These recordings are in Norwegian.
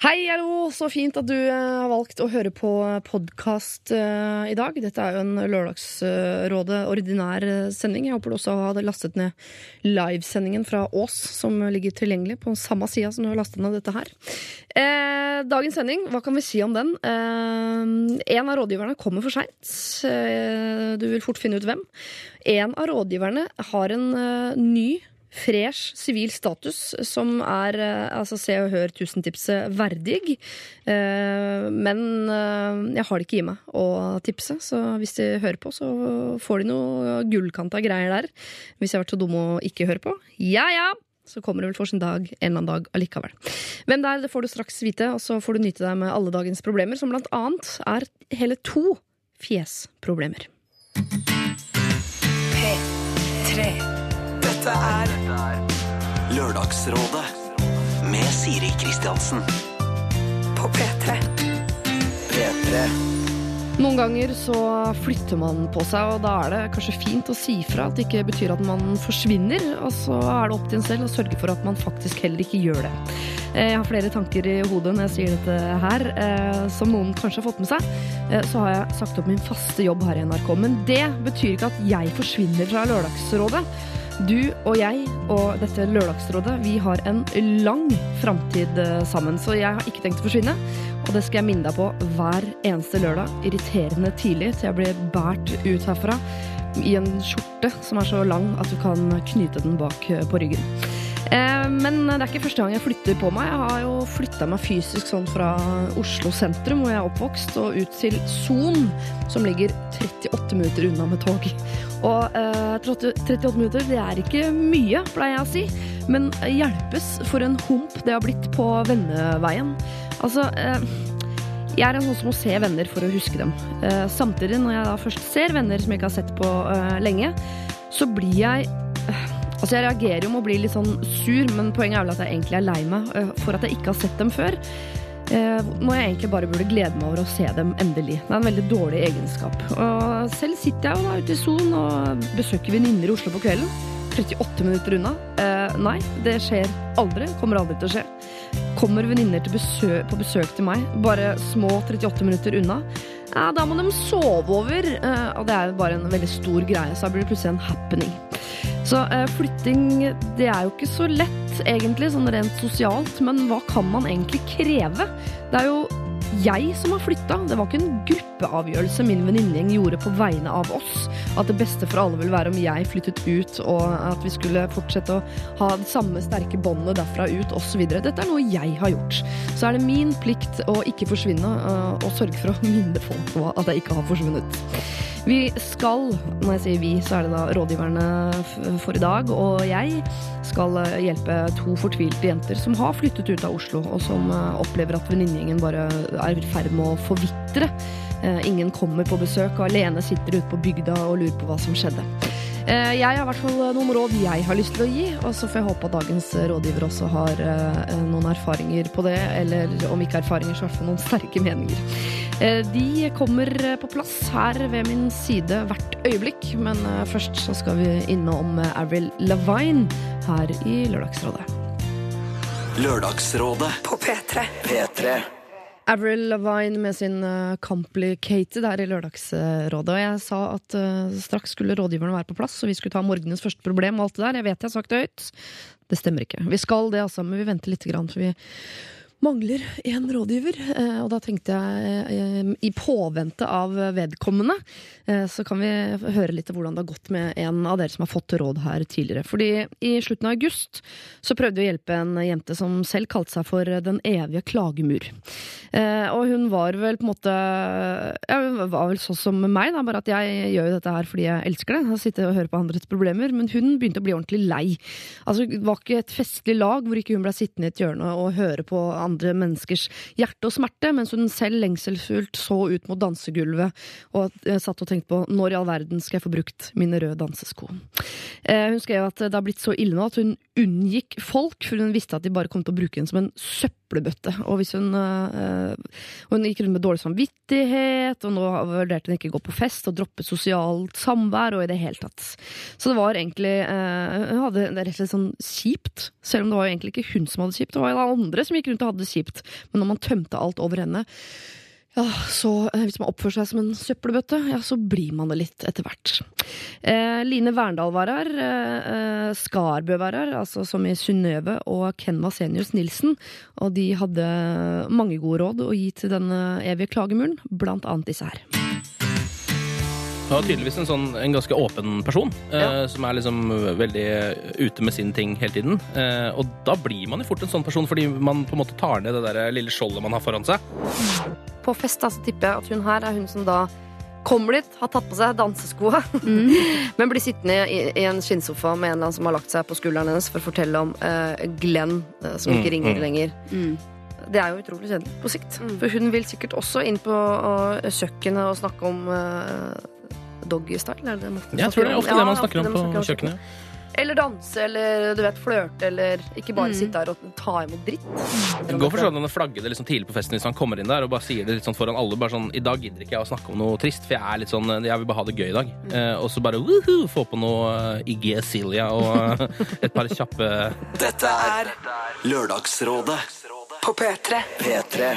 Hei, hallo! Så fint at du eh, har valgt å høre på podkast i dag. Dette er jo en Lørdagsrådet ordinær eh, sending. Jeg håper du også har lastet ned livesendingen fra Ås, som ligger tilgjengelig på samme sida som du har lastet ned dette her. Eh, dagens sending, hva kan vi si om den? Eh, en av rådgiverne kommer for seint. Eh, du vil fort finne ut hvem. En av rådgiverne har en ny ny fresh sivil status som er eh, altså Se og Hør tusentipset verdig. Eh, men eh, jeg har det ikke i meg å tipse, så hvis de hører på, så får de noe gullkanta greier der. Hvis jeg har vært så dum å ikke høre på. Ja ja! Så kommer det vel for sin dag en eller annen dag allikevel. Hvem det er, det får du straks vite, og så får du nyte deg med alle dagens problemer, som blant annet er hele to fjesproblemer. P3. Dette er Lørdagsrådet med Siri Kristiansen. på P3. P3. Noen ganger så flytter man på seg, og da er det kanskje fint å si fra at det ikke betyr at man forsvinner. Og så er det opp til en selv å sørge for at man faktisk heller ikke gjør det. Eh, Jeg har flere tanker i hodet når jeg sier dette her. Eh, Som noen kanskje har fått med seg, eh, så har jeg sagt opp min faste jobb her i NRK. Men det betyr ikke at jeg forsvinner fra Lørdagsrådet. Du og jeg og dette Lørdagsrådet vi har en lang framtid eh, sammen, så jeg har ikke tenkt å forsvinne. Og det skal jeg minne deg på hver eneste lørdag, irriterende tidlig, til jeg blir båret ut herfra i en skjorte som er så lang at du kan knyte den bak eh, på ryggen. Eh, Men det er ikke første gang jeg flytter på meg. Jeg har jo flytta meg fysisk sånn fra Oslo sentrum, hvor jeg er oppvokst, og ut til Son, som ligger 38 minutter unna med tog. Og eh, 38 minutter, det er ikke mye, pleier jeg å si. Men hjelpes for en hump det har blitt på venneveien. Altså, eh, jeg er en sånn som må se venner for å huske dem. Eh, samtidig, når jeg da først ser venner som jeg ikke har sett på eh, lenge, så blir jeg eh, Altså, jeg reagerer jo med å bli litt sånn sur, men poenget er vel at jeg egentlig er lei meg eh, for at jeg ikke har sett dem før. Eh, når jeg egentlig bare burde glede meg over å se dem endelig. Det er en veldig dårlig egenskap. Og selv sitter jeg jo da ute i Son og besøker venninner i Oslo på kvelden. 38 minutter unna. Eh, nei, det skjer aldri. Kommer aldri til å skje. Kommer venninner besø på besøk til meg, bare små 38 minutter unna, ja, da må de sove over. Eh, og det er jo bare en veldig stor greie, så da blir det plutselig en happening. Så eh, flytting, det er jo ikke så lett egentlig, sånn rent sosialt, men hva kan man egentlig kreve? Det er jo jeg som har flytta, det var ikke en gruppeavgjørelse min venninnegjeng gjorde på vegne av oss. At det beste for alle ville være om jeg flyttet ut, og at vi skulle fortsette å ha det samme sterke båndet derfra ut, osv. Dette er noe jeg har gjort. Så er det min plikt å ikke forsvinne, øh, og sørge for å minne folk på at jeg ikke har forsvunnet. Vi skal, når jeg sier vi, så er det da rådgiverne for i dag, og jeg skal eh, hjelpe to fortvilte jenter som har flyttet ut av Oslo, og som eh, opplever at venninnegjengen bare er i ferd med å forvitre. Eh, Ingen kommer på besøk, og alene sitter ute på bygda og lurer på hva som skjedde. Eh, Jeg har i hvert fall noen råd jeg har lyst til å gi, og så får jeg håpe at dagens rådgiver også har eh, noen erfaringer på det, eller om ikke erfaringer, så i hvert fall noen sterke meninger. Eh, De kommer eh, på plass her ved min side hvert øyeblikk, men eh, først så skal vi innom eh, Avril Lavigne her i Lørdagsrådet. Lørdagsrådet. På P3. P3. Avril Lavigne med sin uh, Complicated her i Lørdagsrådet. Og jeg sa at uh, straks skulle rådgiverne være på plass, og vi skulle ta morgenens første problem og alt det der. Jeg vet jeg har sagt det høyt. Det stemmer ikke. Vi skal det, altså, men vi venter litt, grann, for vi mangler en rådgiver. Eh, og da tenkte jeg, eh, i påvente av vedkommende, eh, så kan vi høre litt av hvordan det har gått med en av dere som har fått råd her tidligere. Fordi i slutten av august så prøvde vi å hjelpe en jente som selv kalte seg for Den evige klagemur. Og hun var vel på en måte ja, Hun var vel sånn som meg, da, bare at jeg gjør jo dette her fordi jeg elsker det. Jeg sitter og hører på andres problemer. Men hun begynte å bli ordentlig lei. Altså, det var ikke et festlig lag hvor ikke hun ble sittende i et hjørne og høre på menneskers hjerte og smerte, mens hun selv lengselsfullt så ut mot dansegulvet og eh, satt og tenkte på når i all verden skal jeg få brukt mine røde dansesko. Eh, hun skrev at det har blitt så ille nå at hun unngikk folk, for hun visste at de bare kom til å bruke henne som en søppelbøtte. Og hvis hun, øh, hun gikk rundt med dårlig samvittighet, og nå vurderte hun ikke å gå på fest og droppe sosialt samvær og i det hele tatt. Så det var egentlig øh, Hun hadde det rett og slett sånn kjipt, selv om det var egentlig ikke hun som hadde kjipt, det var jo andre som gikk rundt og hadde det kjipt. Men når man tømte alt over henne ja, så eh, Hvis man oppfører seg som en søppelbøtte, ja, så blir man det litt etter hvert. Eh, Line Verndal var her. Eh, eh, Skarbø var her, altså som i Synnøve og Ken Vasenius Nilsen. Og de hadde mange gode råd å gi til denne evige klagemuren, blant annet disse her. Hun var tydeligvis en, sånn, en ganske åpen person, eh, som er liksom veldig ute med sin ting hele tiden. Eh, og da blir man jo fort en sånn person, fordi man på en måte tar ned det der lille skjoldet man har foran seg. På fest altså, så tipper jeg at hun her er hun som da kommer dit, har tatt på seg danseskoa, men blir sittende i, i en skinnsofa med en eller annen som har lagt seg på skulderen hennes for å fortelle om eh, Glenn, eh, som ikke Mm, ringer mm. lenger. Det er jo utrolig kjedelig på sikt. For hun vil sikkert også inn på uh, kjøkkenet og snakke om uh, doggystyle. Er det det man Jeg tror det er ofte om. det man snakker om det på snakker kjøkkenet. Eller danse, eller du vet, flørte, eller ikke bare Mm. sitte der og ta imot dritt. Det går for sånn at han flagger det liksom tidlig på festen hvis han kommer inn der og bare sier det litt sånn foran alle. Bare sånn, I dag gidder ikke jeg å snakke om noe trist, for jeg er litt sånn, jeg vil bare ha det gøy i dag. Eh, og så bare woohoo, få på noe uh, Iggy Azalea og eh, et par kjappe Dette er Lørdagsrådet På P3. P3.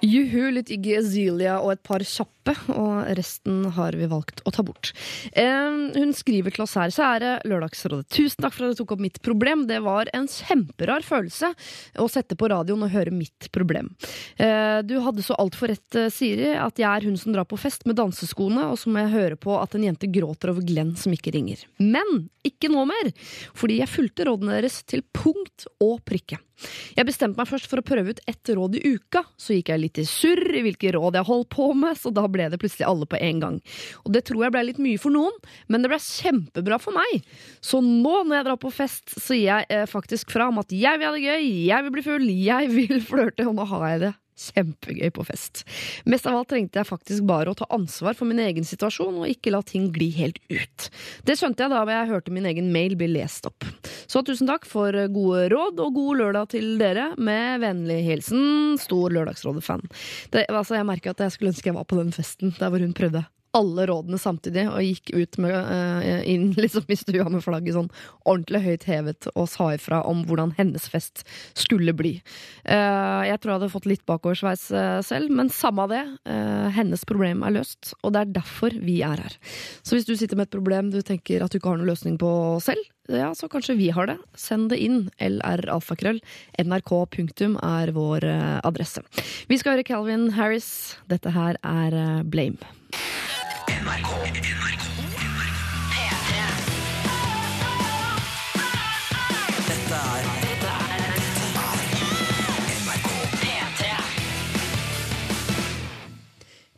Juhu, litt Iggy Azelia og et par kjappe, og resten har vi valgt å ta bort. Eh, hun skriver til oss her, er det Lørdagsrådet. Tusen takk for at du tok opp mitt problem. Det var en kjemperar følelse å sette på radioen og høre mitt problem. Eh, du hadde så altfor rett, eh, Siri, at jeg er hun som drar på fest med danseskoene, og så må jeg høre på at en jente gråter over Glenn som ikke ringer. Men ikke nå mer, fordi jeg fulgte rådene deres til punkt og prikke. Jeg bestemte meg først for å prøve ut ett råd i uka. Så gikk jeg litt i surr i hvilke råd jeg holdt på med, så da ble det plutselig alle på en gang. Og det tror jeg ble litt mye for noen, men det ble kjempebra for meg. Så nå når jeg drar på fest, så gir jeg eh, faktisk fra om at jeg vil ha det gøy, jeg vil bli full, jeg vil flørte, og nå har jeg det kjempegøy på fest. Mest av alt trengte jeg faktisk bare å ta ansvar for min egen situasjon og ikke la ting gli helt ut. Det skjønte jeg da jeg hørte min egen mail bli lest opp. Så tusen takk for gode råd og god lørdag til dere. Med vennlig hilsen stor Lørdagsrådet-fan. Altså, jeg merker at jeg skulle ønske jeg var på den festen der hvor hun prøvde alle rådene samtidig og gikk ut med, uh, inn liksom i stua med flagget sånn ordentlig høyt hevet og sa ifra om hvordan hennes fest skulle bli. Uh, jeg tror jeg hadde fått litt bakoversveis uh, selv, men samme av det. hennes problem er løst, og det er derfor vi er her. Så hvis du sitter med et problem du tenker at du ikke har noen løsning på selv, ja, så kanskje vi har det. Send det inn. LR-alfakrøll. NRK punktum er vår adresse. Vi skal høre Calvin Harris. Dette her er eh, Blame. Dette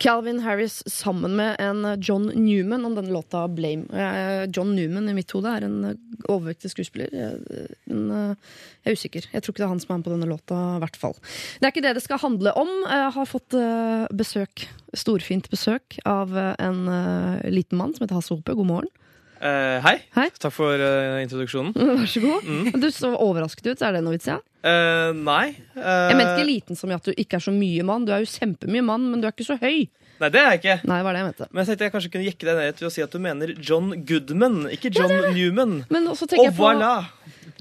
Calvin Harris sammen med en John Newman om denne låta Blame. Eh, John Newman i mitt hode er en eh, overvektig skuespiller. Jeg, en, eh, jeg er usikker. Jeg tror ikke det er han som er med på denne låta, hvert fall. Det er ikke det det skal handle om. Jeg har fått eh, besøk, storfint besøk, av eh, en eh, liten mann som heter Hasse Hope. God morgen. Eh, hei. Hei. Takk for uh, introduksjonen. Vær så god. Du så overrasket ut. Er det noe vits i? Ja? Uh, nei. eh, Jeg mente ikke liten som i at du ikke er så mye mann. Du er jo kjempemye mann, men du er ikke så høy. Nei, det er jeg ikke. Nei, var det jeg mente. Men jeg tenkte jeg kanskje kunne jekke deg ned til å si at du mener John Goodman, ikke John Newman. Men også tenker Og jeg på voilà!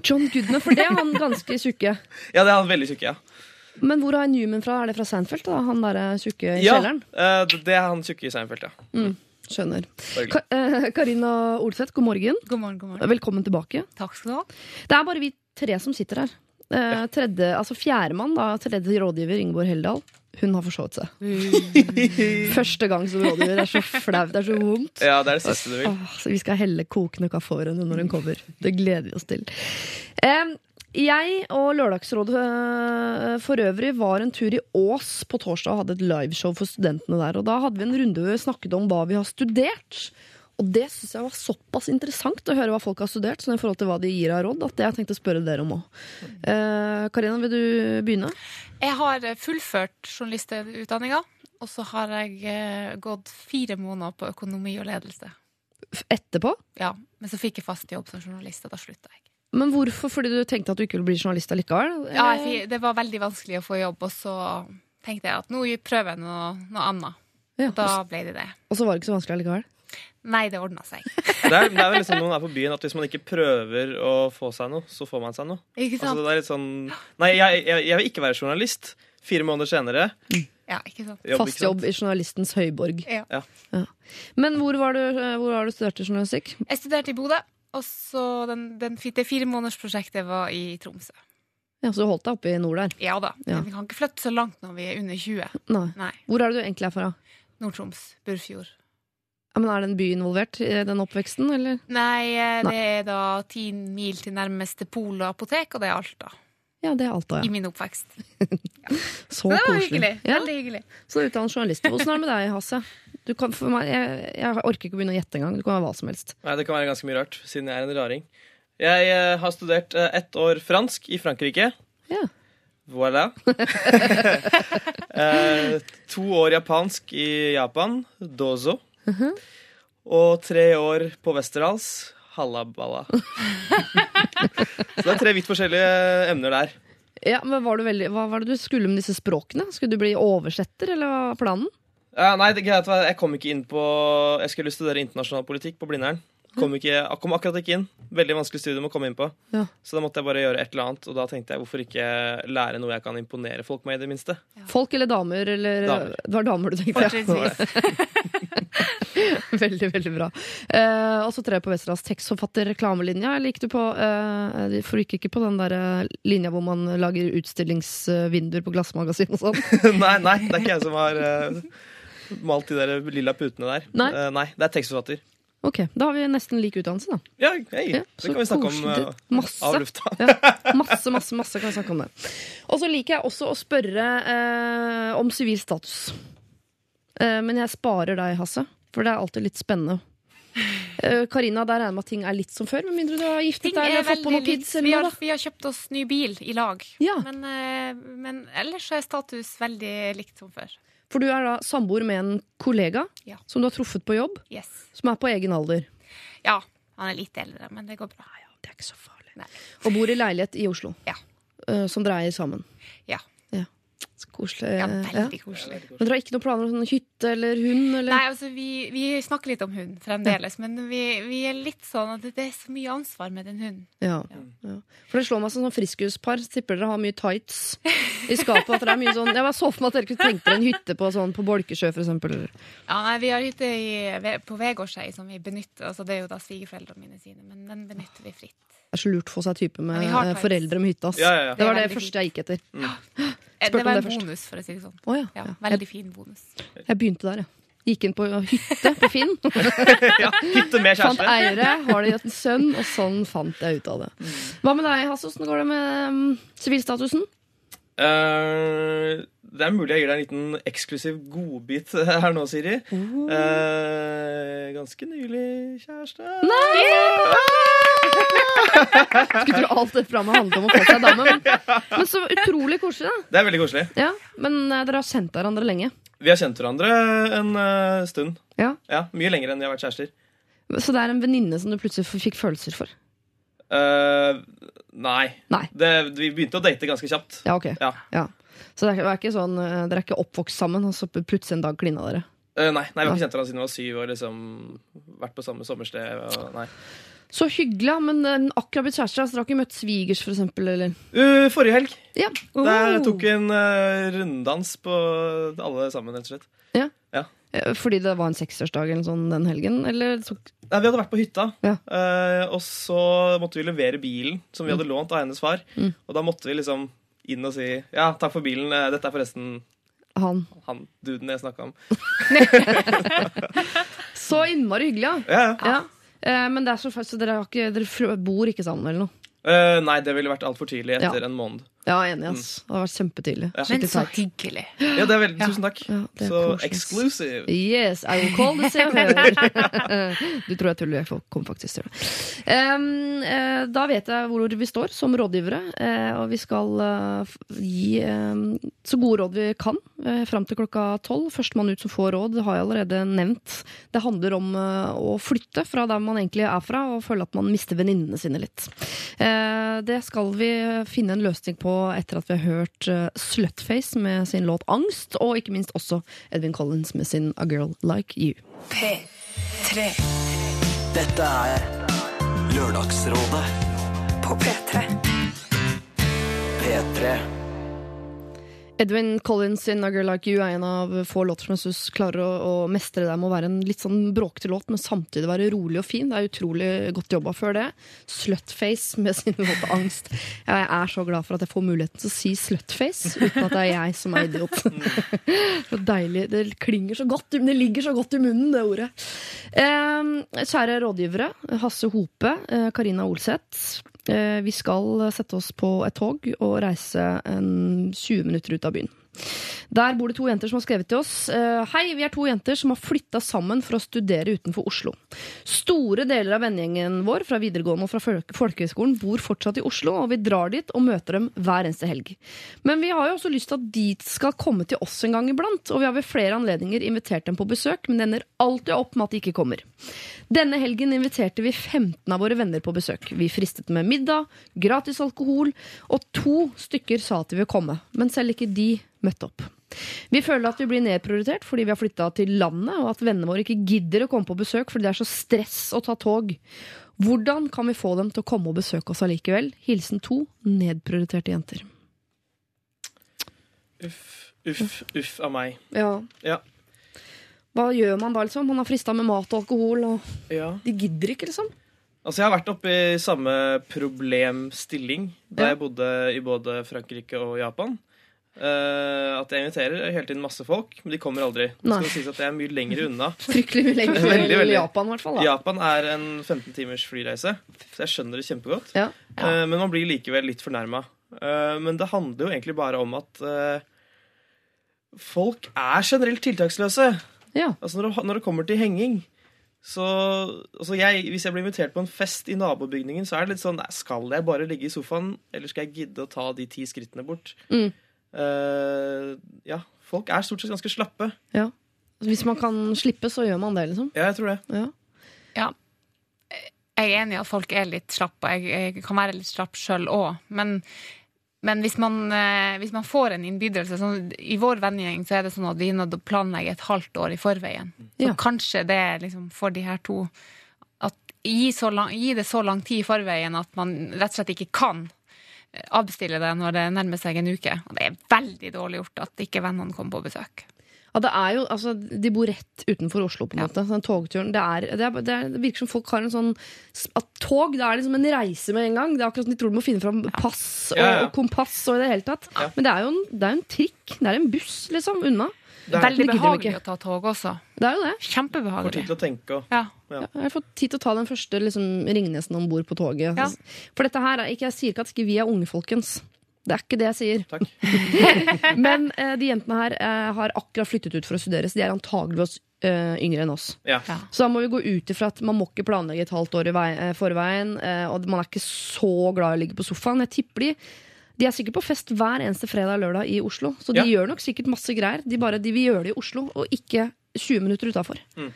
John Goodman, for det er han ganske tjukke. Ja, det er han veldig tjukke, ja. Men hvor er Newman fra? Er det fra Seinfeld? da? Han derre tjukke i kjelleren? Ja, det er han tjukke i Seinfeld, ja. Mm, skjønner. Ka eh, Karina Olseth, god morgen. God morgen, god morgen. Velkommen tilbake. Takk skal du ha. Det er bare vi tre som sitter her. Eh, tredje, altså Fjerdemann, tredje rådgiver, Ingeborg Heldal, hun har forsovet seg. Første gang som rådgiver. Det er så flaut. Det er så vondt. Ja, det er det siste du vil. Åh, så vi skal helle kokende kaffe over henne når hun kommer. Det gleder vi oss til. Eh, jeg og Lørdagsrådet eh, for øvrig var en tur i Ås på torsdag og hadde et liveshow for studentene der. Og da hadde vi en runde hvor vi snakket om hva vi har studert. Og det syns jeg var såpass interessant å høre hva folk har studert, sånn i forhold til hva de gir av råd, at det jeg tenkte å spørre dere om òg. Eh, Karina, vil du begynne? Jeg har fullført journalistutdanninga, og så har jeg eh, gått fire måneder på økonomi og ledelse. Etterpå? Ja, Men så fikk jeg fast jobb som journalist, og da slutta jeg. Men hvorfor? Fordi du tenkte at du ikke ville bli journalist allikevel? Ja, jeg, det var veldig vanskelig å få jobb, og så tenkte jeg at nå prøver jeg noe, noe annet. Ja, Og da ble det det. Og så var det ikke så vanskelig allikevel? Nei, det ordna seg. Det er, det er vel liksom noen man er på byen at hvis man ikke prøver å få seg noe, så får man seg noe. Ikke Altså, sant? det er litt sånn Nei, jeg, jeg, jeg vil ikke være journalist. Fire måneder senere. Ja, ikke sant? Jobb, Fast ikke sant? jobb i journalistens høyborg. Ja. Ja. Men hvor var du, hvor var du studerte journalistikk? Jeg studerte i Bodø, og så den, den, det firemånedersprosjektet var i Tromsø. Ja, Så du holdt deg oppe i nord der? Ja da. Ja. Vi kan ikke flytte så langt når vi er under 20. Nei. Nei. Hvor er det du egentlig er fra? Nord-Troms. Burfjord. Ja, men Er det en by involvert i den oppveksten, eller? Nei, det Nei. er da ti mil til nærmeste pol og apotek, og det er Alta. Ja, det er Alta, I ja. min oppvekst. Så det var koselig. hyggelig. Ja, Veldig hyggelig. så du er utdannet journalist. Hvordan er det med deg, Hasse? Du kan, meg, jeg, jeg orker ikke å begynne å gjette engang. Du kan være hva som helst. Nei, det kan være ganske mye rart, siden jeg er en raring. Jeg eh, har studert eh, ett år fransk i Frankrike. Ja. Voilà. eh, to år japansk i Japan. Dozo. Mhm. Og tre år på Westerdals. Hallaballa. Så det er tre vidt forskjellige emner der. Ja, men var du veldig, Hva var det du skulle med disse språkene? Skulle du bli oversetter, eller hva var planen? Ja, nei, det greit, Jeg kom ikke inn på Jeg skulle studere internasjonal politikk på Blindern. Kom, ikke, kom akkurat ikke inn. Veldig vanskelig studium å komme inn på. Ja. Så da måtte jeg bare gjøre et eller annet, og da tenkte jeg hvorfor ikke lære noe jeg kan imponere folk med, i det minste. Folk eller damer? Eller, Damer. Det var damer du tenkte? ja. veldig, veldig bra. Eh, og så tre på Westerdals tekstforfatter-reklamelinja. Eller gikk du på eh, For du gikk ikke på den der eh, linja hvor man lager utstillingsvinduer på glassmagasin og sånn? nei, nei, det er ikke jeg som har eh, malt de der lilla putene der. Nei. uh, nei det er tekstforfatter. Ok, da har vi nesten lik utdannelse, da. Ja, hey, Ja, det kan vi snakke om eh, Masse. av lufta. Ja, masse, masse, masse kan vi snakke om det. Og så liker jeg også å spørre uh, om sivil status. Uh, men jeg sparer deg, Hasse, for det er alltid litt spennende. Eh, Karina, der regner jeg med at ting er litt som før, med mindre du har giftet deg er eller fått på noen kids. Vi har, vi har kjøpt oss ny bil i lag. Ja, Men, men ellers er status veldig likt som før. For du er da samboer med en kollega Ja. som du har truffet på jobb, Yes. som er på egen alder. Ja, han er litt eldre, men det går bra. Det er ikke så farlig. Nei. Og bor i leilighet i Oslo, Ja. eh, som dere eier sammen. Ja. Så koselig. Ja, Ja. veldig koselig. Men dere har ikke noen planer om sånn hytte eller hund? Eller? Nei, altså vi, vi snakker litt om hund fremdeles, men vi, vi er litt sånn at det er så mye ansvar med den hunden. Ja. ja. For det slår meg som sånn friskuspar. Tipper dere har mye tights i skapet. At det er mye sånn Jeg så for meg at dere kunne tenkt dere en hytte på, sånn, på Bolkesjø, for eksempel. Ja, nei, vi har hytte i, på Vegårshei som vi benytter. Altså, det er jo da svigerforeldrene mine sine, men den benytter vi fritt. Det er så lurt å få seg type med Ja, foreldre med hytte. Ass. Ja, ja, ja. Det var det Det første jeg gikk etter. Eh, Spurte Det om var det en først. bonus, for å si det sånn. Oh, ja. Ja, veldig fin bonus. Jeg, begynte der, jeg. Gikk inn på hytte på Finn. ja, hytte med kjæreste. Fant eiere, har de en sønn, og sånn fant jeg ut av det. Hva med deg, Hasse? Åssen går det med um, sivilstatusen? Eh, det er mulig jeg gir deg en liten eksklusiv godbit her nå, Siri. Eh, ganske nylig kjæreste. Nei! Skulle tro alt det fra meg handlet om å få seg dame. Men, men så utrolig koselig, da. Det er veldig koselig. Ja, men eh, dere har kjent hverandre lenge. Vi har kjent hverandre en eh, stund. Ja. Ja, Mye lenger enn vi har vært kjærester. Så det er en venninne som du plutselig fikk følelser for? Eh, nei. Nei. Det, vi begynte å date ganske kjapt. Ja, ok. Ja. Så det er, ikke sånn, eh, dere er ikke oppvokst sammen, og så plutselig en dag klina dere? Uh, nei, nei, vi har ikke kjent hverandre siden vi var syv og liksom vært på samme sommersted. Og, nei. Så hyggelig, men eh, akkurat blitt kjæreste. så dere har ikke møtt svigers, for eksempel? Eller? Eh, forrige helg Ja. Der Oh. tok vi en uh, runddans på alle sammen, rett og slett. Ja? Fordi det var en seksårsdag eller sånn den helgen? Eller tok Nei, Vi hadde vært på hytta, Ja. uh, og så måtte vi levere bilen som vi hadde lånt av hennes far. Mm. Og da måtte vi liksom inn og si ja, takk for bilen. eh, Dette er forresten han? han duden jeg snakka om. Så innmari hyggelig, ja. Ja, ja. ja. Eh, Men det er så fast, så dere, har ikke, dere bor ikke sammen eller noe? Uh, nei, det ville vært altfor tidlig etter en måned. Ja, enig, ass. Det har vært kjempetidlig. Ja. Men så hyggelig. Ja, det er veldig, Tusen takk. Ja, det er så koselig, ass. exclusive. Yes, I will call this hør. Du tror jeg tuller, jeg kommer faktisk til det. Um, eh, da vet jeg hvor vi står som rådgivere, eh, og vi skal eh, gi um, så gode råd vi kan uh, fram til klokka tolv. Førstemann ut som får råd, har jeg allerede nevnt. Det handler om eh, å flytte fra der man egentlig er fra, og føle at man mister venninnene sine litt. Eh, det skal vi finne en løsning på etter at vi har hørt eh, Slutface med sin låt 'Angst', og ikke minst også Edvin Collins med sin 'A Girl Like You'. P3 Dette er Lørdagsrådet på P3. P3. Edwin Collins sin Girl Like You' er en av få låter som jeg synes klarer å, å mestre det med å være en litt sånn bråkete låt, men samtidig være rolig og fin. Det er utrolig godt jobba før det. Slutface med sin låt 'Angst'. Jeg er så glad for at jeg får muligheten til å si slutface uten at det er jeg som er idiot. så deilig. Det klinger så godt, det ligger så godt i munnen, det ordet. Eh, kjære rådgivere, Hasse Hope, eh, Karina Olseth. Eh, Vi skal sette oss på et tog og reise en 20 minutter ut av byen. Der bor det to jenter som har skrevet til oss. Eh, Hei, vi er to jenter som har flytta sammen for å studere utenfor Oslo. Store deler av vennegjengen vår fra videregående og fra folkehøyskolen bor fortsatt i Oslo, og vi drar dit og møter dem hver eneste helg. Men vi har jo også lyst til at de skal komme til oss en gang iblant, og vi har ved flere anledninger invitert dem på besøk, men det ender alltid opp med at de ikke kommer. Denne helgen inviterte vi 15 av våre venner på besøk. Vi fristet med middag, gratis alkohol, og to stykker sa at de ville komme, men selv ikke de møtte opp. Vi føler at vi blir nedprioritert fordi vi har flytta til landet, og at vennene våre ikke gidder å komme på besøk fordi det er så stress å ta tog. Hvordan kan vi få dem til å komme og besøke oss allikevel? Hilsen to nedprioriterte jenter. Uff, uff, uff av meg. Ja. Ja. Hva gjør man da, liksom? Man har frista med mat og alkohol, og ja. de gidder ikke, liksom. Altså, jeg har vært oppe i samme problemstilling da Ja. jeg bodde i både Frankrike og Japan. Eh, at jeg inviterer hele tiden masse folk, men de kommer aldri. Det skal sies at jeg er mye lenger unna. Fryktelig mye lenger Veldig, veldig. Japan, i hvert fall. Da. Japan er en 15 timers flyreise, så jeg skjønner det kjempegodt. Ja. Eh, men man blir likevel litt fornærma. Uh, men det handler jo egentlig bare om at eh, folk er generelt tiltaksløse. Ja. Altså når det, når det kommer til henging så altså jeg, Hvis jeg blir invitert på en fest i nabobygningen, så er det litt sånn Skal jeg bare ligge i sofaen, eller skal jeg gidde å ta de ti skrittene bort? Mm. Eh, ja, folk er stort sett ganske slappe. ja. Hvis man kan slippe, så gjør man det, liksom. Ja, jeg tror det. Ja. Ja. Jeg er enig i at folk er litt slappe, og jeg, jeg kan være litt slapp sjøl òg. Men, men hvis, man, eh, hvis man får en innbydelse sånn, I vår vennegjeng så er det sånn at vi er nødt til å planlegge et halvt år i forveien. Så Ja. kanskje det er liksom for de her to at gi, så lang, gi det så lang tid i forveien at man rett og slett ikke kan avbestille det når det nærmer seg en uke. Og det er veldig dårlig gjort at ikke vennene kommer på besøk. Ja, det er jo, altså, De bor rett utenfor Oslo, på en Ja. måte. Den togturen, det, er, det, er, det, er, det virker som folk har en sånn At tog det er liksom en reise med en gang. Det er akkurat som de tror de må finne fram pass og, Ja, ja. og kompass og i det hele tatt. Men det er jo en, det er en trikk. Det er en buss, liksom, unna. Det er, Veldig behagelig å ta tog også. Det er jo det. får tid til å tenke Ja. Ja, jeg har fått tid til å ta den første liksom, Ringnesen om bord på toget. Ja. For dette her, er ikke, Jeg sier ikke at ikke vi er unge, folkens. Det er ikke det jeg sier. Takk. Men eh, de jentene her eh, har akkurat flyttet ut for å studere, så de er antageligvis eh, yngre enn oss. Ja. Ja. Så da må vi gå ut ifra at man må ikke planlegge et halvt år i vei, eh, forveien, eh, og man er ikke så glad i å ligge på sofaen. Jeg tipper de de er sikkert på fest hver eneste fredag og lørdag i Oslo, så de Ja. gjør nok sikkert masse greier. De bare de vil gjøre det i Oslo, og ikke 20 minutter utafor. Mm.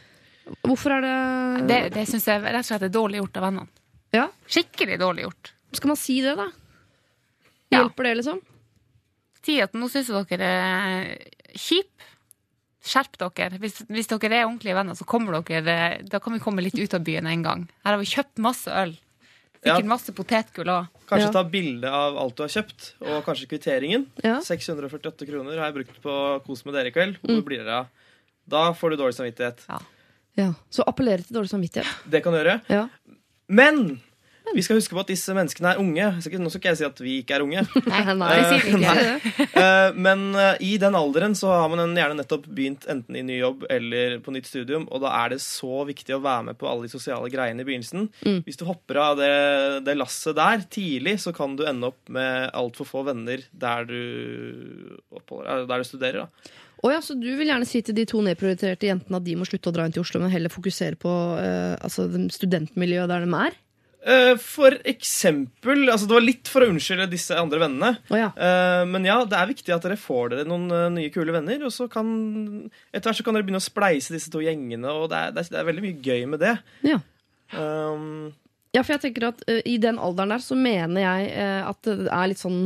Hvorfor er det, Det, det syns jeg rett og slett er dårlig gjort av vennene. Ja, Skikkelig dårlig gjort. Skal man si det, da? Ja. Hjelper det, liksom? Si at nå syns jeg dere er kjip. Skjerp dere. Hvis, hvis dere er ordentlige venner, så kommer dere Da kan vi komme litt ut av byen en gang. Her har vi kjøpt masse øl. Sikkert Ja. masse potetgull òg. Kanskje Ja. ta bilde av alt du har kjøpt, og kanskje kvitteringen. Ja. 648 kroner har jeg brukt på Kos med dere i kveld. Hvor blir dere av? Da får du dårlig samvittighet. ja. Så appellere til dårlig samvittighet. Det kan du gjøre. Ja. Men vi skal huske på at disse menneskene er unge. Nå skal ikke jeg si at vi ikke er unge. Nei, nei, sier vi ikke. Nei. Eh, Men eh, i den alderen så har man gjerne nettopp begynt enten i ny jobb eller på nytt studium, og da er det så viktig å være med på alle de sosiale greiene i begynnelsen. Mm. Hvis du hopper av det, det lasset der tidlig, så kan du ende opp med altfor få venner der du, oppholder, eh, der du studerer. da. Oh ja, så du vil gjerne si til de to nedprioriterte jentene at de må slutte å dra inn til Oslo, men heller fokusere på uh, altså, studentmiljøet der de er? Eh, For eksempel altså Det var litt for å unnskylde disse andre vennene. Oh, ja. Eh, Men ja, det er viktig at dere får dere noen eh, nye kule venner. Og så kan etter hvert så kan dere begynne å spleise disse to gjengene, og det er, det er, det er veldig mye gøy med det. ja. Um, Ja, for jeg tenker at uh, i den alderen der så mener jeg uh, at det er litt sånn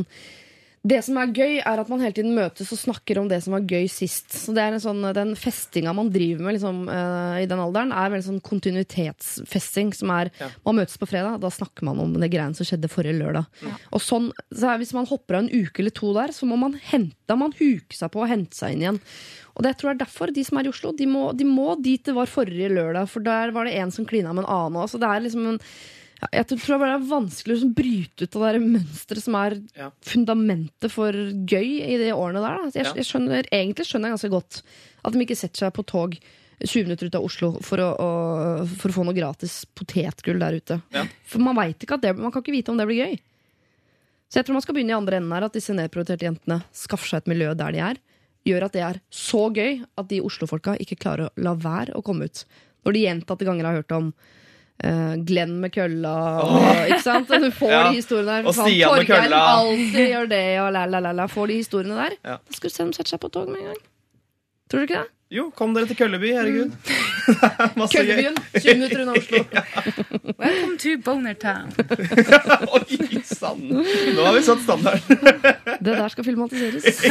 det som er gøy, er at man hele tiden møtes og snakker om det som var gøy sist. Så det er en sånn, Den festinga man driver med liksom, uh, i den alderen, er veldig sånn kontinuitetsfesting. som er, Ja. Man møtes på fredag, da snakker man om det greiene som skjedde forrige lørdag. Og sånn, så Hvis man hopper av en uke eller to der, så må man hente, man huke seg på og hente seg inn igjen. Og det tror jeg er derfor de som er i Oslo, de må, de må dit det var forrige lørdag. For der var det en som klina med en annen. også. det er liksom en ja, jeg tror bare det er vanskelig å liksom bryte ut av det mønsteret som er Ja. fundamentet for gøy i de årene der. Da. Jeg, jeg skjønner, egentlig skjønner jeg ganske godt at de ikke setter seg på tog 20 minutter ut av Oslo for å, å, for å få noe gratis potetgull der ute. Ja. For man ikke at det, man kan ikke vite om det blir gøy. Så jeg tror man skal begynne i andre enden her, at disse nedprioriterte jentene skaffer seg et miljø der de er. Gjør at det er så gøy at de Oslo-folka ikke klarer å la være å komme ut. Når de gjentatte ganger har hørt om eh, Glenn med kølla og, Ikke sant? Du får Ja. de historiene der. Og Faen, Stian med kølla. alltid gjør det, og la, la, la, la. Får de historiene der. Ja. Da skal du se dem sette seg på tog med en gang. Tror du ikke det? jo, kom dere til Kølleby, herregud. Mm. Køllebyen, 20 minutter unna Oslo. Welcome to Bonertown. Oi sann! Nå har vi satt standarden. Det der skal filmatiseres.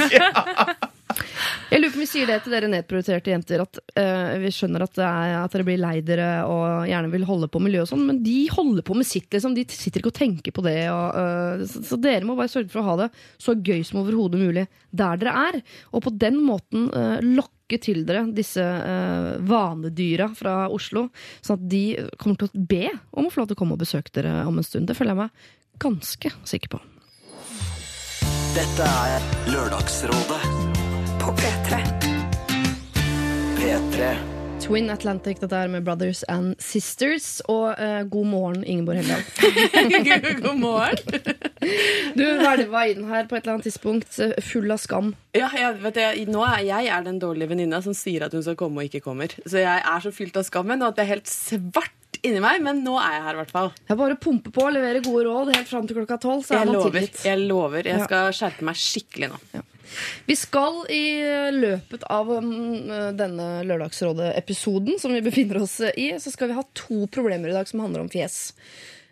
Jeg lurer på om vi sier det til dere nedprioriterte jenter. At uh, Vi skjønner at, er, at dere blir lei dere og gjerne vil holde på miljøet og sånn, men de holder på med sitt. liksom De sitter ikke og tenker på det. Og, uh, så, så dere må bare sørge for å ha det så gøy som overhodet mulig der dere er. Og på den måten uh, lokke til dere disse uh, vanedyra fra Oslo, sånn at de kommer til å be om å få lov til å komme og besøke dere om en stund. Det føler jeg meg ganske sikker på. Dette er Lørdagsrådet På P3. P3. Twin Atlantic, dette er med Brothers and Sisters. Og eh, god morgen, Ingeborg Heldal. God morgen. Du hvelva inn her på et eller annet tidspunkt eh, full av skam. Ja, jeg, vet jeg, nå er jeg er den dårlige venninna som sier at hun skal komme og ikke kommer. Så jeg er så fylt av skammen og at det er helt svart inni meg, men nå er jeg her i hvert fall. Jeg bare pumper på og leverer gode råd helt fram til klokka tolv. Så er Jeg man lover. tilgitt. Jeg lover. Jeg Ja. skal skjerpe meg skikkelig nå. Vi skal i løpet av um, denne Lørdagsrådet-episoden som vi befinner oss i, så skal vi ha to problemer i dag som handler om fjes.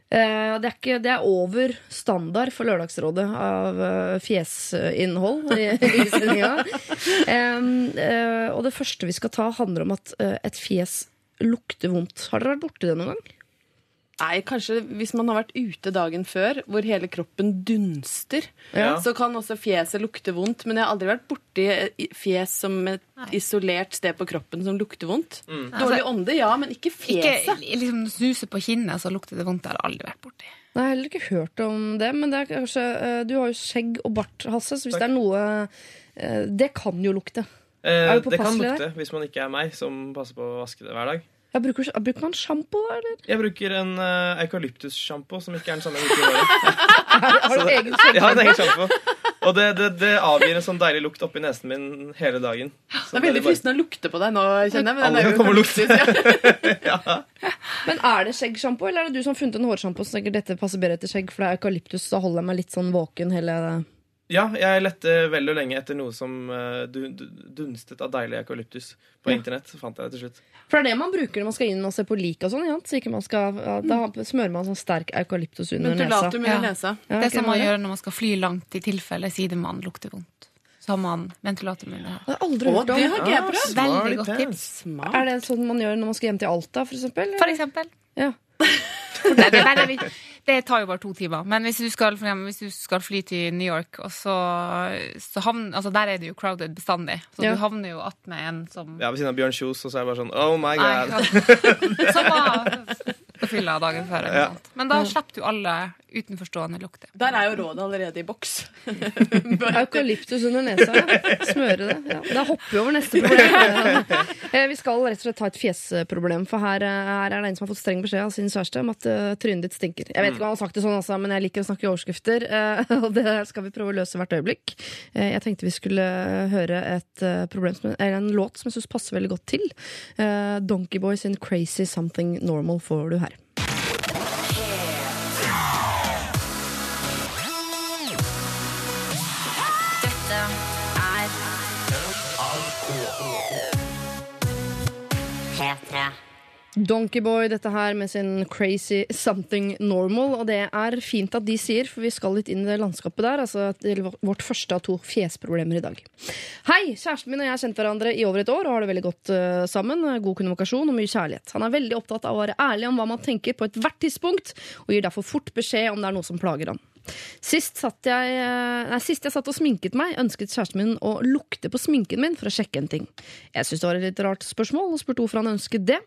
Eh, det, er ikke, det er over standard for Lørdagsrådet av eh, fjesinnhold i, i sendinga. Eh, og det første vi skal ta, handler om at et fjes lukter vondt. Har dere vært borti det noen gang? Nei, kanskje hvis man har vært ute dagen før, hvor hele kroppen dunster, Ja. så kan også fjeset lukte vondt. Men jeg har aldri vært borti fjes som et isolert sted på kroppen som lukter vondt. Dårlig ånde, ja, men ikke Ikke fjeset. liksom snuse på kinnet, så lukter det vondt. Det har jeg aldri vært borti. Nei, Jeg har heller ikke hørt om det, men det er kanskje, eh, du har jo skjegg og bart, Hasse, så hvis Takk. det er noe eh, Det kan jo lukte. Eh, Er du det kan lukte lukte hvis man ikke er meg, som passer på å vaske det hver dag. Ja, bruker, bruker man sjampo, eller? Jeg bruker en uh, eukalyptussjampo som ikke er den samme jeg bruker i håret. Har du egen sjampo? Jeg har en egen sjampo. Og det, det, det avgir en sånn deilig lukt oppi nesen min hele dagen. Så Det er veldig bare- fristende å lukte på deg nå, kjenner jeg. Men den er jo lukte. ja. ja. Men er det skjeggsjampo, eller er det du som har funnet en hårsjampo som tenker dette passer bedre til skjegg, for det er eukalyptus, så holder jeg meg litt sånn våken hele ja, jeg lette vel og lenge etter noe som eh, du- du- dunstet av deilig eukalyptus på Ja. internett. Så fant jeg det til slutt. For det er det man bruker når man skal inn og se på lik og sånn, ja, så ikke man skal, da smører man sånn sterk eukalyptus under nesa. Ja. under nesa. Ja, det er som man gjør når man skal fly langt, i tilfelle sidemannen lukter vondt. Så har man ventilator med det her. Det har aldri hørt det om. har ikke jeg Veldig godt tips. Smart. Er det sånn man gjør når man skal hjem til Alta, for eksempel? For eksempel. Ja. Nei, det, er bare, det tar jo bare to timer. Men hvis du skal, eksempel, hvis du skal fly til New York, og så, så havner, altså Der er det jo crowded bestandig. Så Ja. du havner jo attmed en som Ja, Ved siden av Bjørn Kjos, og så er det bare sånn Oh my Nei, god. ja. Som var på fylla dagen før. Ja. Men da slipper du alle utenforstående lukter. Der er jo rådet allerede i boks. Eukalyptus under nesa. ja. Smøre det. Ja. Da hopper vi over neste problem. Eh, Vi skal rett og slett ta et fjesproblem, for her, eh, her er det en som har fått streng beskjed av sin kjæreste om at eh, trynet ditt stinker. Jeg vet ikke om han har sagt det sånn, altså, men jeg liker å snakke i overskrifter, og det skal vi prøve å løse hvert øyeblikk. Eh, Jeg tenkte vi skulle høre et problem som, eller en låt som jeg syns passer veldig godt til. Donkeyboy sin 'Crazy Something Normal' får du her. Donkeyboy, dette her med sin crazy something normal. Og det er fint at de sier, for vi skal litt inn i det landskapet der. Altså vårt første av to fjesproblemer i dag. Hei! Kjæresten min og jeg har kjent hverandre i over et år og har det veldig godt uh, sammen. God kommunikasjon og mye kjærlighet. Han er veldig opptatt av å være ærlig om hva man tenker på ethvert tidspunkt, og gir derfor fort beskjed om det er noe som plager han. Sist, satt jeg, eh, nei, sist jeg satt og sminket meg, ønsket kjæresten min å lukte på sminken min for å sjekke en ting. Jeg syntes det var et litt rart spørsmål, og spurte hvorfor han ønsket det.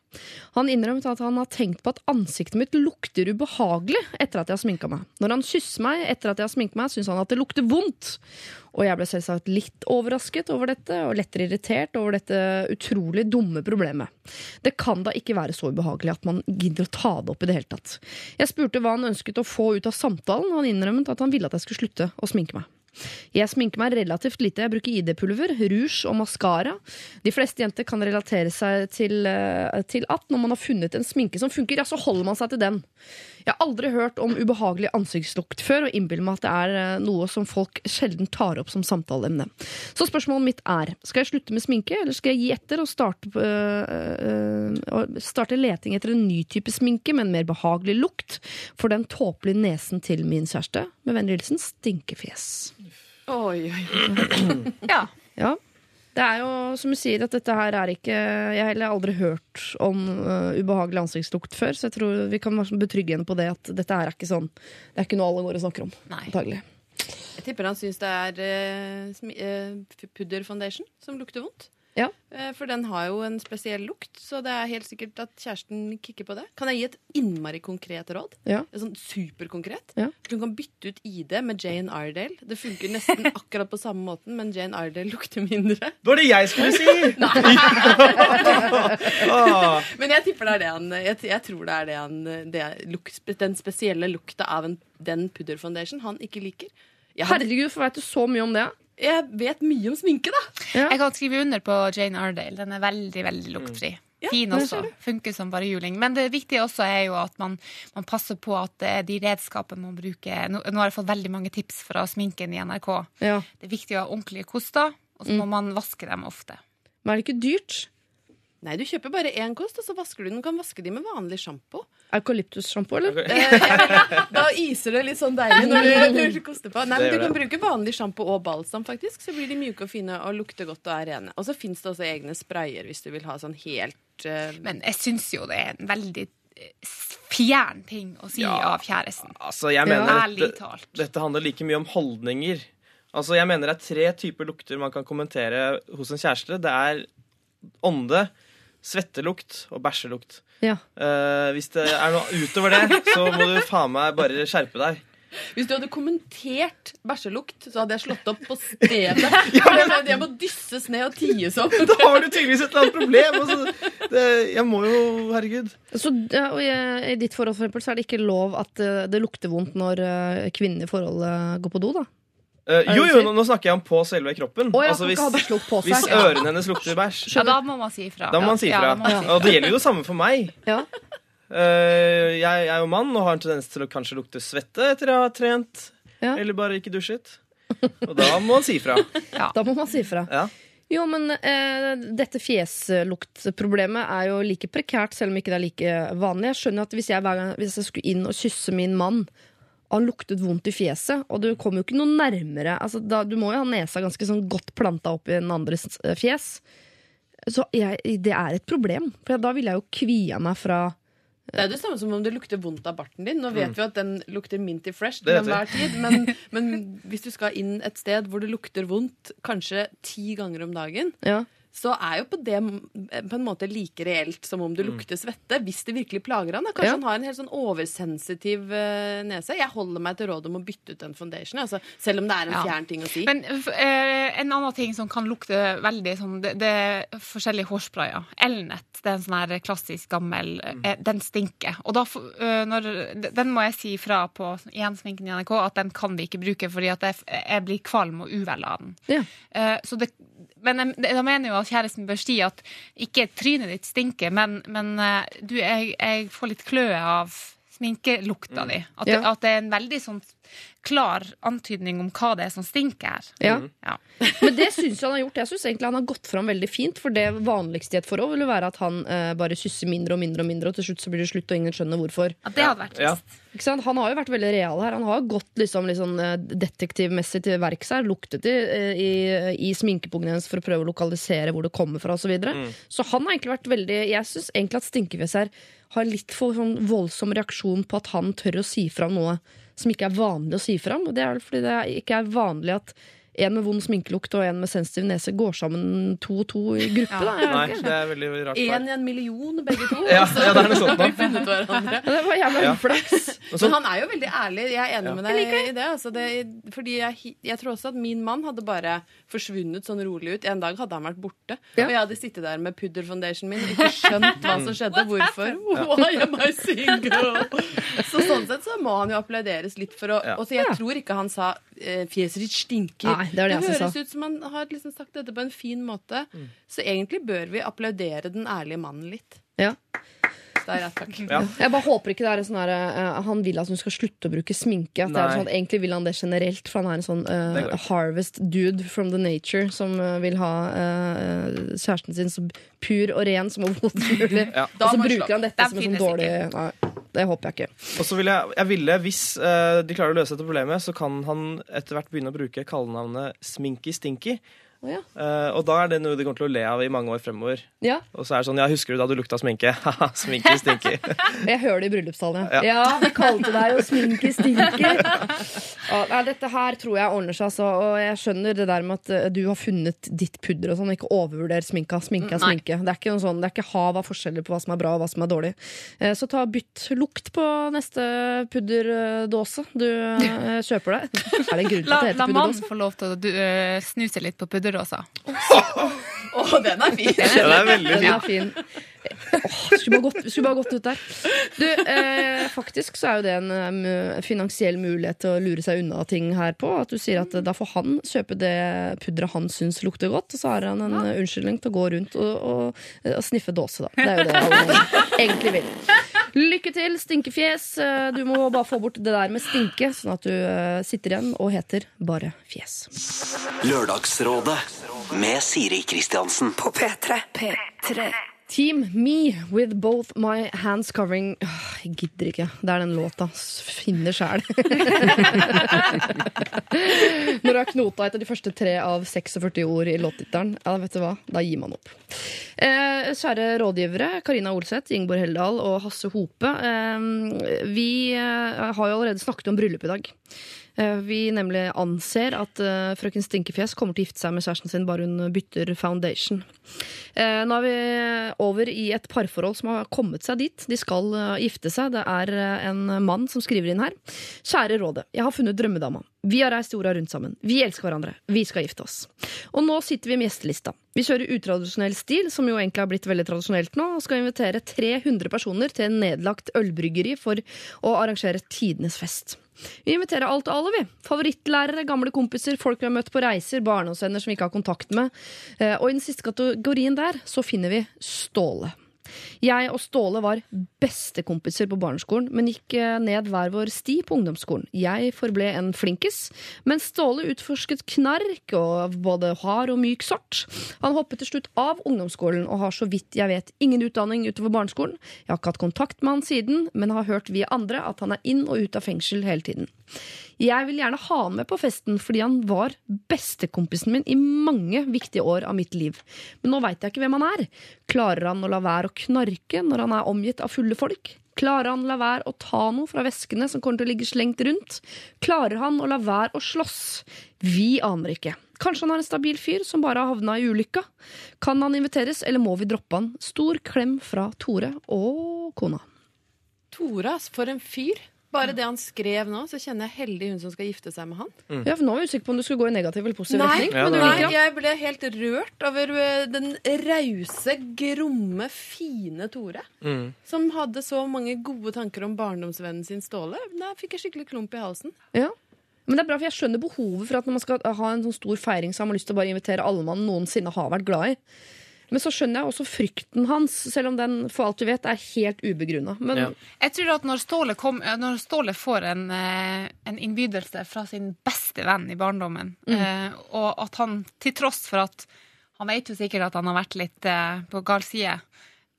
Han innrømmet at han har tenkt på at ansiktet mitt lukter ubehagelig etter at jeg har sminka meg. Når han kysser meg etter at jeg har sminket meg, syns han at det lukter vondt. Og jeg ble selvsagt litt overrasket over dette, og lettere irritert over dette utrolig dumme problemet. Det kan da ikke være så ubehagelig at man gidder å ta det opp i det hele tatt. Jeg spurte hva han ønsket å få ut av samtalen, og han innrømmet at han ville at jeg skulle slutte å sminke meg. Jeg sminker meg relativt lite. Jeg bruker ID-pulver, rouge og maskara. De fleste jenter kan relatere seg til, eh, til at når man har funnet en sminke som funker, ja, så holder man seg til den. Jeg har aldri hørt om ubehagelig ansiktslukt før, og innbiller meg at det er eh, noe som folk sjelden tar opp som samtaleemne. Så spørsmålet mitt er, skal jeg slutte med sminke, eller skal jeg gi etter og starte, øh, øh, starte leting etter en ny type sminke med en mer behagelig lukt for den tåpelige nesen til min kjæreste? Med vennlig hilsen Stinkefjes. Oi, oi. Ja. Ja. Det er jo som du sier at dette her er ikke Jeg har heller aldri hørt om uh, ubehagelig ansiktslukt før, så jeg tror vi kan være betrygge henne på det at dette her er ikke sånn Det er ikke noe alle går og snakker om. Nei. Antagelig. Jeg tipper han syns det er uh, uh, eh, pudderfoundation som lukter vondt. Ja. Eh, for den har jo en spesiell lukt, så det er helt sikkert at kjæresten kikker på det. Kan jeg gi et innmari konkret råd? Ja. Et sånn superkonkret? Ja. Du kan bytte ut ID med Jane Iredale. Det funker nesten akkurat på samme måten, men Jane Iredale lukter mindre. Det var det jeg skulle si! Men jeg tipper det er det han Jeg, jeg tror det er det han det er lukt, Den spesielle lukta av en, den pudderfoundation han ikke liker. Jeg, Herregud, for vet du så mye om det? Jeg vet mye om sminke, da. Ja. Jeg kan skrive under på Jane Ardale. Den er veldig veldig luktfri. Fin også. Funker som bare juling. Men det viktige også er jo at man, man passer på at de redskapene man bruker Nå, nå har jeg fått veldig mange tips fra sminken i NRK. Ja. Det er viktig å ha ordentlige koster, og så må man vaske dem ofte. Men er det ikke dyrt? Nei, du kjøper bare én kost, og så vasker du den. Du kan vaske de med vanlig sjampo. Eukalyptussjampo, eller? Da iser det litt sånn deilig når du, du koster på. Nei, men Du kan bruke vanlig sjampo og balsam, faktisk. Så blir de mjuke og fine og lukter godt og er rene. Og så fins det også egne sprayer hvis du vil ha sånn helt uh... Men jeg syns jo det er en veldig eh, fjern ting å si Ja. av kjæresten. altså, jeg mener Ærlig dette, dette handler like mye om holdninger. Altså, jeg mener det er tre typer lukter man kan kommentere hos en kjæreste. Det er ånde, svettelukt og bæsjelukt. Ja. Eh, hvis det er noe utover det, så må du faen meg bare skjerpe deg. Hvis du hadde kommentert bæsjelukt, så hadde jeg slått opp på stedet. ja, men... Jeg må dysses ned og ties opp. Da har du tydeligvis et eller annet problem. Altså, det, jeg må jo Herregud. Så ja, og jeg, I ditt forhold for eksempel, så er det ikke lov at eh, det lukter vondt når kvinner kvinnen i forholdet går på do? da? Det jo, jo, nå, nå snakker jeg om på selve kroppen. Oh, ja, altså, hvis, hvis ørene hennes lukter bæsj, Ja, da må man si ifra. da må man si ifra. Ja. Og det gjelder jo det samme for meg. Ja. Uh, jeg er jo mann og har en tendens til å kanskje lukte svette etter å ha trent. Ja. Eller bare ikke dusjet. Og da må man si ifra. Da må man si ifra. Ja. Jo, men uh, dette fjesluktproblemet er jo like prekært, selv om ikke det er like vanlig. Jeg skjønner at hvis jeg, hver gang, hvis jeg skulle inn og kysse min mann, han luktet vondt i fjeset, og du kommer jo ikke noe nærmere altså, da, Du må jo ha nesa ganske sånn godt planta opp i den andres eh, fjes. Så jeg, det er et problem, for da ville jeg jo kvia meg fra Det er det samme som om det lukter vondt av barten din. Nå vet vi at den lukter minty fresh til enhver tid, men, men hvis du skal inn et sted hvor det lukter vondt kanskje ti ganger om dagen, ja. Så er jo på det på en måte like reelt som om du lukter svette, hvis det virkelig plager han. Da. Kanskje Ja. han har en helt sånn oversensitiv eh, nese. Jeg holder meg til rådet om å bytte ut den foundationen, altså, selv om det er en Ja. fjern ting å si. Men eh, en annen ting som kan lukte veldig sånn Det, det er forskjellige hårsprayer. Elnet, det er en sånn her klassisk gammel eh, Den stinker. Og da, eh, når, den må jeg si fra på igjen sminken i NRK at den kan vi ikke bruke fordi at jeg, jeg blir kvalm og uvel av den. Ja. Uh, så det, men jeg, da mener jo kjæresten bør si at ikke trynet ditt stinker, men, men eh, du, jeg, jeg får litt kløe av sminkelukta di. At, Ja. at det er en veldig sånn klar antydning om hva det er som stinker her. Ja. Ja. Men det syns jeg han har gjort. Jeg synes egentlig han har gått fram veldig fint. For det vanligste i et forhold vil jo være at han eh, bare sysser mindre og mindre, og mindre Og til slutt så blir det slutt, og ingen skjønner hvorfor. Ja, det hadde vært Ja. trist. Ikke sant? Han har jo vært veldig real her. Han har gått liksom, litt sånn, eh, detektivmessig til verks her. Luktet i, eh, i, i sminkepungen hennes for å prøve å lokalisere hvor det kommer fra osv. Så, videre. så han har egentlig vært veldig Jeg syns egentlig at stinkefjeset her har litt for sånn voldsom reaksjon på at han tør å si fra om noe som ikke er vanlig å si fra om. Og det er vel fordi det ikke er vanlig at en med vond sminkelukt og en med sensitiv nese går sammen to og to i gruppe. Ja. Da. Nei, det er veldig rart. Én i en million, begge to. Ja, ja, det er noe sånt da. Det var jævla Ja. uflaks. Men han er jo veldig ærlig. Jeg er enig Ja. med deg i det. Altså det fordi jeg, jeg tror også at min mann hadde bare forsvunnet sånn rolig ut. En dag hadde han vært borte. Ja. Og jeg hadde sittet der med pudderfoundationen min og ikke skjønt hva som skjedde. Hvorfor? Why am I single? Så sånn sett så må han jo applauderes litt for å Ja. Og så jeg Ja. tror ikke han sa eh, 'fjeset ditt stinker'. Nei, det var det jeg som høres ut som han har liksom sagt dette på en fin måte. Så egentlig bør vi applaudere den ærlige mannen litt. Ja. Ja, takk. Ja. Jeg bare håper ikke det er en sånn her, uh, Han vil at hun skal slutte å bruke sminke. At det er Nei. sånn, at egentlig vil han det generelt, for han er en sånn ikke. harvest dude from the nature som uh, vil ha kjæresten sin så pur og ren som overhodet mulig. Ja. Og så bruker slå. han dette Den som en sånn dårlig Nei, det håper jeg ikke. Og så vil jeg, jeg ville, Hvis de klarer å løse dette problemet, så kan han etter hvert begynne å bruke kallenavnet Sminky Stinky. Å ja. uh, og da er det noe de kommer til å le av i mange år fremover. ja. Og så er det sånn Ja, husker du da du lukta sminke? Haha, sminke stinker. Jeg hører det i bryllupstallene. Ja. Ja. vi kalte deg jo sminke Stinker. Ja, nei, dette her tror jeg ordner seg, altså. Og jeg skjønner det der med at eh, du har funnet ditt pudder og sånn. Ikke overvurder sminka. Sminke er sminke. Det er ikke noe sånn, det er ikke hav av forskjeller på hva som er bra og hva som er dårlig. Uh, Så ta bytt lukt på neste pudderdåse du uh, kjøper deg. Er det en grunn til at det la heter mannen pudderdåse? få lov til å du, snuse litt på pudderdåsa. Å, den er fin! Den er veldig Den er fin. Oh, skulle bare gått, skulle bare gått ut der. Du, eh, faktisk så er jo det en eh, finansiell mulighet til å lure seg unna ting her på. At du sier at eh, da får han kjøpe det pudderet han syns lukter godt, og så har han en eh, unnskyldning til å gå rundt og, og, og sniffe dåse, da. Det er jo det han egentlig vil. Lykke til, stinkefjes. Eh, Du må bare få bort det der med stinke, sånn at du eh, sitter igjen og heter bare fjes. Lørdagsrådet med Siri Kristiansen. På P3. P3. Team Me with both my hands covering Jeg gidder ikke. Det er den låta. Finner sjæl. Når du har knota etter de første tre av 46 ord i låttittelen, ja, vet du hva? Da gir man opp. Eh, kjære rådgivere, Karina Olseth, Ingeborg Heldal og Hasse Hope. Eh, vi eh, har jo allerede snakket om bryllup i dag. Eh, Vi nemlig anser at eh, frøken Stinkefjes kommer til å gifte seg med kjæresten sin bare hun bytter foundation. Eh, Nå er vi over i et parforhold som har kommet seg dit. De skal gifte seg. Det er en mann som skriver inn her. Kjære Rådet, jeg har funnet drømmedama. Vi har reist jorda rundt sammen. Vi elsker hverandre. Vi skal gifte oss. Og nå sitter vi med gjestelista. Vi kjører utradisjonell stil, som jo egentlig har blitt veldig tradisjonelt nå, og skal invitere 300 personer til en nedlagt ølbryggeri for å arrangere tidenes fest. Vi inviterer alt og alle, vi. Favorittlærere, gamle kompiser, folk vi har møtt på reiser, barndomsvenner som vi ikke har kontakt med. Eh, Og i den siste kategorien der så finner vi Ståle. Jeg og Ståle var bestekompiser på barneskolen, men gikk eh, ned hver vår sti på ungdomsskolen. Jeg forble en flinkis, mens Ståle utforsket knark og både hard og myk sort. Han hoppet til slutt av ungdomsskolen og har så vidt jeg vet ingen utdanning utover barneskolen. Jeg har ikke hatt kontakt med han siden, men har hørt via andre at han er inn og ut av fengsel hele tiden. Jeg vil gjerne ha han med på festen fordi han var bestekompisen min i mange viktige år av mitt liv. Men nå veit jeg ikke hvem han er. Klarer han å la være å knarke når han er omgitt av fulle folk? Klarer han å la være å ta noe fra veskene som kommer til å ligge slengt rundt? Klarer han å la være å slåss? Vi aner ikke. Kanskje han er en stabil fyr som bare har havna i ulykka? Kan han inviteres, eller må vi droppe han? Stor klem fra Tore og kona. Tore, for en fyr. Bare det han skrev nå, så kjenner jeg heldig hun som skal gifte seg med han. Ja, for Nå er jeg usikker på om du skulle gå i negativ eller positiv Nei, retning. Ja, men du det liker Nei, jeg ble helt rørt over eh, den rause, gromme, fine Tore. Mm. Som hadde så mange gode tanker om barndomsvennen sin Ståle. Da fikk jeg skikkelig klump i halsen. Ja. Men det er bra, for jeg skjønner behovet for at når man skal ha en sånn stor feiring, så har man lyst til å bare invitere alle man noensinne har vært glad i. Men så skjønner jeg også frykten hans, selv om den for alt vi vet er helt ubegrunna. Men Ja. Jeg tror at når Ståle, kom, eh, når Ståle får en, eh, en innbydelse fra sin beste venn i barndommen, mm. og at han til tross for at Han vet jo sikkert at han har vært litt eh, på gal side.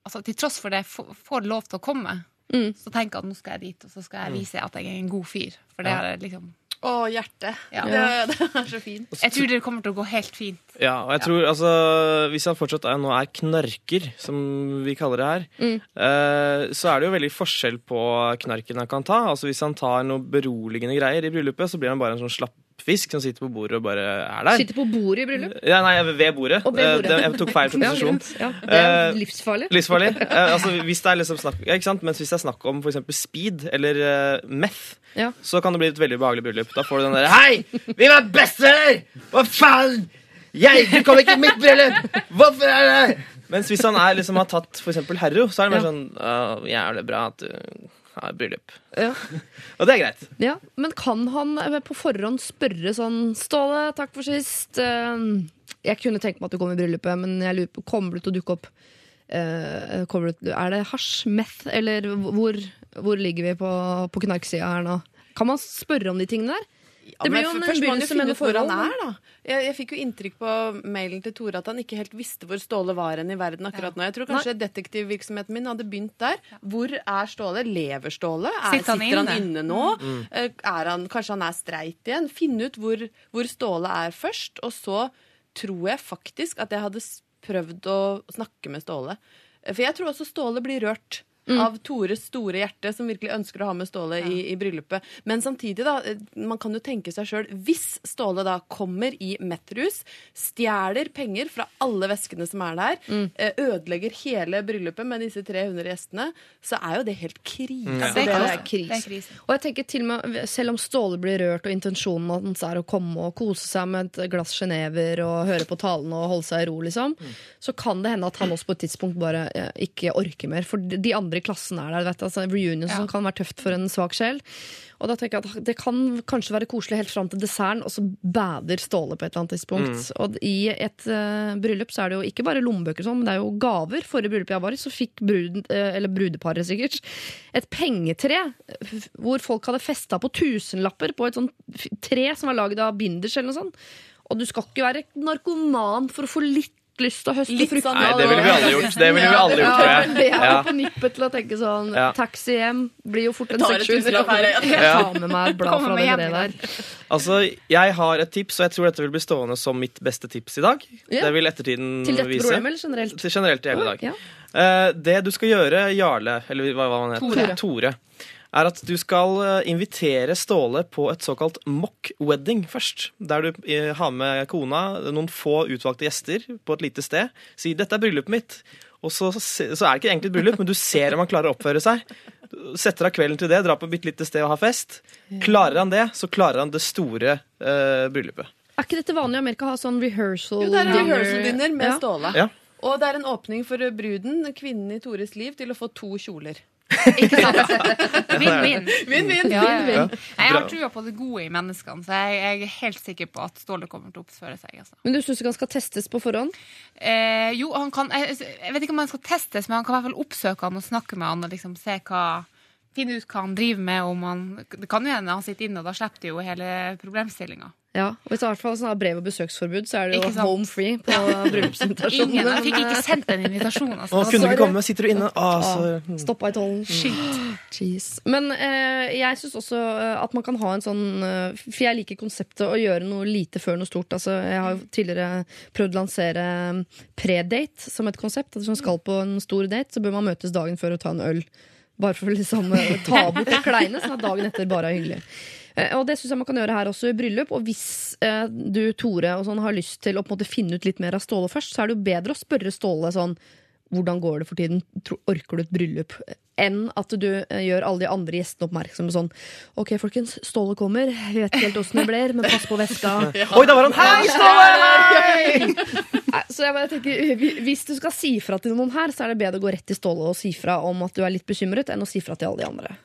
Altså, til tross for det får lov til å komme, så tenker jeg at nå skal jeg dit, og så skal jeg vise at jeg er en god fyr. For det er liksom Å, hjertet. Ja. Det, det er så fint. Jeg tror det kommer til å gå helt fint. Ja, og jeg tror altså Hvis han fortsatt er, nå er knarker, som vi kaller det her, eh, så er det jo veldig forskjell på knarken han kan ta. Altså Hvis han tar noe beroligende greier i bryllupet, så blir han bare en sånn slappfisk som sitter på bordet og bare er der. sitter på bordet i bryllup. Ja, nei, ved bordet. Ved Eh, bordet. det- Jeg tok feil proposisjon. Ja, det er Eh, livsfarlig. Livsfarlig. Eh, altså, hvis det er liksom snakk, ja, ikke sant? Mens hvis det er snakk om eksempel speed eller uh, meth, Ja. så kan det bli et veldig behagelig bryllup. Da får du den derre Hei! Vi var bestevenner! Hva faen? Jeg, Du kom ikke i mitt bryllup! Hvorfor er det Mens hvis han er, liksom, har tatt eksempel Herro, så er det mer sånn uh, Jævlig bra at du har bryllup. Ja. Og det er greit. Ja, Men kan han eh, på forhånd spørre sånn Ståle, takk for sist. eh, Jeg kunne tenke meg at du kom i bryllupet, men jeg lurer på, kommer du til å dukke opp? Eh, er det hasj, meth, eller hvor, hvor ligger vi på, på knarksida her nå? Kan man spørre om de tingene der? Ja, Det blir jo en begynnelse med noe hvor han forhold, er, da. Jeg, jeg fikk jo inntrykk på mailen til Tore at han ikke helt visste hvor Ståle var hen i verden akkurat nå. Jeg tror kanskje detektivvirksomheten min hadde begynt der. Hvor er Ståle? Lever Ståle? Er, Sitter han sitter han inne? inne nå? Mm. Er han, kanskje han er streit igjen? Finne ut hvor, hvor Ståle er først. Og så tror jeg faktisk at jeg hadde prøvd å snakke med Ståle. Eh, For jeg tror også Ståle blir rørt. Av Tores store hjerte, som virkelig ønsker å ha med Ståle i, i bryllupet. Men samtidig, da, eh, man kan jo tenke seg sjøl Hvis Ståle da kommer i Metrus, stjeler penger fra alle veskene som er der, mm. ødelegger hele bryllupet med disse 300 gjestene, så er jo det helt krise. Det det er er krise. Det er krise. Og jeg tenker til og med, Selv om Ståle blir rørt, og intensjonen hans er å komme og kose seg med et glass Genever og høre på talene og holde seg i ro, liksom, så kan det hende at han også på et tidspunkt bare eh, ikke orker mer. For de de andre i klassen er der. Vet altså Reunion Ja. som kan være tøft for en svak sjel. Og da tenker jeg at Det kan kanskje være koselig helt fram til desserten, og så bader Ståle på et eller annet tidspunkt. Og i et uh, bryllup så er det jo ikke bare lommebøker, sånn, men det er jo gaver. Forrige bryllup jeg var i, så fikk bruden, eh, eller brudeparet sikkert, et pengetre hvor folk hadde festa på tusenlapper på et sånt tre som var laget av binders eller noe sånt. Og du skal ikke være narkoman for å få litt lyst til å høste Litt frukt. sånn- Nei, det ville vi alle gjort. Det ville vi alle gjort, tror Ja, jeg. det er jo på nippet til å tenke sånn Ja. Taxi hjem blir jo fort en Tar et seks-sju tusenlapp her. Jeg tar med meg et blad fra det dag. der. Altså, Jeg har et tips, og jeg tror dette vil bli stående som mitt beste tips i dag. Ja. Det vil ettertiden vise. Til dette vise. problemet, eller generelt? Til generelt i hele dag. Ja. Uh, det du skal gjøre, Jarle, eller hva, hva han heter, Tore. Tore, er at du skal eh, invitere Ståle på et såkalt mock wedding først. Der du eh, har med kona, noen få utvalgte gjester på et lite sted. Sier 'dette er bryllupet mitt'. Og så, så er det ikke egentlig et bryllup, men du ser om han klarer å oppføre seg. Setter av kvelden til det, drar på et bitte lite sted og har fest. Klarer han det, så klarer han det store eh, bryllupet. Er ikke dette vanlig i Amerika? Ha sånn rehearsal dinner? Jo, det er rehearsal dinner med Ja. Ståle. Ja. Og det er en åpning for bruden, kvinnen i Tores liv, til å få to kjoler. Ikke sant? Vinn-vinn. Vinn-vinn. Ja, ja, ja. Ja. Jeg har trua på det gode i menneskene, så jeg, jeg er helt sikker på at Ståle kommer til å oppføre seg. Altså. Men du syns ikke han skal testes på forhånd? Eh, jo, han kan jeg, jeg vet ikke om han skal testes, men han kan i hvert fall oppsøke han og snakke med han og liksom se hva Finne ut hva han driver med. Om han, det kan jo hende han sitter inne, og da slipper de jo hele problemstillinga. Ja, og Hvis det har hvert fall sånn brev- og besøksforbud, så er det jo home free på bryllupsinvitasjonen. Ingen, jeg fikk ikke sendt en invitasjon. Altså. Å, kunne du ikke komme? Sitter du inne? Ah, så, Ah, Stoppa i tollen. Jeez. Men eh, jeg syns også eh, at man kan ha en sånn eh, For jeg liker konseptet å gjøre noe lite før noe stort. Altså, jeg har jo tidligere prøvd å lansere eh, predate som et konsept. At hvis man skal på en stor date, så bør man møtes dagen før og ta en øl. Bare for å liksom eh, ta bort det kleine, sånn at dagen etter bare er hyggelig. Eh, Og det syns jeg man kan gjøre her også i bryllup. Og hvis eh, du, Tore, og sånn, har lyst til å måte finne ut litt mer av Ståle først, så er det jo bedre å spørre Ståle sånn hvordan går det for tiden? Orker du et bryllup? Enn at du eh, gjør alle de andre gjestene oppmerksomme sånn Ok, folkens, Ståle kommer. Vi vet ikke helt åssen det blir, men pass på veska. Oi, da var han Hei, Ståle! Så jeg bare tenker, Hvis du skal si fra til noen her, så er det bedre å gå rett til Ståle og si fra om at du er litt bekymret, enn å si fra til alle de andre.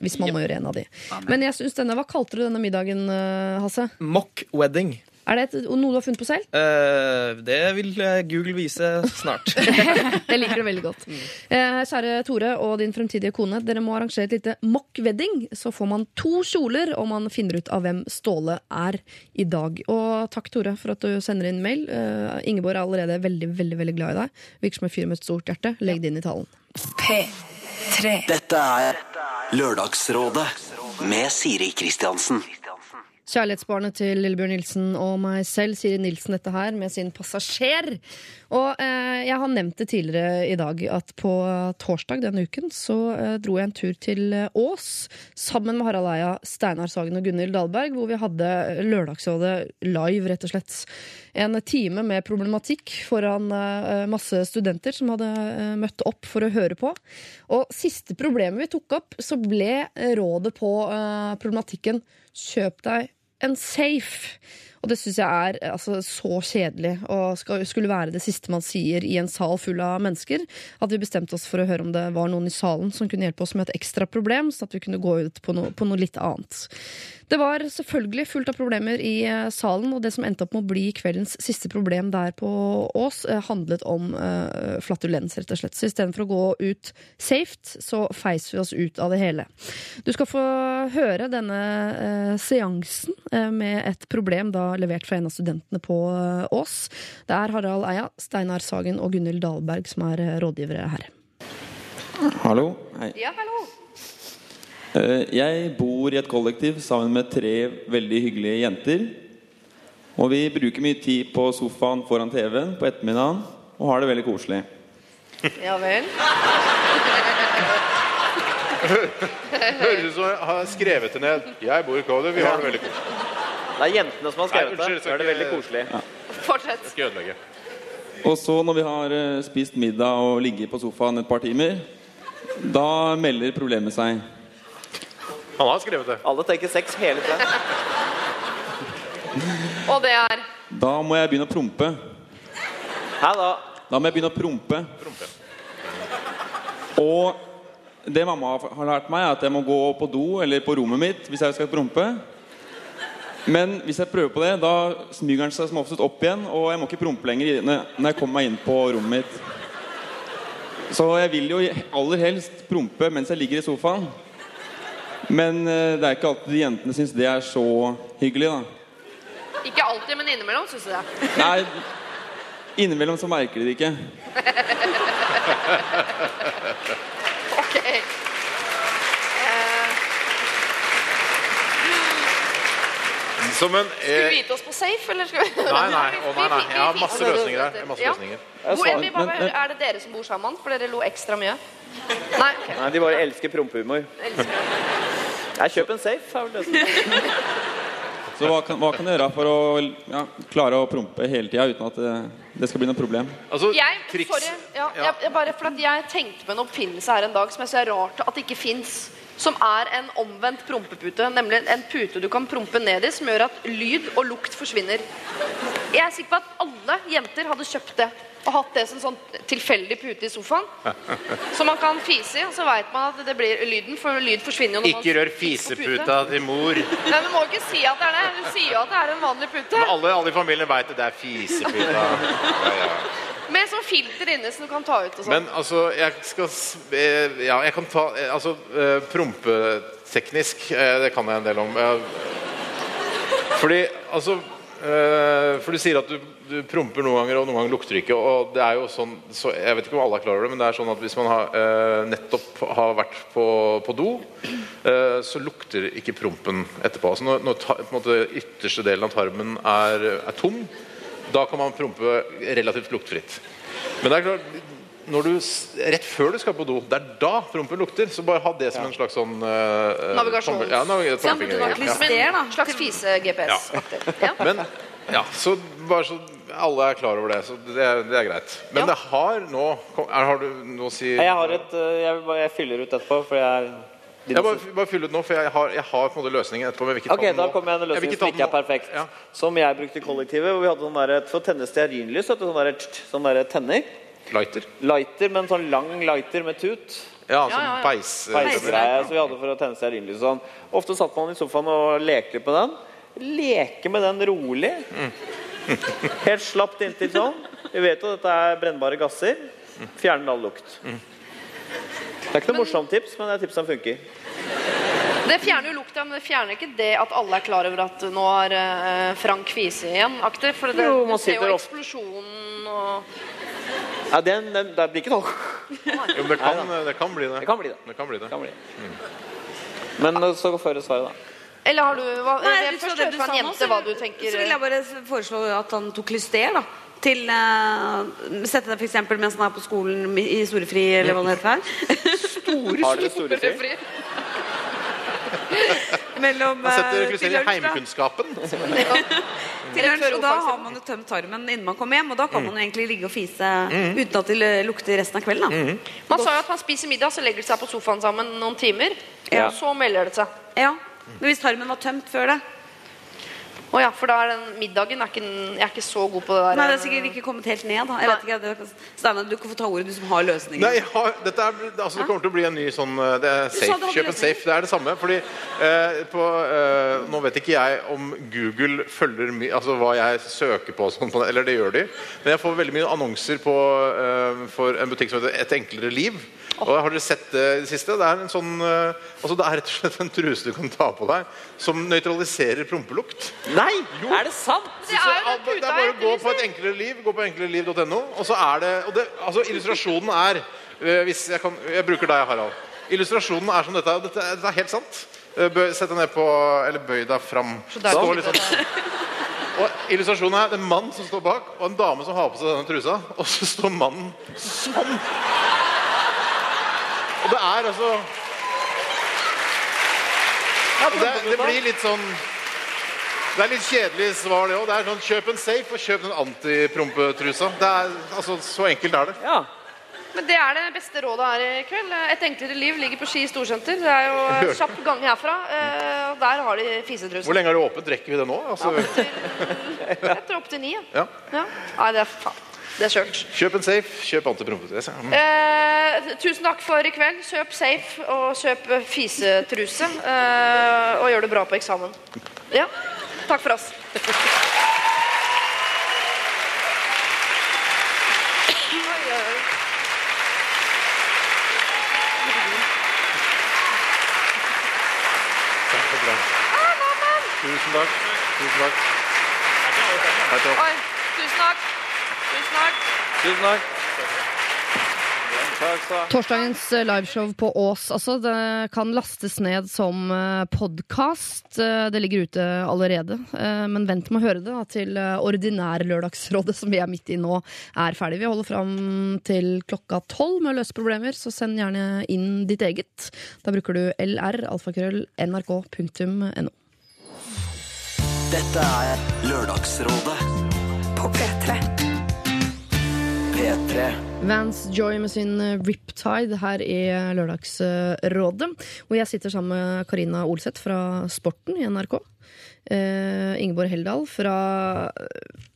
Hvis man må gjøre en av de. Men jeg synes denne, hva kalte du denne middagen, eh, Hasse? Mock wedding. Er det et, noe du har funnet på selv? Uh, det vil eh, Google vise snart. Jeg liker det veldig godt. Uh, kjære Tore og din fremtidige kone, dere må arrangere et lite mock-wedding. Så får man to kjoler, og man finner ut av hvem Ståle er i dag. Og takk, Tore, for at du sender inn mail. Uh, Ingeborg er allerede veldig veldig, veldig glad i deg. Virker som en fyr med et stort hjerte. Legg det inn i talen. P3. Dette er Lørdagsrådet med Siri Kristiansen. Kjærlighetsbarnet til Lillebjørn Nilsen og meg selv, Siri Nilsen, dette her, med sin passasjer. Og eh, jeg har nevnt det tidligere i dag at på torsdag denne uken så eh, dro jeg en tur til eh, Ås sammen med Harald Eia, Steinar Sagen og Gunhild Dahlberg, hvor vi hadde Lørdagsrådet live, rett og slett. En time med problematikk foran eh, masse studenter som hadde eh, møtt opp for å høre på. Og siste problemet vi tok opp, så ble eh, rådet på eh, problematikken kjøp deg en safe. Og det syns jeg er altså, så kjedelig og skal, skulle være det siste man sier i en sal full av mennesker. At vi bestemte oss for å høre om det var noen i salen som kunne hjelpe oss med et ekstra problem, så at vi kunne gå ut på, no, på noe litt annet. Det var selvfølgelig fullt av problemer i eh, salen, og det som endte opp med å bli kveldens siste problem der på Ås, eh, handlet om uh, flatulens, rett og slett. Så istedenfor å gå ut safe, så feis vi oss ut av det hele. Du skal få høre denne uh, seansen uh, med et problem da levert fra en av studentene på Ås. Det er Harald Eia, Steinar Sagen og Gunhild Dahlberg som er rådgivere her. Hallo. Hei. Ja, hallo. Eh, Jeg bor i et kollektiv sammen med tre veldig hyggelige jenter. Og vi bruker mye tid på sofaen foran TV-en på ettermiddagen og har det veldig koselig. Ja vel. Høres ut som jeg har skrevet det ned. Jeg bor i kollektiv, vi har det veldig koselig. Det er jentene som har skrevet det. unnskyld, det. er det veldig koselig. Fortsett. Jeg skal ødelegge. Og så når vi har eh, spist middag og ligget på sofaen et par timer, da melder problemet seg. Han har skrevet det. Alle tenker sex hele tida. Og det er Da må jeg begynne å prompe. Hæ da? Da må jeg begynne å prompe. Prompe. Og det mamma har lært meg, er at jeg må gå på do eller på rommet mitt hvis jeg skal prompe. Men hvis jeg prøver på det, da smyger den seg som oftest opp igjen, og jeg må ikke prompe lenger når når jeg kommer meg inn på rommet mitt. Så jeg vil jo aller helst prompe mens jeg ligger i sofaen. Men eh, det er ikke alltid jentene syns det er så hyggelig, da. Ikke alltid, men innimellom, syns du det. Nei, innimellom så merker de det ikke. Ok. Eh, Som en Skal vi eh, vite oss på safe, eller skal vi Nei, nei. Oh, nei, nei. Jeg har masse løsninger her. Masse løsninger. Ja. Hvor, er, vi bare, er det dere som bor sammen? For dere lo ekstra mye? Nei, okay. Nei, de bare elsker prompehumor. Jeg kjøper en safe. er. Så hva kan, hva kan du gjøre for å ja, klare å prompe hele tida uten at det, det skal bli noe problem? Altså, Jeg, triks sorry, ja, Ja. Jeg, bare, for at jeg tenkte på en oppfinnelse her en dag som jeg ser er rart at det ikke fins. Som er en omvendt prompepute. Nemlig en pute du kan prompe ned i, som gjør at lyd og lukt forsvinner. Jeg er sikker på at alle jenter hadde kjøpt det. Og hatt det som sånn tilfeldig pute i sofaen. Som man kan fise i, og så veit man at det blir lyden. For lyd forsvinner jo når man Ikke rør på pute. fiseputa til mor. Nei, Du må ikke si at det er det. Du sier jo at det er en vanlig pute. Men alle, alle i familien veit at det er fiseputa. Ja, ja. Med sånn filter inne som du kan ta ut og sånn. Men altså, jeg skal eh, Ja, jeg kan ta eh, Altså, eh, prompeteknisk, det kan jeg en del om. Fordi, altså For du sier at du, du promper noen ganger, og noen ganger lukter ikke. Og det er jo sånn så Jeg vet ikke om alle er klar over det, men det er sånn at hvis man har, eh, nettopp har vært på, på do, eh, så lukter ikke prompen etterpå. Altså når, når ta, på en måte, ytterste delen av tarmen er, er tom, da kan man prompe relativt luktfritt. Men det er klart når du, rett før du skal på do, det er da prompen lukter. Så bare ha det som en slags sånn uh, Navigasjon. Ja, navig Som ja. en slags fise-GPS. Ja. Men ja, så bare så alle er klar over det, så det er, det er greit. Men det har nå kom, er, Har du noe å si Jeg har et øh, Jeg, vil bare, jeg fyller ut etterpå, for jeg er Jeg bare, bare fyll ut nå, for jeg har, jeg har på en måte løsningen etterpå. Men Ok, Da kommer jeg en løsning jeg som ikke er perfekt. Ja. Som jeg brukte i kollektivet. Hvor vi hadde sånn der, For å tenne stearinlys, sånn der, sånn der tenner. Lighter. Lighter, men sånn lang lighter med tut. Ja, sånn Ja, ja, ja. beis... Peisgreie som vi hadde for å tenne stearinlys sånn. Ofte satt man i sofaen og lekte litt på den. Leke med den rolig. Helt slapt inntil sånn. Vi vet jo at dette er brennbare gasser. Fjerner all lukt. Det er ikke noe morsomt tips, men det er tips som funker. Det fjerner jo lukta, men det fjerner ikke det at alle er klar over at nå er eh, Frank kvise igjen aktig. For det, Jo, man ser jo ofte- eksplosjonen og Ja, den, den, det blir ikke noe. Jo, det kan, det kan bli det. Det kan bli det. Det kan bli det. Kan bli. Men eh, så føre svaret, da. Eller har du hva, Nei, Jeg først det fra en jente så hva du tenker. Så vil jeg bare foreslå at han tok lyster, da. Til uh, Sette deg f.eks. mens han er på skolen i storefri, eller hva det heter her. Har dere storefri? Mellom setter eh, i heimkunnskapen. Til lunsj, og da har man jo tømt tarmen innen man kommer hjem, og da kan man jo egentlig ligge og fise uten at det lukter resten av kvelden. Da. Man sa jo at man spiser middag, så legger de seg på sofaen sammen noen timer. Ja. Og så melder det seg. Ja. Men hvis tarmen var tømt før det Å ja, for da er den middagen er ikke, Jeg er ikke så god på det der. Nei, det er sikkert ikke kommet helt ned. Da. Jeg vet ikke, Steine, du kan få ta ordet, du som har løsningen. Nei, ja, dette er, altså, det kommer til å bli en ny sånn eh, det er safe, Kjøp en safe. Det er det samme. Fordi eh, på, eh, Nå vet ikke jeg om Google følger mye altså hva jeg søker på, sånn, eller det gjør de. Men jeg får veldig mye annonser på, eh, for en butikk som heter Et enklere liv. Og Har dere sett det i det siste? Det er en sånn eh, altså det er rett og slett en truse du kan ta på deg som nøytraliserer prompelukt. Nei! Er det sant? Det er jo det, det er bare å gå på et enklere liv, gå på enklere og så er det, og det altså, Illustrasjonen er eh, hvis jeg, kan, jeg bruker deg, Harald. Illustrasjonen er som dette. Dette, er- dette er helt sant. Eh, Bøy, sett deg ned på Eller bøy deg fram. der Stå sitter litt sånn. Og illustrasjonen er en mann som står bak, og en dame som har på seg denne trusa. Og så står mannen sånn. Og det er altså det, det blir litt sånn Det er litt kjedelig svar, det òg. Det er sånn kjøp en safe og kjøp den antiprompetrusa. Det altså, så enkelt er det. Ja. Men det er det beste rådet her i kveld. Et enklere liv ligger på Ski storsenter. Det er jo kjapp gang herfra. eh, Og der har de Hvor lenge er det åpent? Rekker vi det nå? Altså, Etter opp til ni. ja. ja. Ja. Nei, det er faen. Det er kjørt. Kjøp en safe, kjøp antiprompetruse. Mm. Eh, tusen takk for i kveld. Kjøp safe og kjøp fisetruse. Eh, og gjør det bra på eksamen. Ja. Takk for oss. Kjempebra. Tusen takk. Tusen takk. Oi, tusen takk. Tusen takk. Torsdagens eh, liveshow på Ås altså, det kan lastes ned som podkast. Det ligger ute allerede. Eh, Men vent med å høre det da, til ordinære ordinær Lørdagsrådet, som vi er midt i nå, er ferdig. Vi holder fram til klokka tolv med å løse problemer, så send gjerne inn ditt eget. Da bruker du lr, alfakrøll, nrk.no. Dette er Lørdagsrådet På P3. P3. Vance Joy med sin eh, Riptide her i Lørdagsrådet. Hvor jeg sitter sammen med Karina Olseth fra Sporten i NRK. Uh, Ingeborg Heldal fra eh,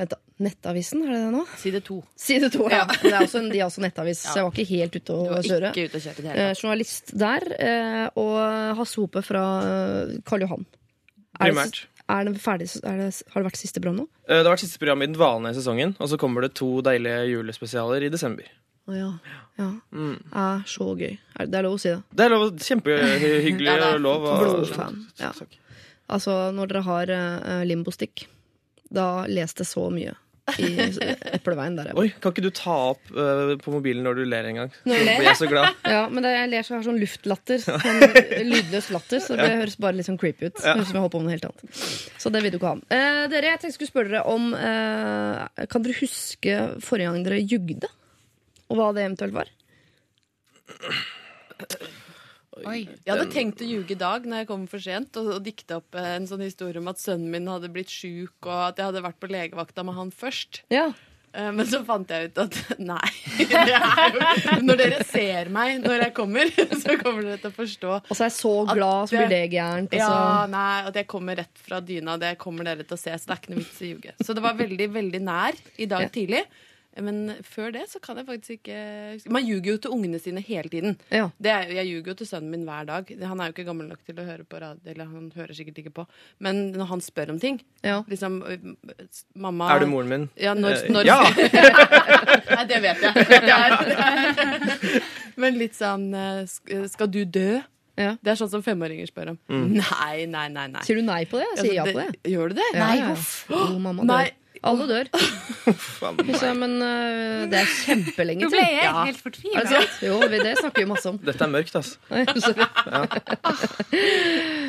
Vent, da. Nettavisen, er det det nå? Side to. Side to, ja. Det er også en, de er også nettavis, så jeg var ikke helt ute å kjøre. ikke ute å kjøre det Eh, journalist der. Eh, og Hasse Hope fra eh, Karl Johan. Primært. Er det ferdig, er det, har det vært siste program nå? Eh, Det har vært siste program i den vanlige sesongen, og så kommer det to deilige julespesialer i desember. Å ja. ja. Mm. Er så gøy. Er, det er lov å si det. Det er lov, kjempehyggelig Ja, er lov. Blodfan. Ja. Altså, når dere har uh, limbostikk, da les det så mye i Epleveien der jeg bor. Oi, Kan ikke du ta opp uh, på mobilen når du ler en gang? Når jeg ler? blir jeg så glad. Ja, men det, jeg ler så jeg har sånn luftlatter. Sånn lydløs latter. Så det Ja. høres bare litt sånn creepy ut. Ja. Høres som jeg holder på med noe helt annet. Så det vil du ikke ha. Eh, dere, jeg tenkte jeg skulle spørre dere om eh, Kan dere huske forrige gang dere jugde? Og hva det eventuelt var? Oi. Jeg hadde tenkt å ljuge i dag når jeg kom for sent, og, og dikte opp eh, en sånn historie om at sønnen min hadde blitt sjuk, og at jeg hadde vært på legevakta med han først. Ja. Eh, Men så fant jeg ut at nei. Jo, når dere ser meg når jeg kommer, så kommer dere til å forstå Og så er jeg så glad, så blir det gærent. og Ja, nei, at jeg kommer rett fra dyna. Det kommer dere til å se, så det er ikke noe vits i å ljuge. Så det var veldig, veldig nær i dag tidlig. Men før det så kan jeg faktisk ikke. Man ljuger jo til ungene sine hele tiden. Ja. Det er, jeg ljuger jo til sønnen min hver dag. Han er jo ikke gammel nok til å høre på radio, eller han hører sikkert ikke på. Men når han spør om ting Ja. liksom Mamma Er du moren min? Ja, når, Eh, når ja. Nei, det vet jeg. Det er. Men litt sånn eh, Skal du dø? Ja. Det er sånn som femåringer spør om. Mm. Nei, nei, nei. nei. Sier du nei på det? Sier ja Altså, på det. Gjør du det? Ja, Nei, ja, ja. huff. Jo, mamma Nei. Alle dør. Så, men øh, det er kjempelenge Nå ble til. jeg Ja. helt Er fortvila. det? Jo, det snakker vi masse om. Dette er mørkt, altså. ja.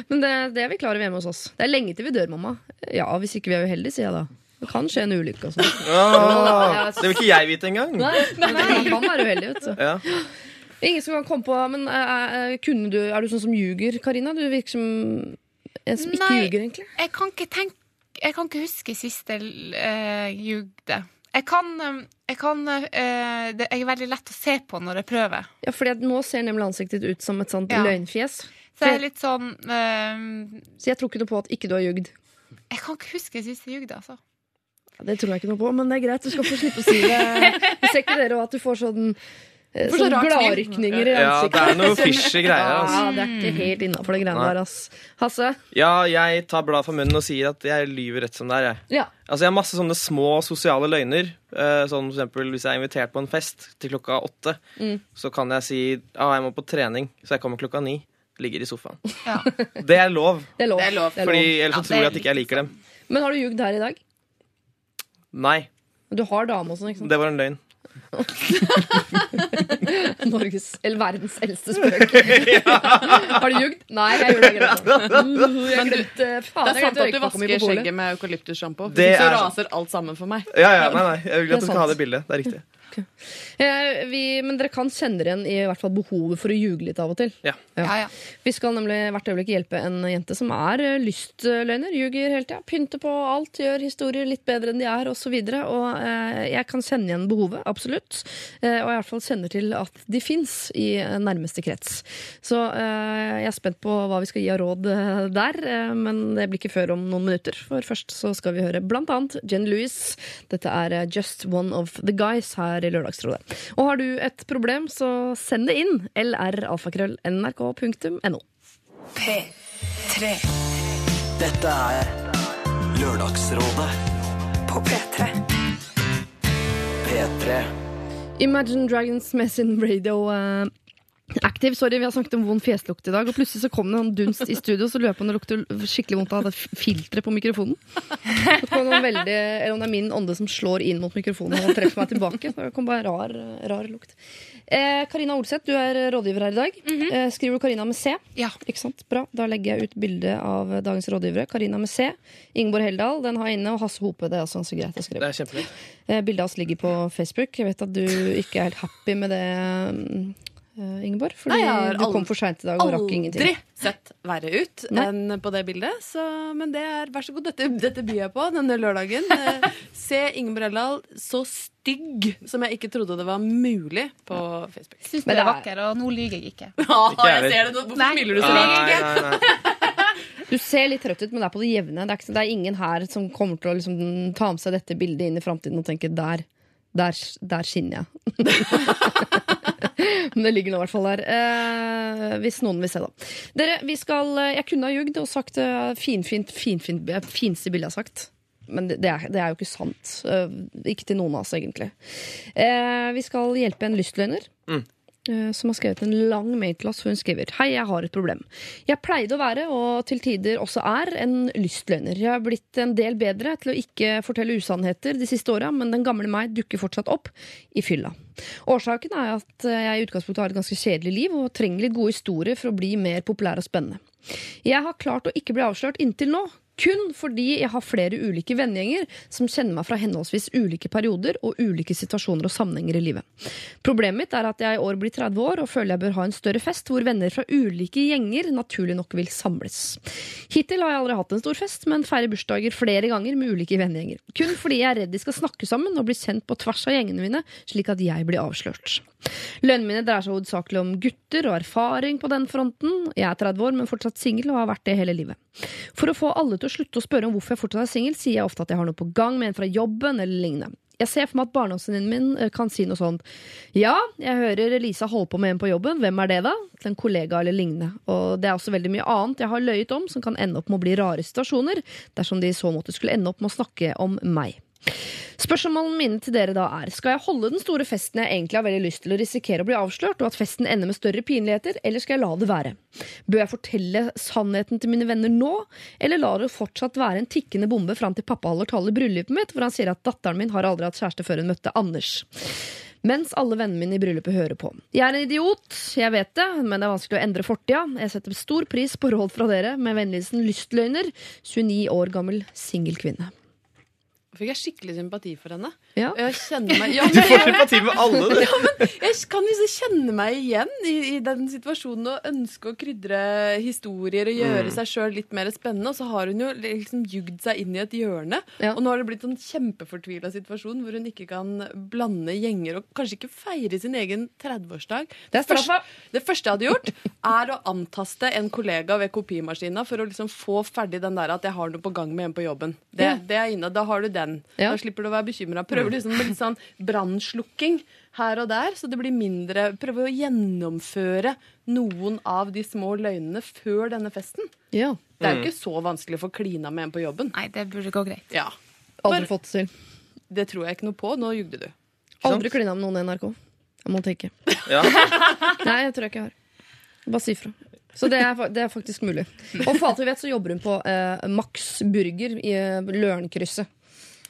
Men det, det er vi klar over hjemme hos oss. Det er lenge til vi dør, mamma. Ja, hvis ikke vi er uheldige, sier jeg da. Det kan skje en ulykke og sånn. Ja, det vil ikke jeg vite engang. Nei, nei, man kan være uheldig, vet du. Ja. Ingen som kan komme på Men øh, øh, kunne du, er du sånn som ljuger, Karina? Du virker som en som ikke ljuger, egentlig. Jeg kan ikke tenke Jeg kan ikke huske sist jeg uh, jugde. Jeg kan, eh, jeg kan eh, det, Jeg er veldig lett å se på når jeg prøver. Ja, for Nå ser nemlig ansiktet ditt ut som et sånt Ja. løgnfjes. Så jeg er litt sånn eh, Så jeg tror ikke noe på at ikke du har jugd. Jeg kan ikke huske sist jeg jugde, altså. Ja, Det tror jeg ikke noe på, men det er greit. Du skal få slippe å si det. Ser ikke dere at du får sånn Sånn rart gladrykninger i Ja, det er noe fishy greier. Ja, Altså. det er ikke helt innafor det greiene der, ass. Hasse? Ja, jeg tar bladet fra munnen og sier at jeg lyver rett som det er. Jeg. Ja. Altså, jeg har masse sånne små sosiale løgner. eh, Sånn for eksempel Hvis jeg er invitert på en fest til klokka åtte, Mm. så kan jeg si ah, jeg må på trening, så jeg kommer klokka ni. Ligger i sofaen. Ja. Det er lov. Det er lov. Det er lov. Fordi ellers Ja, tror jeg at ikke jeg liker dem. Men har du jugd her i dag? Nei, Du har dame og sånn, ikke sant? det var en løgn. Norges, eller verdens eldste spøk. har du jugd? Nei, jeg gjorde det greit. Uh, faen, Det er sant at du vasker skjegget med eukalyptussjampo. Det Så er- raser alt sammen for meg. Ja, ja, nei, nei, jeg vil at du skal ha det bildet. Det er riktig. Eh, vi, men dere kan kjenne igjen i hvert fall behovet for å ljuge litt av og til. Ja. Ja, ja. Vi skal nemlig hvert øyeblikk hjelpe en jente som er eh, lystløgner. Ljuger hele tida. Pynter på alt, gjør historier litt bedre enn de er, osv. Og, så og eh, jeg kan kjenne igjen behovet, absolutt. Eh, og i hvert fall kjenner til at de fins i eh, nærmeste krets. Så eh, jeg er spent på hva vi skal gi av råd der, eh, men det blir ikke før om noen minutter. For først så skal vi høre blant annet Jen Lewis. Dette er Just One of the Guys her i Lørdagsrådet. Og har du et problem, så send det inn. lralfakrøll.nrk.no. P3 Dette er Lørdagsrådet på P3. P3. Imagine Dragons med sin radio eh, Active. Sorry, vi har snakket om vond fjeslukt i dag, og plutselig så kom det en dunst i studio, så løp han og lukter skikkelig vondt av det filteret på mikrofonen. Så kom det veldig, eller om det er min ånde som slår inn mot mikrofonen og treffer meg tilbake. Så det kom bare rar, rar lukt. Eh, Olseth, du er rådgiver her i dag. eh, skriver du Karina med C? Ja. Ikke sant? Bra. Da legger jeg ut bilde av dagens rådgivere. Karina med C. Ingeborg Heldal, den har jeg inne. Og Hasse Hope. Det er også ganske greit å Det skrive. er kjempelett. Eh, Bildet av oss ligger på Facebook. Jeg vet at du ikke er helt happy med det, mm, eh, Ingeborg. Fordi Nei, jeg har du kom for seint i dag og rakk ingenting. Aldri sett verre ut Nei. enn på det bildet. Så, men det er, vær så god, dette, dette byr jeg på denne lørdagen. Eh, se Ingeborg Heldal så stygg som jeg ikke trodde det var mulig på Facebook. Syns du er er- vakker, og nå lyver jeg ikke. Ja, jeg ser det nå. Hvorfor Nei. smiler du så lenge? Du ser litt trøtt ut, men det er på det jevne. Det er, ikke, det er ingen her som kommer til å liksom, ta med seg dette bildet inn i framtiden og tenke der, der, der skinner jeg. men det ligger nå i hvert fall der. Eh, hvis noen vil se, da. Dere, vi skal Jeg kunne ha jugd og sagt eh, finfint, finfint, eh, fineste bildet jeg har sagt. Men det, er, det er jo ikke sant. Eh, ikke til noen av oss, egentlig. Eh, vi skal hjelpe en lystløgner. eh, Som har skrevet en lang mail til oss hun skriver Hei, jeg har et problem. Jeg pleide å være, og til tider også er, en lystløgner. Jeg har blitt en del bedre til å ikke fortelle usannheter de siste åra, men den gamle meg dukker fortsatt opp i fylla. Årsaken er at jeg i utgangspunktet har et ganske kjedelig liv og trenger litt gode historier for å bli mer populær og spennende. Jeg har klart å ikke bli avslørt inntil nå. Kun fordi jeg har flere ulike vennegjenger som kjenner meg fra henholdsvis ulike perioder og ulike situasjoner og sammenhenger i livet. Problemet mitt er at jeg i år blir 30 år og føler jeg bør ha en større fest hvor venner fra ulike gjenger naturlig nok vil samles. Hittil har jeg aldri hatt en stor fest, men feirer bursdager flere ganger med ulike vennegjenger. Kun fordi jeg er redd de skal snakke sammen og bli kjent på tvers av gjengene mine, slik at jeg blir avslørt. Lønnene mine dreier seg hovedsakelig om gutter og erfaring på den fronten. Jeg er 30 år, men fortsatt singel og har vært det hele livet. For å få alle til å slutte å spørre om hvorfor jeg fortsatt er singel, sier jeg ofte at jeg har noe på gang med en fra jobben eller lignende. Jeg ser for meg at barndomsvenninnen min eh, kan si noe sånt. Ja, jeg hører Lisa holde på med en på jobben. Hvem er det, da? Til en kollega eller lignende. Og det er også veldig mye annet jeg har løyet om som kan ende opp med å bli rare situasjoner, dersom de i så måte skulle ende opp med å snakke om meg. Spørsmålene mine til dere da er Skal jeg holde den store festen jeg egentlig har veldig lyst til, og risikere å bli avslørt, og at festen ender med større pinligheter, eller skal jeg la det være? Bør jeg fortelle sannheten til mine venner nå, eller la det fortsatt være en tikkende bombe fram til pappa holder tall i bryllupet mitt, hvor han sier at datteren min har aldri hatt kjæreste før hun møtte Anders? Mens alle vennene mine i bryllupet hører på. Jeg er en idiot, jeg vet det, men det er vanskelig å endre fortida. Jeg setter stor pris på råd fra dere, med vennligheten Lystløgner, 29 år gammel singelkvinne. Fikk jeg skikkelig sympati for henne. Ja. Jeg kjenner meg, ja, Du får sympati med alle, du. Ja, men jeg kan liksom kjenne meg igjen i, i den situasjonen og ønske å krydre historier og gjøre Mm. seg sjøl litt mer spennende. Og så har hun jo liksom jugd seg inn i et hjørne. Og nå har det blitt en kjempefortvila situasjon hvor hun ikke kan blande gjenger og kanskje ikke feire sin egen 30-årsdag. Det første, det første jeg hadde gjort, er å antaste en kollega ved kopimaskina for å liksom få ferdig den der at jeg har noe på gang med en på jobben. Det, Ja. det er inne, Da har du den. Ja. Da slipper du å være bekymra. Prøver liksom med litt sånn brannslukking her og der, så det blir mindre Prøver å gjennomføre noen av de små løgnene før denne festen. Ja. Det er jo Mm. ikke så vanskelig å få klina med en på jobben. Nei, det burde gå greit. Ja. Aldri fått det til. Det tror jeg ikke noe på. Nå jugde du. Aldri klina med noen i NRK. Jeg må tenke. Ja. Nei, jeg tror jeg ikke jeg har. Bare si ifra. Så det er, det er faktisk mulig. Og for alt vi vet, så jobber hun på eh, Max Burger i eh, Lørenkrysset.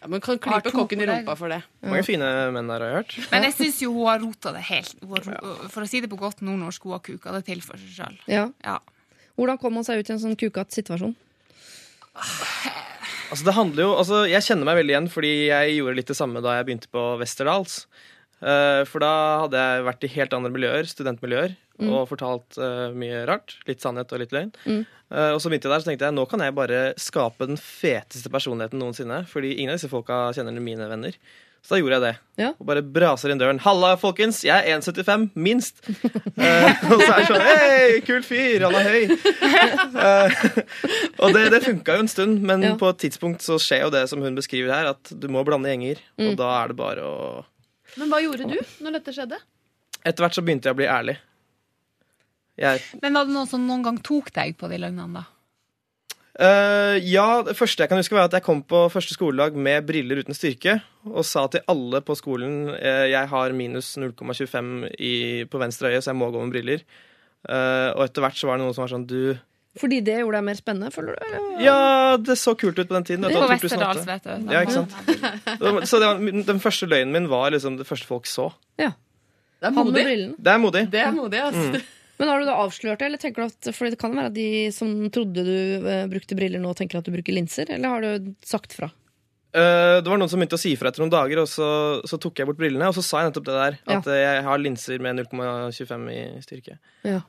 Ja, men kan klype kokken i rumpa for det. Mange fine menn her, har jeg hørt. Men jeg syns jo hun har rota det helt. Hun har, for å si det på godt nordnorsk, hun har kuka det til for seg sjøl. Ja. Ja. Hvordan kom man seg ut i en sånn kukete situasjon? Altså, det handler jo, altså, jeg kjenner meg veldig igjen, fordi jeg gjorde litt det samme da jeg begynte på Westerdals. Eh, for da hadde jeg vært i helt andre miljøer, studentmiljøer, Mm. og fortalt uh, mye rart. Litt sannhet og litt løgn. Mm. Uh, og så begynte jeg der, så tenkte jeg nå kan jeg bare skape den feteste personligheten noensinne. Fordi ingen av disse folka kjenner mine venner. Så da gjorde jeg det. Ja. Og bare braser inn døren. 'Halla, folkens! Jeg er 1,75, minst!' uh, og så er det sånn 'Hei, kul fyr! Han er høy!' Uh, og det, det funka jo en stund, men Ja. på et tidspunkt så skjer jo det som hun beskriver her, at du må blande gjenger. Mm. Og da er det bare å Men hva gjorde du når dette skjedde? Etter hvert så begynte jeg å bli ærlig. Jeg Men var det noen som noen gang tok deg på de løgnene, da? Eh, ja, det første jeg kan huske var at jeg kom på første skoledag med briller uten styrke og sa til alle på skolen eh, jeg har minus 0,25 på venstre øye, så jeg må gå med briller. Eh, og etter hvert så var det noen som var sånn Du Fordi det gjorde deg mer spennende, føler du? eller? Ja, det så kult ut på den tiden. På 2008. Westerdals, vet du. Ja, ikke sant? Så det var, den første løgnen min var liksom det første folk så. Ja. Det er modig. Det er modig. Det er modig, altså. Mm. Men har du da avslørt det, eller tenker du at For det kan være at de som trodde du eh, brukte briller, nå tenker at du bruker linser, eller har du sagt fra? Uh, det var noen som begynte å si fra etter noen dager, og så, så tok jeg bort brillene. Og så sa jeg nettopp det der, at ja. jeg har linser med 0,25 i styrke. Ja.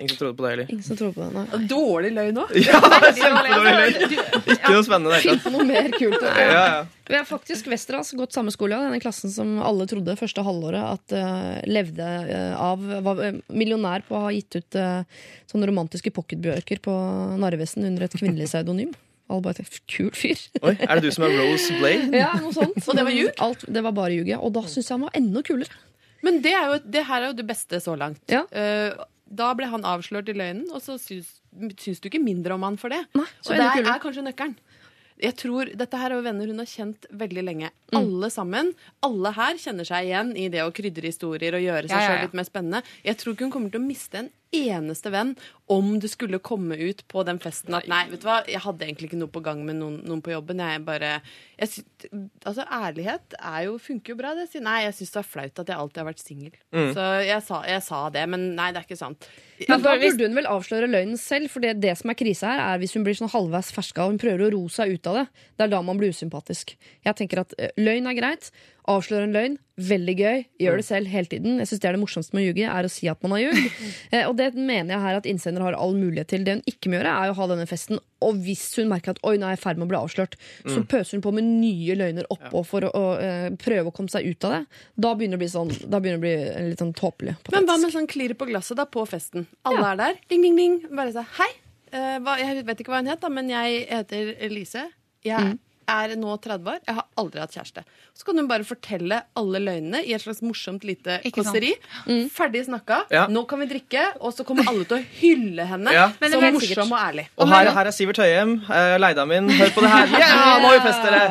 Ingen som trodde på det heller. Ingen som trodde på det, nei. Dårlig løgn òg. Ja, kjempedårlig løgn. Ikke noe spennende. Finn på noe mer kult. Ja, ja. Vi har faktisk Westerdals gått samme skole, denne klassen som alle trodde første halvåret at uh, levde uh, av Var eh, millionær på å ha gitt ut uh, sånne romantiske pocketbøker på Narvesen under et kvinnelig pseudonym. Alle bare tenkte, Kul fyr. Oi, Er det du som er Rose Blade? Ja, noe sånt. Og det var ljug? Alt, det var bare ljug, ja. Og da syns jeg han var enda kulere. Men det, er jo, det her er jo det beste så langt. Ja. Eh, da ble han avslørt i løgnen, og så syns, syns du ikke mindre om han for det. Nei, og det er, er kanskje nøkkelen. Jeg tror, Dette her er jo venner hun har kjent veldig lenge. Mm. Alle sammen. Alle her kjenner seg igjen i det å krydre historier og gjøre seg Ja, ja, selv sjøl litt mer spennende. Jeg tror ikke hun kommer til å miste en eneste venn om det skulle komme ut på den festen at nei, vet du hva, jeg hadde egentlig ikke noe på gang med noen, noen på jobben. Jeg bare jeg sy Altså, ærlighet er jo, funker jo bra. Det. Jeg Nei, jeg syns det er flaut at jeg alltid har vært singel. Mm. Så jeg sa, jeg sa det, men nei, det er ikke sant. Men da burde hun vel avsløre løgnen selv, for det, det som er krise her, er hvis hun blir sånn halvveis ferska og hun prøver å ro seg ut av det. Det er da man blir usympatisk. Jeg tenker at eh, løgn er greit. Avsløre en løgn, veldig gøy. Gjør det selv hele tiden. Jeg synes Det er det morsomste med å ljuge, er å si at man har ljugd. Eh, og det mener jeg her at innsender har all mulighet til. Det hun ikke må gjøre, er å ha denne festen. Og hvis hun merker at oi, nå er jeg i ferd med å bli avslørt, så Mm. pøser hun på med nye løgner oppå for å, å uh, prøve å komme seg ut av det. Da begynner det å bli sånn det å bli litt sånn tåpelig. Men hva med sånn klirr på glasset da på festen? Alle er der. Ding, ding, ding. Bare si Hei. Uh, hva, jeg vet ikke hva hun het, da, men jeg heter Lise. Jeg, er nå 30 år, jeg har aldri hatt kjæreste. Så kan hun bare fortelle alle løgnene i et slags morsomt lite kåseri. Mm. Ferdig snakka. Ja. Nå kan vi drikke, og så kommer alle til å hylle henne Ja. Som morsom morsom og ærlig. Og her, her er Sivert Høyem, uh, leida min. Hør på det her. Ja, nå har vi fest, dere!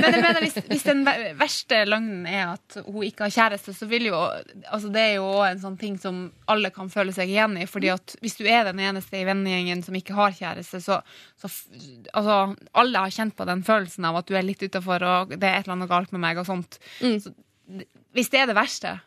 Men jeg mener, hvis, hvis den verste løgnen er at hun ikke har kjæreste, så vil jo altså Det er jo en sånn ting som alle kan føle seg igjen i. fordi at hvis du er den eneste i vennegjengen som ikke har kjæreste, så, så Altså, alle har kjent på den følelsen av at du er litt utafor, og det er et eller annet galt med meg, og sånt. Så, hvis det er det verste,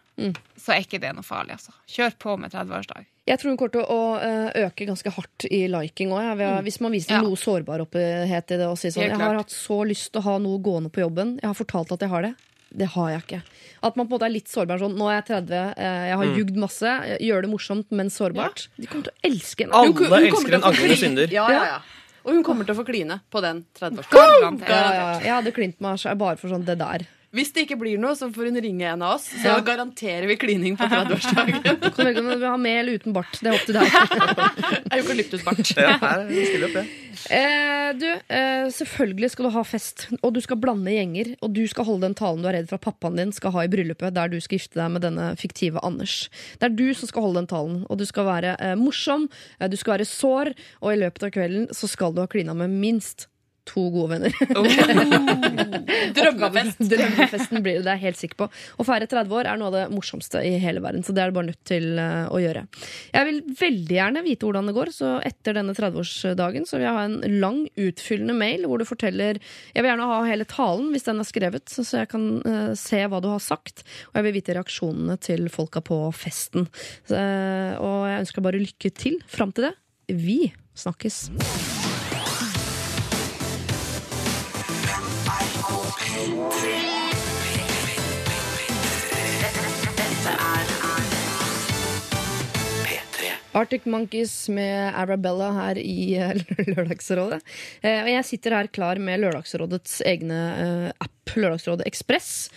så er ikke det noe farlig, altså. Kjør på med 30-årsdag. Jeg tror hun kommer til å eh, øke ganske hardt i liking òg. Hvis man viser Ja. noe sårbarhet i det og sier sånn Jeg har hatt så lyst til å ha noe gående på jobben. Jeg har fortalt at jeg har det. Det har jeg ikke. At man på en måte er litt sårbar. Sånn, nå er jeg 30, eh, jeg har Mm. jugd masse. Gjør det morsomt, men sårbart. De kommer til å elske henne. Alle Hun- hun elsker en angrende synder. Ja, ja, ja. Og hun kommer til å få kline på den 30-årsdagen. Garantert. Ja, ja, ja. Jeg hadde klint meg bare for sånn det der. Hvis det ikke blir noe, så får hun ringe en av oss. Så garanterer vi klining på 30-årsdagen. Så velger om du vil ha med eller uten bart. Det er opp til deg. Eukalyptusbart. Ja, her stiller opp, jeg. Eh, du, eh, selvfølgelig skal du ha fest, og du skal blande gjenger. Og du skal holde den talen du er redd for at pappaen din skal ha i bryllupet, der du skal gifte deg med denne fiktive Anders. Det er du som skal holde den talen, og du skal være eh, morsom, eh, du skal være sår, og i løpet av kvelden så skal du ha klina med minst to gode venner. Drømmefest. Drømmefesten blir det, det er jeg helt sikker på. Å feire 30 år er noe av det morsomste i hele verden, så det er du bare nødt til eh, å gjøre. Jeg vil veldig gjerne vite hvordan det går, så etter denne 30-årsdagen så vil jeg ha en lang, utfyllende mail hvor du forteller Jeg vil gjerne ha hele talen hvis den er skrevet, så så jeg kan eh, se hva du har sagt, og jeg vil vite reaksjonene til folka på festen. Eh, og jeg ønsker bare lykke til fram til det. Vi snakkes. Arctic Monkeys med Arabella her i eh, Lørdagsrådet. Eh, Og jeg sitter her klar med Lørdagsrådets egne eh, app, Lørdagsrådet Ekspress.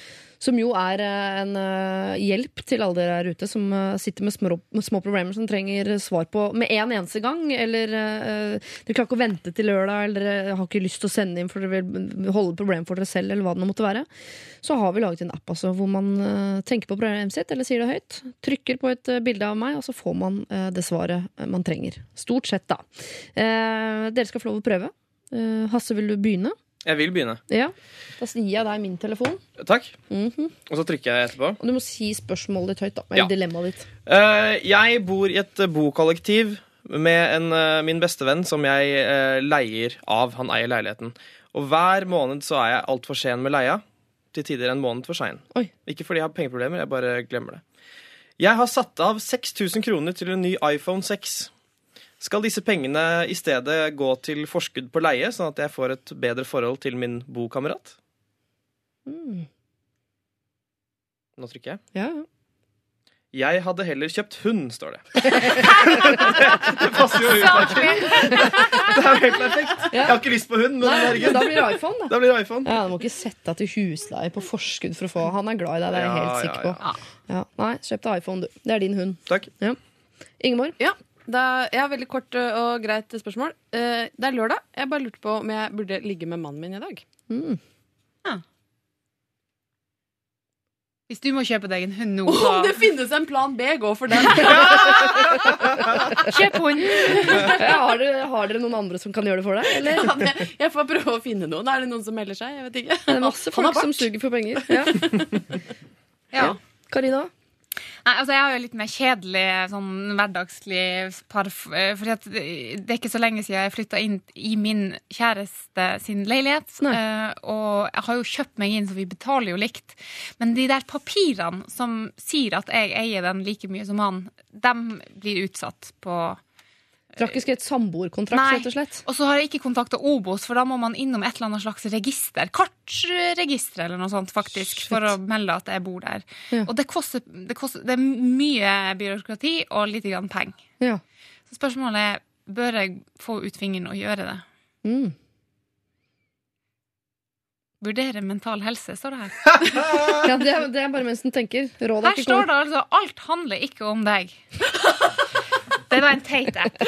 Som jo er eh, en eh, hjelp til alle dere der ute som eh, sitter med små, små problemer som trenger svar på med en eneste gang. Eller uh, dere klarer ikke å vente til lørdag, eller dere har ikke lyst til å sende inn for dere vil holde problemet for dere selv, eller hva det nå måtte være. Så har vi laget en app altså, hvor man uh, tenker på problemet sitt, eller sier det høyt. Trykker på et uh, bilde av meg, og så får man det svaret man trenger. Stort sett, da. Dere skal få lov å prøve. Hasse, vil du begynne? Jeg vil begynne. Ja. Da gir jeg deg min telefon. Takk. Mhm. Og så trykker jeg etterpå. Og du må si spørsmålet ditt høyt, da. Eller Ja. dilemmaet ditt. Uh, jeg bor i et eh, bokollektiv med en, uh, min bestevenn som jeg uh, leier av. Han eier leiligheten. Og hver måned så er jeg altfor sen med leia. Til tider en måned for sein. Ikke fordi jeg har pengeproblemer, jeg bare glemmer det. Jeg har satt av 6000 kroner til en ny iPhone 6. Skal disse pengene i stedet gå til forskudd på leie, sånn at jeg får et bedre forhold til min bokamerat? Mm. Nå trykker jeg. Ja, ja. Jeg hadde heller kjøpt hund, står det. det passer jo utmerket. Det er jo helt perfekt. Jeg har ikke lyst på hund, men Nei, men herregud. da blir det iPhone, da. Da blir det iPhone. Ja, Du må ikke sette deg til husleie på forskudd for å få Han er glad i deg, det er jeg Ja, helt ja, sikker på. Ja. Nei, kjøp deg iPhone, du. Det er din hund. Takk. Ja. Ingeborg? Ja, da, jeg har veldig kort og greit spørsmål. Eh, Det er lørdag. Jeg bare lurte på om jeg burde ligge med mannen min i dag. Mm. Hvis du må kjøpe deg en hund nå, Om det finnes en plan B, gå for den! kjøp hund! Ja, har, dere, har dere noen andre som kan gjøre det for deg? Eller? Ja, det- Jeg får prøve å finne noen. Er det noen som melder seg? Jeg vet ikke. Det er masse folk som suger for penger. Ja. Ja. Karina? Nei, altså Jeg har jo litt mer kjedelig, sånn hverdagslig parf... eh, at det er ikke så lenge siden jeg flytta inn i min kjæreste sin leilighet. Eh, og jeg har jo kjøpt meg inn, så vi betaler jo likt. Men de der papirene som sier at jeg eier den like mye som han, dem blir utsatt på Har ikke skrevet samboerkontrakt, rett og slett? Og så har jeg ikke kontakta Obos, for da må man innom et eller annet slags register. Kartregister eller noe sånt, faktisk, Shit. for å melde at jeg bor der. Ja. Og det koster, det koster Det er mye byråkrati og lite grann penger. Ja. Så spørsmålet er bør jeg få ut fingeren og gjøre det. Mm. Vurdere mental helse, står det her. ja det, er, det er bare mens den tenker. Rådet er Her står det altså alt handler ikke om deg. Det var en teit app.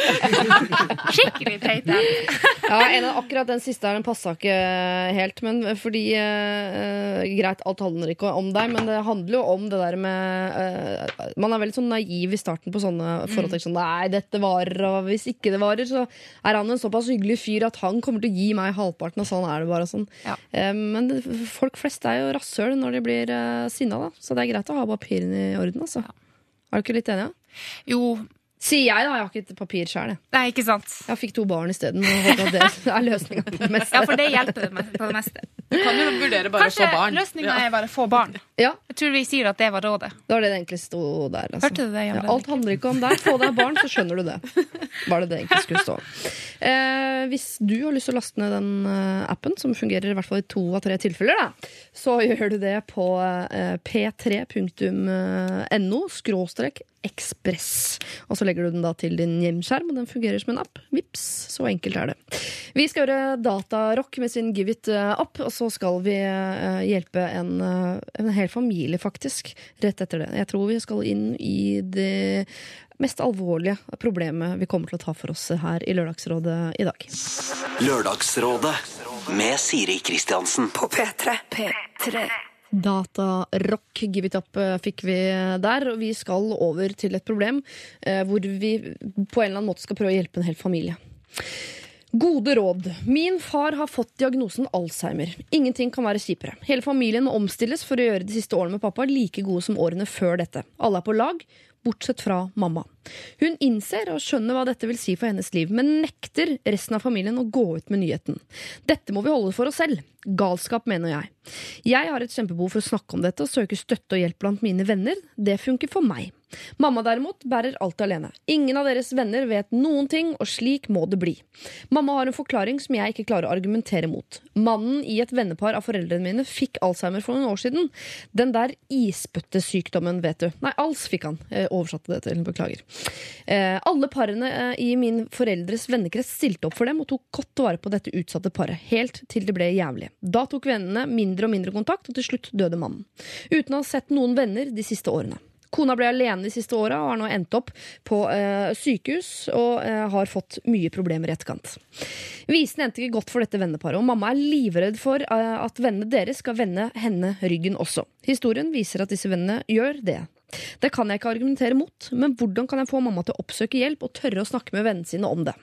Skikkelig teit app. Ja, en av, akkurat den siste her, den passa ikke helt. Men fordi eh, Greit, alt handler ikke om deg, men det handler jo om det der med eh, Man er veldig sånn naiv i starten på sånne forhold. Mm. Sånn, Nei, dette varer, og hvis ikke det varer, så er han en såpass hyggelig fyr at han kommer til å gi meg halvparten, og sånn er det bare. Sånn. Ja. Eh, men folk flest er jo rasshøl når de blir uh, sinna, da. Så det er greit å ha papirene i orden, altså. Er du ikke litt enig? Ja? Jo, Sier jeg, da. Jeg har ikke et papir sjøl, jeg. nei, ikke sant. Jeg fikk to barn isteden. og Det er løsninga på det meste. Ja, for det hjelper på det meste. Du kan jo vurdere bare å få barn. løsninga er bare å få barn. Ja, Jeg tror vi sier at det var rådet. Det var det det egentlig sto der. Altså. Hørte du det, Ja, alt handler ikke om deg. Få deg barn, så skjønner du det. Var det det egentlig skulle stå. Eh, hvis du har lyst til å laste ned den eh, appen, som fungerer i hvert fall i to av tre tilfeller, da, så gjør du det på eh, p3.no skråstrek ekspress. Og så legger du den da til din hjemskjerm, og den fungerer som en app. Vips, så enkelt er det. Vi skal gjøre Datarock med sin Give It eh, Up, og så skal vi eh, hjelpe en, eh, en hel familie, faktisk, rett etter det. Jeg tror vi skal inn i det mest alvorlige problemet vi kommer til å ta for oss her i Lørdagsrådet i dag. Lørdagsrådet med Siri Kristiansen. På P3. P3. Datarock, Give It Up eh, fikk vi der, og vi skal over til et problem eh, hvor vi på en eller annen måte skal prøve å hjelpe en hel familie. Gode råd. Min far har fått diagnosen Alzheimer. Ingenting kan være kjipere. Hele familien må omstilles for å gjøre de siste årene med pappa like gode som årene før dette. Alle er på lag, bortsett fra mamma. Hun innser og skjønner hva dette vil si for hennes liv, men nekter resten av familien å gå ut med nyheten. Dette må vi holde for oss selv. Galskap, mener jeg. Jeg har et kjempebehov for å snakke om dette og søke støtte og hjelp blant mine venner. Det funker for meg. Mamma derimot bærer alt alene. Ingen av deres venner vet noen ting, og slik må det bli. Mamma har en forklaring som jeg ikke klarer å argumentere mot. Mannen i et vennepar av foreldrene mine fikk Alzheimer for noen år siden. Den der isbøttesykdommen, vet du. Nei, als fikk han. Jeg oversatte det til, beklager. Eh, alle parene eh, i min foreldres vennekrets stilte opp for dem og tok godt vare på dette utsatte paret, helt til det ble jævlig. Da tok vennene mindre og mindre kontakt, og til slutt døde mannen. Uten å ha sett noen venner de siste årene. Kona ble alene de siste åra og har nå endt opp på eh, sykehus og eh, har fått mye problemer i etterkant. Visene endte ikke godt for dette venneparet, og mamma er livredd for eh, at vennene deres skal vende henne ryggen også. Historien viser at disse vennene gjør det. Det kan jeg ikke argumentere mot, men hvordan kan jeg få mamma til å oppsøke hjelp og tørre å snakke med vennene sine om det?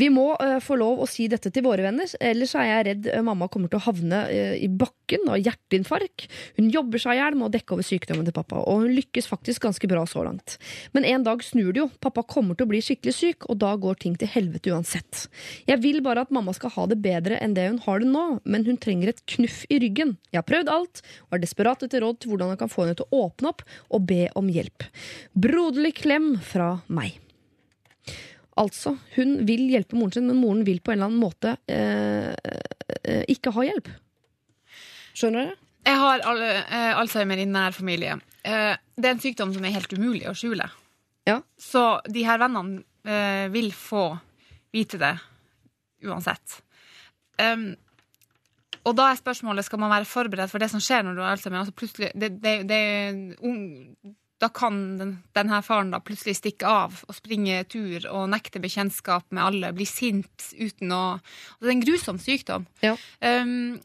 Vi må uh, få lov å si dette til våre venner, ellers er jeg redd eh, mamma kommer til å havne uh, i bakken og hjerteinfarkt. Hun jobber seg i hjel med å dekke over sykdommen til pappa, og hun lykkes faktisk ganske bra så langt. Men en dag snur det jo, pappa kommer til å bli skikkelig syk, og da går ting til helvete uansett. Jeg vil bare at mamma skal ha det bedre enn det hun har det nå, men hun trenger et knuff i ryggen. Jeg har prøvd alt, og er desperat etter råd til hvordan jeg kan få henne til å åpne opp og be om hjelp. Broderlig klem fra meg. Altså, hun vil hjelpe moren sin, men moren vil på en eller annen måte eh, eh, ikke ha hjelp. Skjønner dere? Jeg har al eh, Alzheimer i nær familie. Eh, det er en sykdom som er helt umulig å skjule. Ja. Så de her vennene eh, vil få vite det uansett. Um, og da er spørsmålet skal man være forberedt for det som skjer når du har Alzheimer. Altså det, det, det, da kan den, denne faren da plutselig stikke av og springe tur og nekte bekjentskap med alle, bli sint uten å altså Det er en grusom sykdom. Ja. Um,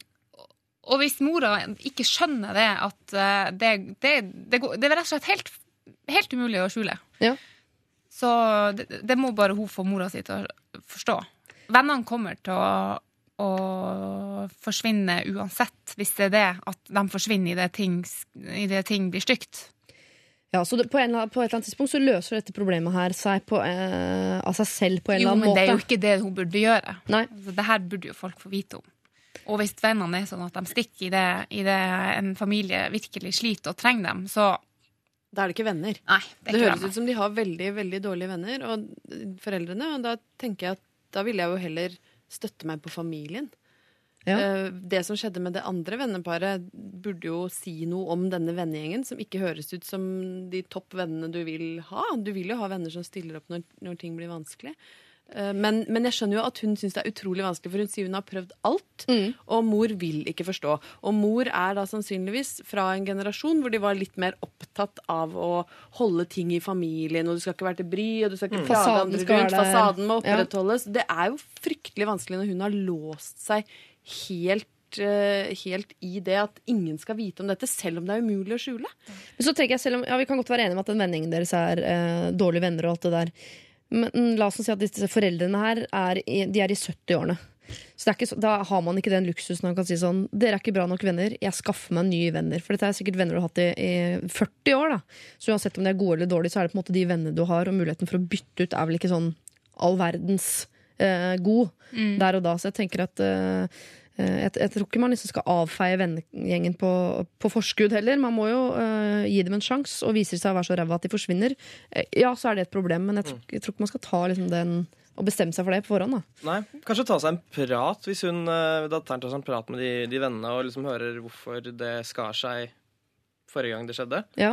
og hvis mora ikke skjønner det, at eh, det, det, det, går, det er rett og slett helt, helt umulig å skjule. Ja. Så det, det må bare hun få mora si til å forstå. Vennene kommer til å, å forsvinne uansett, hvis det er det at de forsvinner i det ting, i det ting blir stygt. Ja, så det, på, en, på et eller annet tidspunkt så løser dette problemet her seg på, eh, av seg selv på en Jo, eller annen måte. Jo, men det er jo ikke det hun burde gjøre. Nei. Altså, det her burde jo folk få vite om. Og hvis vennene er sånn at de stikker i det, i det en familie virkelig sliter og trenger dem, så Da er det ikke venner. Nei, det Det, høres venner. ut som de har veldig veldig dårlige venner, og foreldrene. Og da tenker jeg at da ville jeg jo heller støtte meg på familien. Ja. Eh, Det som skjedde med det andre venneparet, burde jo si noe om denne vennegjengen, som ikke høres ut som de topp vennene du vil ha. Du vil jo ha venner som stiller opp når, når ting blir vanskelig. Eh, Men, men jeg skjønner jo at hun syns det er utrolig vanskelig, for hun sier hun har prøvd alt, og mor vil ikke forstå. Og mor er da sannsynligvis fra en generasjon hvor de var litt mer opptatt av å holde ting i familien, og du skal ikke være til bry, og du skal ikke Mm. plage andre rundt, fasaden må Ja. opprettholdes. Det er jo fryktelig vanskelig når hun har låst seg helt eh, helt i det at ingen skal vite om dette, selv om det er umulig å skjule. Men så tenker jeg selv om, ja, Vi kan godt være enige om at den vendingen deres er eh, dårlige venner. og alt det der Men la oss si at disse foreldrene her er i, de er i 70-årene. Så ikke, Da har man ikke den luksusen man kan si sånn Dere er ikke bra nok venner, jeg skaffer meg nye venner. For dette er sikkert venner du har hatt i, i 40 år. da Så uansett om de er gode eller dårlige, så er det på en måte de vennene du har, og muligheten for å bytte ut er vel ikke sånn all verdens eh, god Mm. der og da. Så jeg tenker at eh, eh, jeg, jeg tror ikke man liksom skal avfeie vennegjengen på, på forskudd heller. Man må jo eh, gi dem en sjanse, og viser seg å være så ræva at de forsvinner, eh, ja, så er det et problem. Men jeg tror, jeg tror ikke man skal ta liksom den og bestemme seg for det på forhånd. da Nei, Kanskje ta seg en prat hvis hun, eh, datteren tar seg en prat med de, de vennene og liksom hører hvorfor det skar seg forrige gang det skjedde. Ja.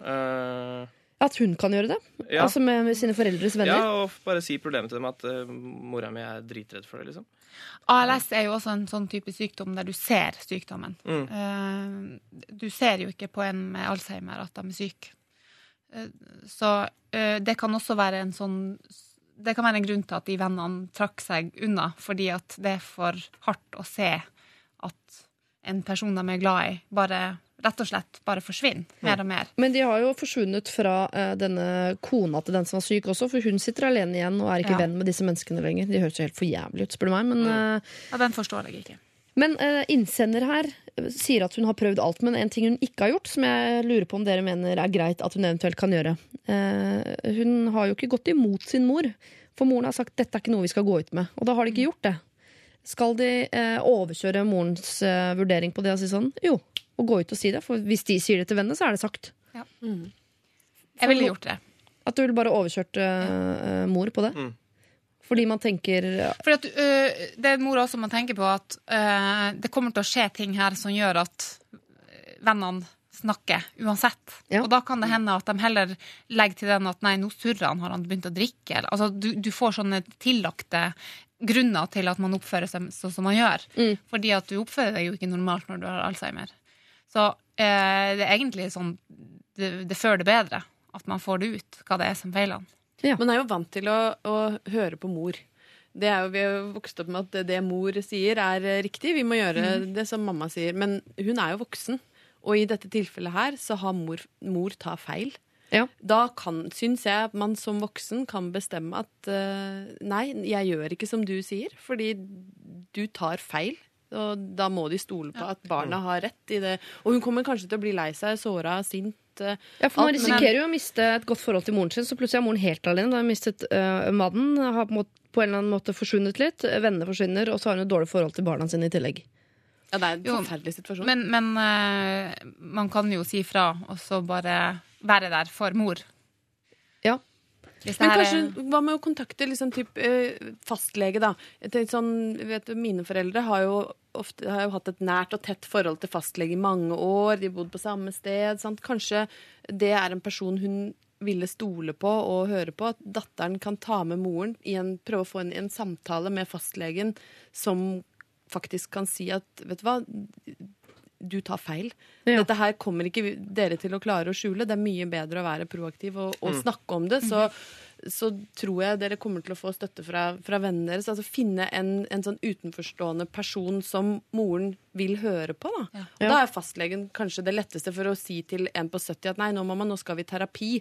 Eh, At hun kan gjøre det. Ja. Altså med, med sine foreldres venner. ja, og bare si problemet til dem at uh, mora mi er dritredd for det, liksom. ALS er jo også en sånn type sykdom der du ser sykdommen. Mm. Uh, du ser jo ikke på en med Alzheimer at de er syke. Uh, så eh, det kan også være en sånn Det kan være en grunn til at de vennene trakk seg unna, fordi at det er for hardt å se at en person de er glad i, bare rett og slett bare forsvinner mer og mer. Men de har jo forsvunnet fra uh, denne kona til den som var syk også, for hun sitter alene igjen og er ikke Ja. venn med disse menneskene lenger. De høres jo helt for jævlig ut, spør du meg. Men, uh, Ja, den forstår jeg ikke. men uh, innsender her sier at hun har prøvd alt, men en ting hun ikke har gjort, som jeg lurer på om dere mener er greit at hun eventuelt kan gjøre. Hun har jo ikke gått imot sin mor, for moren har sagt dette er ikke noe vi skal gå ut med. Og da har de ikke gjort det. Skal de eh, overkjøre morens eh, vurdering på det og si sånn jo, og gå ut og si det? For hvis de sier det til vennene, så er det sagt. Jeg ville gjort det. At du ville bare overkjørt uh, mor på det? Fordi man tenker Fordi at, uh, det mor også man tenker på at uh, det kommer til å skje ting her som gjør at vennene snakker uansett. Og da kan det hende at de heller legger til den at nei, nå surrer han, har han begynt å drikke? Eller, altså, du, du får sånne tillagte grunner til at man oppfører seg sånn som man gjør. Fordi at du oppfører deg jo ikke normalt når du har Alzheimer. Så eh, det er egentlig sånn det, det fører det bedre at man får det ut, hva det er som feiler han. Man er jo vant til å, å høre på mor. Det er jo, vi har jo vokst opp med at det, det mor sier, er riktig. Vi må gjøre Mm. det som mamma sier. Men hun er jo voksen. Og i dette tilfellet her så har mor, mor tar feil. Da kan, syns jeg at man som voksen kan bestemme at uh, nei, jeg gjør ikke som du sier, fordi du tar feil. Og da må de stole på at barna har rett i det. Og hun kommer kanskje til å bli lei seg, såra, sint. eh, Ja, for Man risikerer jo å miste et godt forhold til moren sin, så plutselig er moren helt alene. Da har hun mistet uh, mannen, har på, en på en eller annen måte forsvunnet litt, vennene forsvinner, og så har hun et dårlig forhold til barna sine i tillegg. Ja, det er en forferdelig situasjon. Men, men uh, man kan jo si fra, og så bare være der for mor. Men er- kanskje, hva med å kontakte liksom typ, eh, fastlege, da? Sånn, vet du, mine foreldre har jo, ofte, har jo hatt et nært og tett forhold til fastlege i mange år. De har bodd på samme sted. Sant? Kanskje det er en person hun ville stole på og høre på. At datteren kan ta med moren i en, prøve å få en, en samtale med fastlegen som faktisk kan si at vet du hva, du tar feil. Dette her kommer ikke dere til å klare å skjule. Det er mye bedre å være proaktiv og, og Mm. snakke om det. Så, så tror jeg dere kommer til å få støtte fra, fra vennene deres. Altså finne en, en sånn utenforstående person som moren vil høre på. Da. Og da er fastlegen kanskje det letteste for å si til en på 70 at nei, nå mamma, nå skal vi i terapi.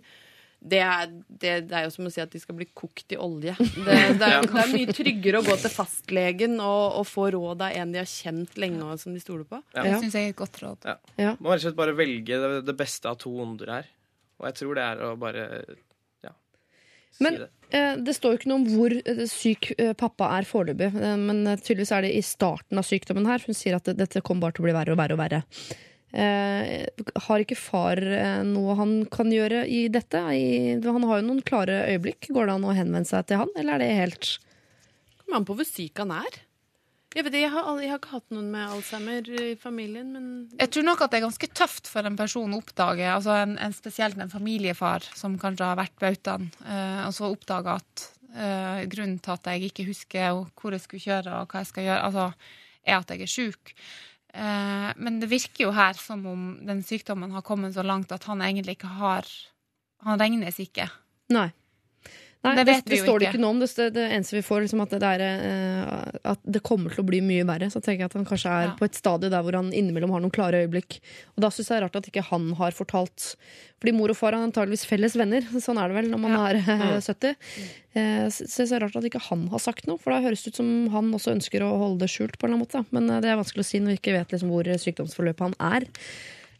Det er, det, det er jo som å si at de skal bli kokt i olje. Det, det, er, det er mye tryggere å gå til fastlegen og, og få råd av en de har kjent lenge og som de stoler på. Ja. Det syns jeg er et godt råd. Ja. Må rett og slett bare velge det, det beste av to onder her. Og jeg tror det er å bare ja, si Men det. eh, det står jo ikke noe om hvor eh, syk eh, pappa er foreløpig. Men tydeligvis er det i starten av sykdommen her. Hun sier at dette kommer bare til å bli verre og verre og verre. Eh, har ikke far eh, noe han kan gjøre i dette? I, han har jo noen klare øyeblikk. Går det an å henvende seg til han, eller er det helt Kommer an på hvor syk han er. Jeg, vet, jeg, har, jeg har ikke hatt noen med Alzheimer i familien, men Jeg tror nok at det er ganske tøft for en person å oppdage, altså en, en spesielt en familiefar som kanskje har vært bautaen, eh, og så oppdage at Eh, grunnen til at jeg ikke husker hvor jeg skulle kjøre og hva jeg skal gjøre, altså, er at jeg er sjuk. Eh, men det virker jo her som om den sykdommen har kommet så langt at han egentlig ikke har Han regnes ikke. Nei. Nei, Det det, det, står det ikke. noe om. Det, det, det eneste vi får, liksom at, det er, uh, at det kommer til å bli mye verre. Så tenker jeg at han kanskje er Ja. på et stadie der hvor han innimellom har noen klare øyeblikk. Og da syns jeg det er rart at ikke han har fortalt Fordi mor og far er antageligvis felles venner. Sånn er det vel når man er uh, 70. Uh, Så så det er rart at ikke han har sagt noe, for da høres det ut som han også ønsker å holde det skjult. på en eller annen måte. Men eh, det er vanskelig å si når vi ikke vet liksom hvor sykdomsforløpet han er.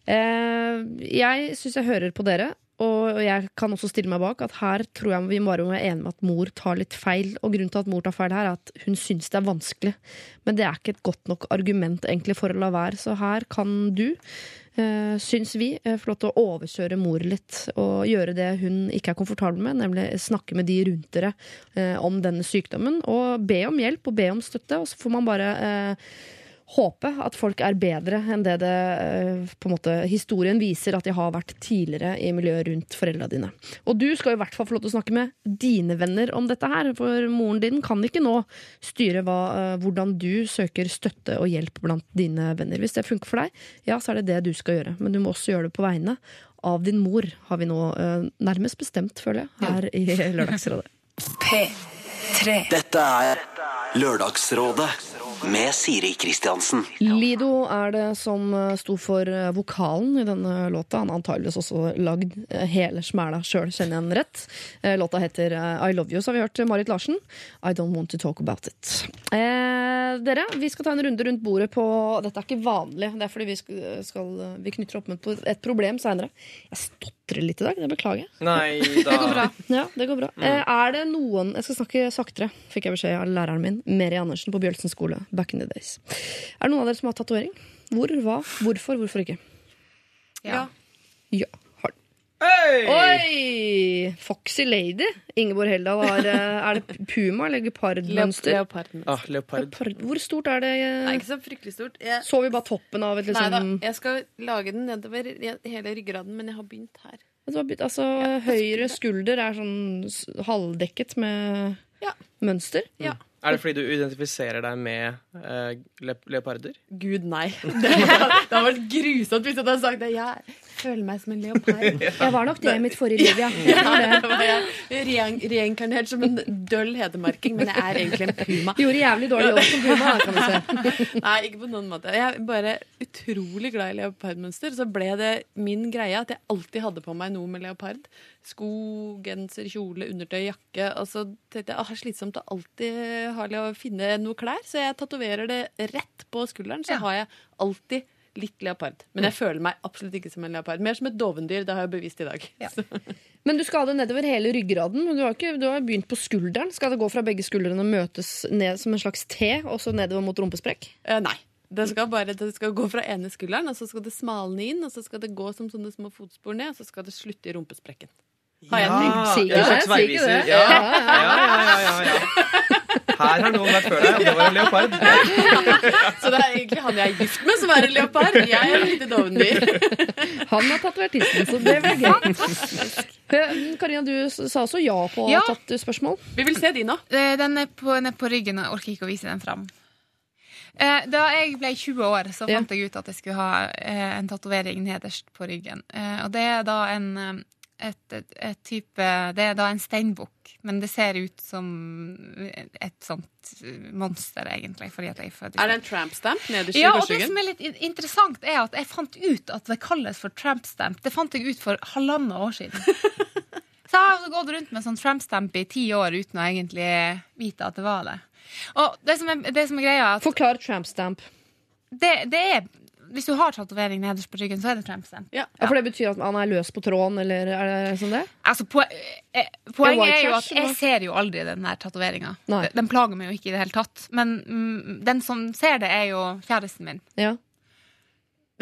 Eh, jeg syns jeg hører på dere, og jeg kan også stille meg bak at her tror jeg vi bare må være enige med at mor tar litt feil. Og grunnen til at mor tar feil her, er at hun syns det er vanskelig. Men det er ikke et godt nok argument egentlig for å la være. Så her kan du, eh, syns vi, eh, få lov til å overkjøre mor litt og gjøre det hun ikke er komfortabel med, nemlig snakke med de rundt dere eh, om denne sykdommen. Og be om hjelp og be om støtte, og så får man bare eh, håpe at folk er bedre enn det det eh, på en måte historien viser at de har vært tidligere i miljøet rundt foreldra dine. Og du skal i hvert fall få lov til å snakke med dine venner om dette her, for moren din kan ikke nå styre hva, eh, hvordan du søker støtte og hjelp blant dine venner. Hvis det funker for deg, ja, så er det det du skal gjøre. Men du må også gjøre det på vegne av din mor, har vi nå eh, nærmest bestemt, føler jeg, her i Lørdagsrådet. P3. Dette er Lørdagsrådet med Siri Kristiansen. Lido er det som eh, sto for eh, vokalen i denne låta. Han har antageligvis også lagd eh, hele smæla sjøl, kjenner jeg den rett. Låta heter I Love You, så har vi hørt Marit Larsen. I Don't Want To Talk About It. Eh, dere, vi skal ta en runde rundt bordet på Dette er ikke vanlig, det er fordi vi, skal, vi knytter opp med et problem seinere. Jeg stotrer litt i dag, det beklager jeg. Nei da. Det går bra. Ja, det går bra. Eh, er det noen Jeg skal snakke saktere, fikk jeg beskjed av læreren min, Meri Andersen på Bjølsen skole. Back in the days. Er det noen av dere som har tatovering? Hvor, hva, hvorfor, hvorfor ikke? Ja. Ja, Hei! Oi! Foxy Lady. Ingeborg Heldal har eh, Er det puma eller gepardmønster? Leoparden. Ah, leopard. Leopard. Hvor stort er det? Nei, ikke så fryktelig stort. Jeg, Så vi bare toppen av et nei da, liksom jeg skal lage den nedover hele ryggraden, men jeg har begynt her. Altså, ja, høyre skulder er sånn halvdekket med Ja. mønster. Ja. Er det fordi du identifiserer deg med uh, le leoparder? Gud, nei. Det, det har vært grusomt hvis jeg hadde sagt det. Jeg føler meg som en leopard. Jeg var nok det i mitt forrige liv, ja. Reinkarnert som en døll hedemarking, men jeg er egentlig en puma. Gjorde jævlig dårlig jobb som puma, kan du se. Nei, ikke på noen måte. Jeg er bare utrolig glad i leopardmønster. Så ble det min greie at jeg alltid hadde på meg noe med leopard. Sko, genser, kjole, undertøy, jakke. Og så tenkte jeg at det er slitsomt å alltid ha, å finne noe klær, så jeg tatoverer det rett på skulderen. Så har jeg alltid litt leopard. Men jeg føler meg absolutt ikke som en leopard. Mer som et dovendyr. Det har jeg bevist i dag. Ja. Men du skal ha det nedover hele ryggraden. Du har, ikke, du har begynt på skulderen. Skal det gå fra begge skuldrene og møtes ned som en slags T, og så nedover mot rumpesprekk? Eh, nei. Det skal bare det skal gå fra ene skulderen, og så skal det smalne inn, og så skal det gå som sånne små fotspor ned, og så skal det slutte i rumpesprekken. Har jeg tenkt? Sier det, sier det. Ja. Ja, ja, ja, ja, ja. Her har noen vært før deg, og det var en leopard. Så det er egentlig han jeg er gift med, som er en leopard. Jeg er et lite dovendyr. Han har tatovert tissen, så det blir gøy. Eh, Karina, du sa også ja på Ja. tatt spørsmål. Vi vil se de nå. Eh, Den er på, den er på ryggen, og jeg orker ikke å vise den fram. Eh, Da jeg ble 20 år, så Ja. fant jeg ut at jeg skulle ha eh, en tatovering nederst på ryggen. Eh, Og det er da en eh, et, et, et type Det er da en steinbukk, men det ser ut som et sånt monster, egentlig. Fordi at jeg født i Er det en tramp stamp nederst ja, i og det som er litt interessant, er at jeg fant ut at det kalles for tramp stamp. Det fant jeg ut for halvannet år siden. Så jeg har gått rundt med sånn tramp stamp i ti år uten å egentlig vite at det var det. Og det som er, det som er greia, at Forklar tramp stamp. det, det er Hvis du har tatovering nederst på ryggen, så er det tramp Ja. Ja, for det betyr at han er løs på tråden, eller er det sånn det? Altså, po eh, poenget er, er jo at jeg ser jo aldri den der tatoveringa. Den plager meg jo ikke i det hele tatt. Men mm, den som ser det, er jo kjæresten min. Ja.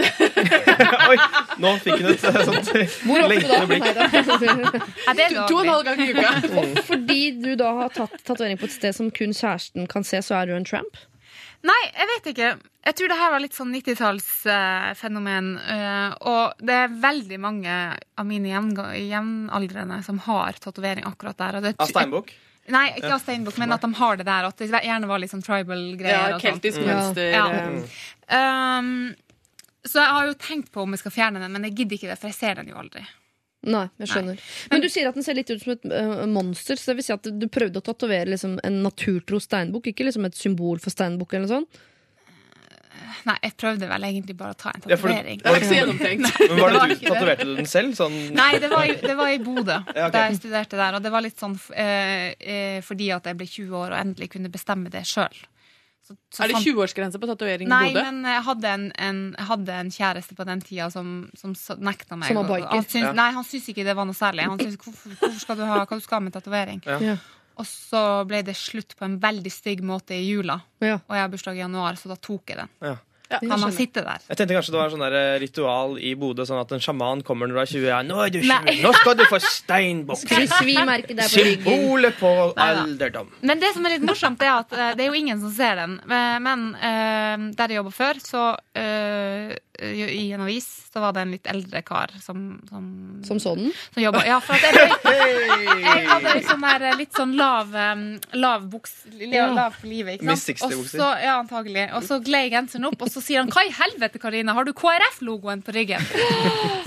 Oi, nå fikk hun et eh, sånt lengtende blikk. To og en halv gang i uka. Og fordi du da har tatt tatovering på et sted som kun kjæresten kan se, så er du en tramp? Nei, jeg vet ikke. Jeg tror det her var litt sånn 90-tallsfenomen. og det er veldig mange av mine jevnaldrende som har tatovering akkurat der. Og det, Av steinbukk? Nei, ikke av steinbukk, men at de har det der. At det gjerne var litt sånn tribal-greier. Ja, og sånt. keltisk mønster. Ja. eh. Um, så jeg har jo tenkt på om jeg skal fjerne den, men jeg gidder ikke det, for jeg ser den jo aldri. Nei, jeg skjønner. Men du sier at den ser litt ut som et uh, monster, så det vil si at du prøvde å tatovere liksom en naturtro steinbukk, ikke liksom et symbol for steinbukk eller noe sånt? Nei, jeg prøvde vel egentlig bare å ta en Ja, for- tatovering. Det var ikke så. Men var det du. Tatoverte du den selv? Sånn Nei, det var, i- det var i Bodø, Ja, okay. da jeg studerte der. Og det var litt sånn eh, eh, fordi at jeg ble 20 år og endelig kunne bestemme det sjøl. Er det 20-årsgrense på tatovering i Nei, Bodø? men jeg hadde en, en, jeg hadde en kjæreste på den tida som, som nekta meg. Som var biker? Han syns, Ja. Nei, han syntes ikke det var noe særlig. Han syntes, hvorfor, hvorfor skal du ha hva du skal med tatovering? Ja. Ja. Og så ble det slutt på en veldig stygg måte i jula. Ja. Og jeg har bursdag i januar, så da tok jeg den. Ja. kan man sitte der. Jeg tenkte kanskje det var sånn eh, ritual i Bodø, sånn at en sjaman kommer når du er 20. Ja, nå er du 20, nå skal du få steinbukk! Symbolet på Neida. alderdom. Men det som er litt morsomt, er at eh, det er jo ingen som ser den. Eh, Men der jeg jobba før, så eh, i en avis, så var det en litt eldre kar som Som, Som så den? som jobba Ja, for at jeg, jeg hadde litt sånn der, litt sånn lav, lav buks Ja. Lav på livet, ikke sant? 60-bukser. Og så, ja, antagelig. Og så gled genseren opp, og så sier han 'Hva i helvete, Karina, har du KrF-logoen på ryggen?'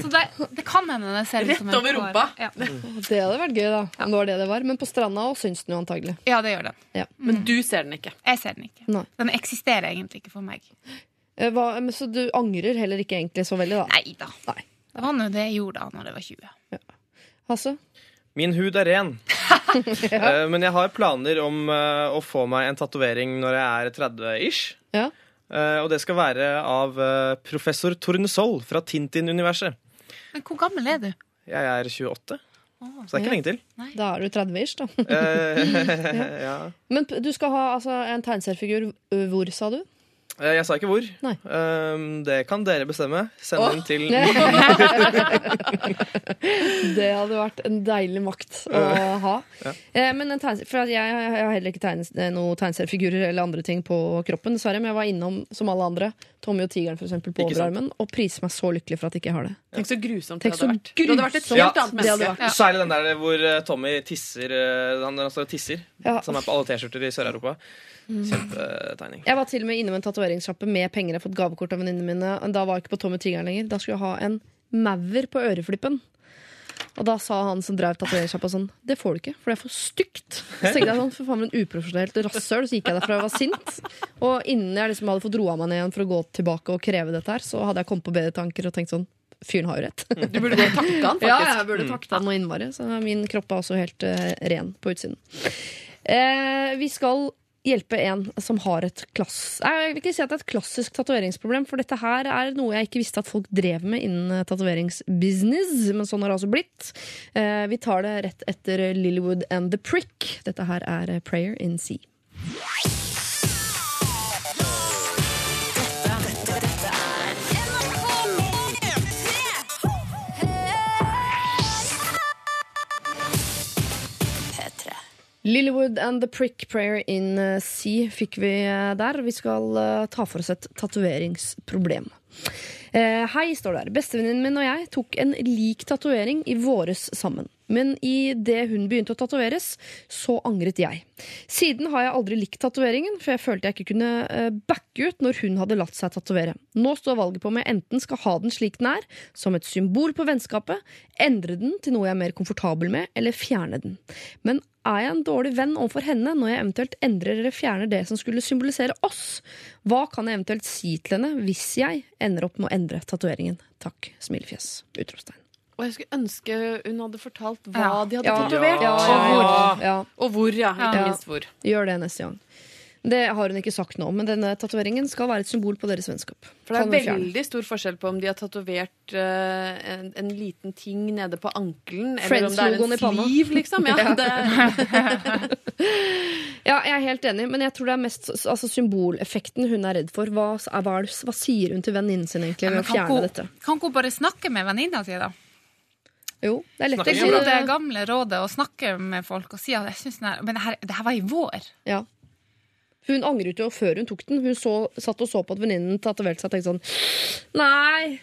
Så det, det kan hende det ser ut som en Rett over rumpa. Ja. Det hadde vært gøy, da. Om det var det det var. Men på stranda også syns den jo antagelig. ja, det gjør den. Ja. Men du ser den ikke. Jeg ser den ikke. Nei. Den eksisterer egentlig ikke for meg. Eh, Hva, men så du angrer heller ikke egentlig så veldig, da? Nei da. Nei. Det var nå det jeg gjorde da når jeg var 20. Hasse? Min hud er ren. ja. Men jeg har planer om eh, å få meg en tatovering når jeg er 30-ish. Ja. Eh, Og det skal være av eh, professor Tornesoll fra Tintin-universet. Men hvor gammel er du? Jeg er 28, så det er ikke lenge til. Da er du 30-ish, da. Eh, ja. Men du skal ha altså, en tegneseriefigur. Hvor, sa du? Eh, Jeg sa ikke hvor. Nei. Um, det kan dere bestemme. Send den til Det hadde vært en deilig makt å ha. Ja. Eh, men en tegnes- for jeg, jeg har heller ikke tegnes, eh, noen tegneseriefigurer eller andre ting på kroppen, dessverre. Men jeg var innom, som alle andre, Tommy og Tigeren for eksempel, på overarmen, og priser meg så lykkelig for at jeg ikke har det. Tenk så grusomt Tenk det hadde vært. Du hadde vært et helt annet hadde menneske. Særlig den der hvor eh, Tommy tisser eh, Han han står og tisser. Ja. Som er på alle T-skjorter i Sør-Europa. Mm. Kjempetegning. Jeg var til og med innom en tatoveringssjappe med penger jeg har fått gavekort av venninnene mine. Da var jeg ikke på Tommy Tigeren lenger. Da skulle jeg ha en maur på øreflippen. Og da sa han som drev tatoveringssjappa sånn Det får du ikke, for det er for stygt. Så tenkte jeg sånn, for faen en uprofesjonelt rasshøl. Så gikk jeg derfra og var sint. Og innen jeg liksom hadde fått roa meg ned igjen for å gå tilbake og kreve dette her, så hadde jeg kommet på bedre tanker og tenkt sånn Fyren har jo rett. Du burde gå og takke han, faktisk. Ja, jeg burde takke han noe innmari. Så min kropp er også helt uh, ren på utsiden. Eh, vi skal hjelpe en som har et klass... Jeg vil ikke si at det er et klassisk tatoveringsproblem, for dette her er noe jeg ikke visste at folk drev med innen eh, tatoveringsbusiness, men sånn har det altså blitt. Eh, vi tar det rett etter Lillywood and The Prick. Dette her er eh, Prayer in Sea. Lilywood and The Prick Prayer in eh, Sea fikk vi eh, der. Vi skal eh, ta for oss et tatoveringsproblem. Eh, hei, står det her. Bestevenninnen min og jeg tok en lik tatovering i våres sammen. Men i det hun begynte å tatoveres, så angret jeg. Siden har jeg aldri likt tatoveringen, for jeg følte jeg ikke kunne eh, backe ut når hun hadde latt seg tatovere. Nå står valget på om jeg enten skal ha den slik den er, som et symbol på vennskapet, endre den til noe jeg er mer komfortabel med, eller fjerne den. Men er jeg en dårlig venn overfor henne når jeg eventuelt endrer eller fjerner det som skulle symbolisere oss? Hva kan jeg eventuelt si til henne hvis jeg ender opp med å endre tatoveringen? Takk. Smilefjes. Utropstegn. Og jeg skulle ønske hun hadde fortalt hva Ja. de hadde Ja. tatovert. Ja, ja, Og hvor. ja. Ja. Og hvor, ja. Ikke Ja. minst hvor. Gjør det neste gang. Det har hun ikke sagt nå, men denne tatoveringen skal være et symbol på deres vennskap. For det er veldig stor forskjell på om de har tatovert uh, en, en liten ting nede på ankelen, eller om det er en sliv, liksom. Ja, Ja. det, Ja, jeg er helt enig, men jeg tror det er mest altså, symboleffekten hun er redd for. Hva, er, hva, er hva sier hun til venninnen sin egentlig ved å fjerne hun- dette? Kan ikke hun bare snakke med venninna si, da? Jo, det er lett Det å det det. gamle rådet å snakke med folk og si at jeg synes Men det her, det her var i vår. Ja. Hun angret jo før hun tok den. Hun så, satt og så på at venninnen tatoverte seg og tenkte sånn Nei,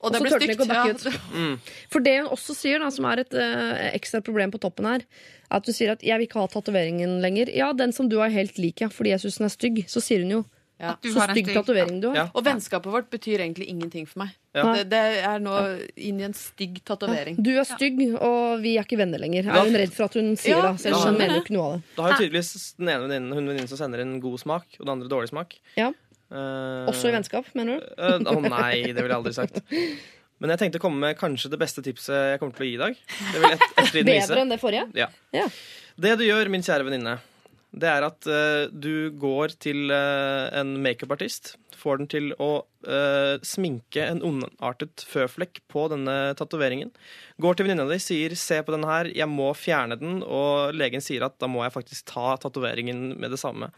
Og det ble stygt. ut. Mm. For det hun også sier, da, som er et uh, ekstra problem på toppen her, er at hun sier at 'jeg vil ikke ha tatoveringen lenger'. Ja, den som du har helt lik, ja, fordi jeg syns den er stygg. Så sier hun jo Ja. du så har stygg tatovering du har. Ja. Og vennskapet vårt betyr egentlig ingenting for meg. Ja. Det, det er nå inn i en stygg tatovering. Du er stygg, og vi er ikke venner lenger. Er hun redd for at hun sier Ja, da? Selv om hun mener jo ikke noe av det. Da har jo tydeligvis den ene venninnen hun venninnen som sender en god smak, og den andre dårlig smak. Ja. Uh, Også i vennskap, mener du? Å uh, oh, nei, det ville jeg aldri sagt. Men jeg tenkte å komme med kanskje det beste tipset jeg kommer til å gi i dag. Det vil et, vise. Bedre enn det forrige? Ja. Ja. Det du gjør, min kjære venninne, det er at uh, du går til uh, en makeupartist, får den til å uh, sminke en ondartet føflekk på denne tatoveringen. Går til venninna di, sier 'se på den her, jeg må fjerne den', og legen sier at da må jeg faktisk ta tatoveringen med det samme.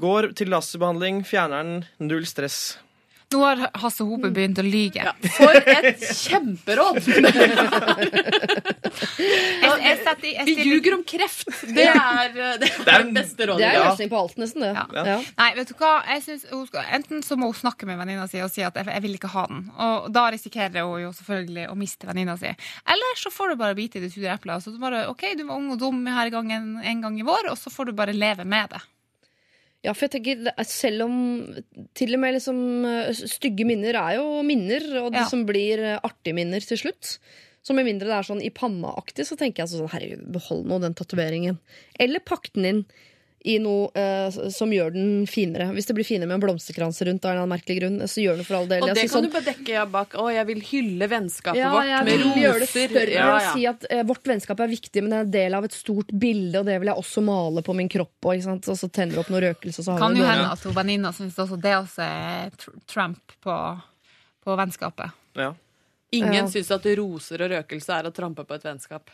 Går til laserbehandling, fjerner den, null stress. Nå har Hasse Hope begynt å lyge. For et kjemperåd! Jeg, jeg setter, jeg Vi ljuger om kreft. Det er det, er det beste Det er Ja. løsning på alt, nesten. det. Ja. Ja. Nei, vet du hva? Jeg synes hun skal, enten så må hun snakke med venninna si og si at jeg, jeg vil ikke ha den. Og da risikerer hun jo selvfølgelig å miste venninna si. Eller så får du bare bite i det sure eplet. Så du bare, OK, du var ung og dum her gangen, en gang i vår, og så får du bare leve med det. Ja, for jeg tenker, er- Selv om til og med liksom, eh, stygge minner er jo minner, og det Ja. som blir eh, artige minner til slutt Så med mindre det er sånn i panna-aktig, så tenker jeg sånn herregud, behold nå den tatoveringen. Eller pakk den inn i noe eh, som gjør den finere. Hvis det blir finere med en blomsterkrans rundt av en eller annen merkelig grunn, så gjør den for all del. Og det kan sånn- du bare dekke bak. Å, jeg vil hylle vennskapet ja, vårt jeg med vil gjøre det roser. større Ja, og ja. si at eh, vårt vennskap er viktig, men det er en del av et stort bilde, og det vil jeg også male på min kropp. Og, og så tenner du opp noe røkelse, så har Kan vi jo hende at venninna syns også det også er tr- Trump på, på vennskapet. Ja. Ingen Ja. syns at roser og røkelse er å trampe på et vennskap.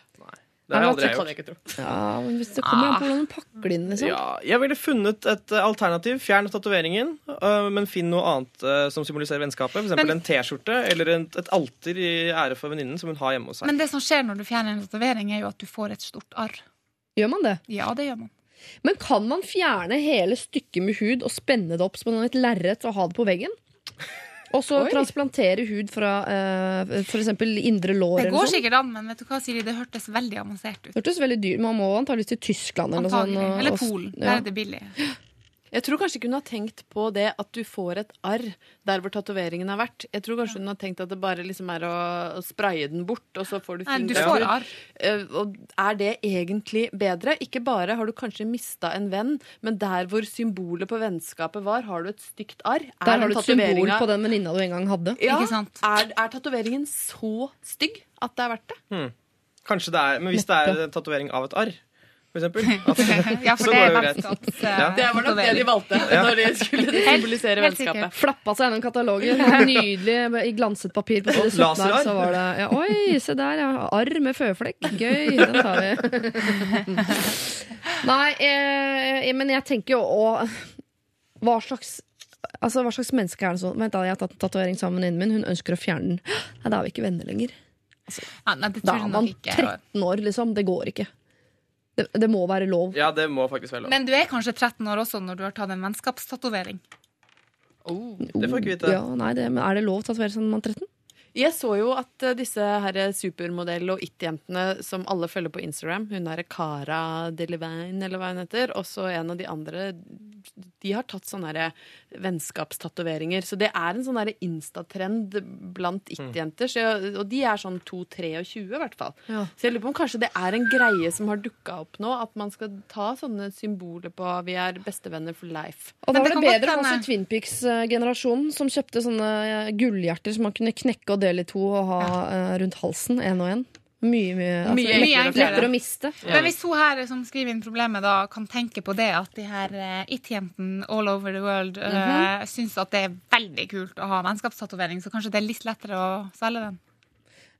Det har jeg aldri gjort. jeg. Ja, men hvis det kommer an på hvordan du pakker det inn, liksom. Ja, jeg ville funnet et eh, alternativ. Fjern tatoveringen, eh, men finn noe annet eh, som symboliserer vennskapet. Eksempel en T-skjorte eller en, et alter i ære for venninnen som hun har hjemme hos seg. Men det som skjer når du fjerner en tatovering, er jo at du får et stort arr. Gjør man det? Ja, det gjør man. Men kan man fjerne hele stykket med hud og spenne det opp som et lerret og ha det på veggen? Og så transplantere hud fra uh, f.eks. indre lår Det går noe sikkert an, men vet du hva, Siri, det hørtes veldig avansert ut. Hørtes veldig dyrt Man må antakeligvis til Tyskland eller noe sånt. Eller Polen. Polen. Der er det billig. Jeg tror kanskje ikke hun har tenkt på det at du får et arr der hvor tatoveringen har vært. Jeg tror kanskje hun har tenkt at det bare liksom er å, å spraye den bort, og så får du får arr. Eh, Og er det egentlig bedre? Ikke bare har du kanskje mista en venn, men der hvor symbolet på vennskapet var, har du et stygt arr. Er Der har du et symbol på den venninna du en gang hadde. Ja, Ikke sant? Er, er tatoveringen så stygg at det er verdt det? Kanskje det er, Men hvis det er en tatovering av et arr, for eksempel at, Ja, for det er vennskaps... Ja. Det var nok det de valgte når de skulle symbolisere vennskapet. Flappa seg gjennom katalogen. Nydelig i glanset papir på side 17 der, Så var det ja, Oi, se der, ja. Arr med føflekk. Gøy. Den tar vi. Nei, eh, men jeg tenker jo òg Hva slags Altså, hva slags menneske er det sånn? Vent da, Jeg har tatt en tatovering sammen med venninnen min. Hun ønsker å fjerne den. Nei, Da er vi ikke venner lenger. Ja, nei, det Da er nok man ikke. 13 år, liksom. Det går ikke. Det, det må være lov. Ja, det må faktisk være lov. Men du er kanskje 13 år også når du har tatt en vennskapstatovering. Det får ikke vite. Ja, nei, det, men Er det lov å tatovere sånn når man er 13? Jeg så jo at eh, disse her supermodell- og it-jentene som alle følger på Instagram, hun derre Cara Delevingne, eller hva hun heter, og så en av de andre, de har tatt sånne vennskapstatoveringer. Så det er en sånn instatrend blant it-jenter, og de er sånn 2-23 i hvert fall. Ja. Så jeg lurer på om kanskje det er en greie som har dukka opp nå, at man skal ta sånne symboler på vi er bestevenner for life. Og da var det bedre for oss i Twin Peaks-generasjonen, som kjøpte sånne eh, gullhjerter som man kunne knekke og dele i to og ha uh, rundt halsen, én og én. Mye, mye, altså, Mye lettere, lettere å miste. Men hvis hun her som skriver inn problemet, da kan tenke på det at de her uh, it-jentene all over the world uh, syns at det er veldig kult å ha vennskapstatovering, så kanskje det er litt lettere å svelge den.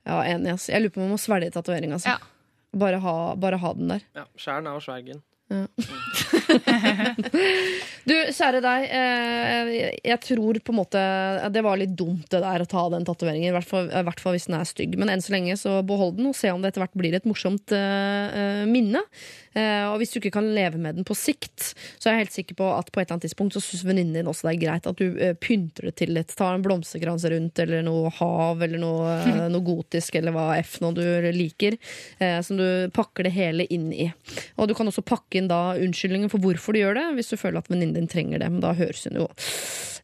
Ja, enig, ass. Jeg lurer på om man må svelge tatoveringa Altså. Ja. Bare, ha, bare ha den der. Ja, Skjær den Ja svergen. Du, kjære deg. Eh, jeg tror på en måte det var litt dumt det der å ta den tatoveringen. I hvert fall, hvis den er stygg. Men enn så lenge så behold den, og se om det etter hvert blir et morsomt eh, eh, minne. Eh, og hvis du ikke kan leve med den på sikt, så er jeg helt sikker på at på et eller annet tidspunkt så syns venninnen din også det er greit at du eh, pynter det til litt. Tar en blomsterkrans rundt, eller noe hav, eller noe, eh, noe gotisk, eller hva f nå du liker. Som du pakker det hele inn i. Og du kan også pakke inn da unnskyldningen for hvorfor du gjør det, hvis du føler at venninnen din trenger det. Men da høres hun jo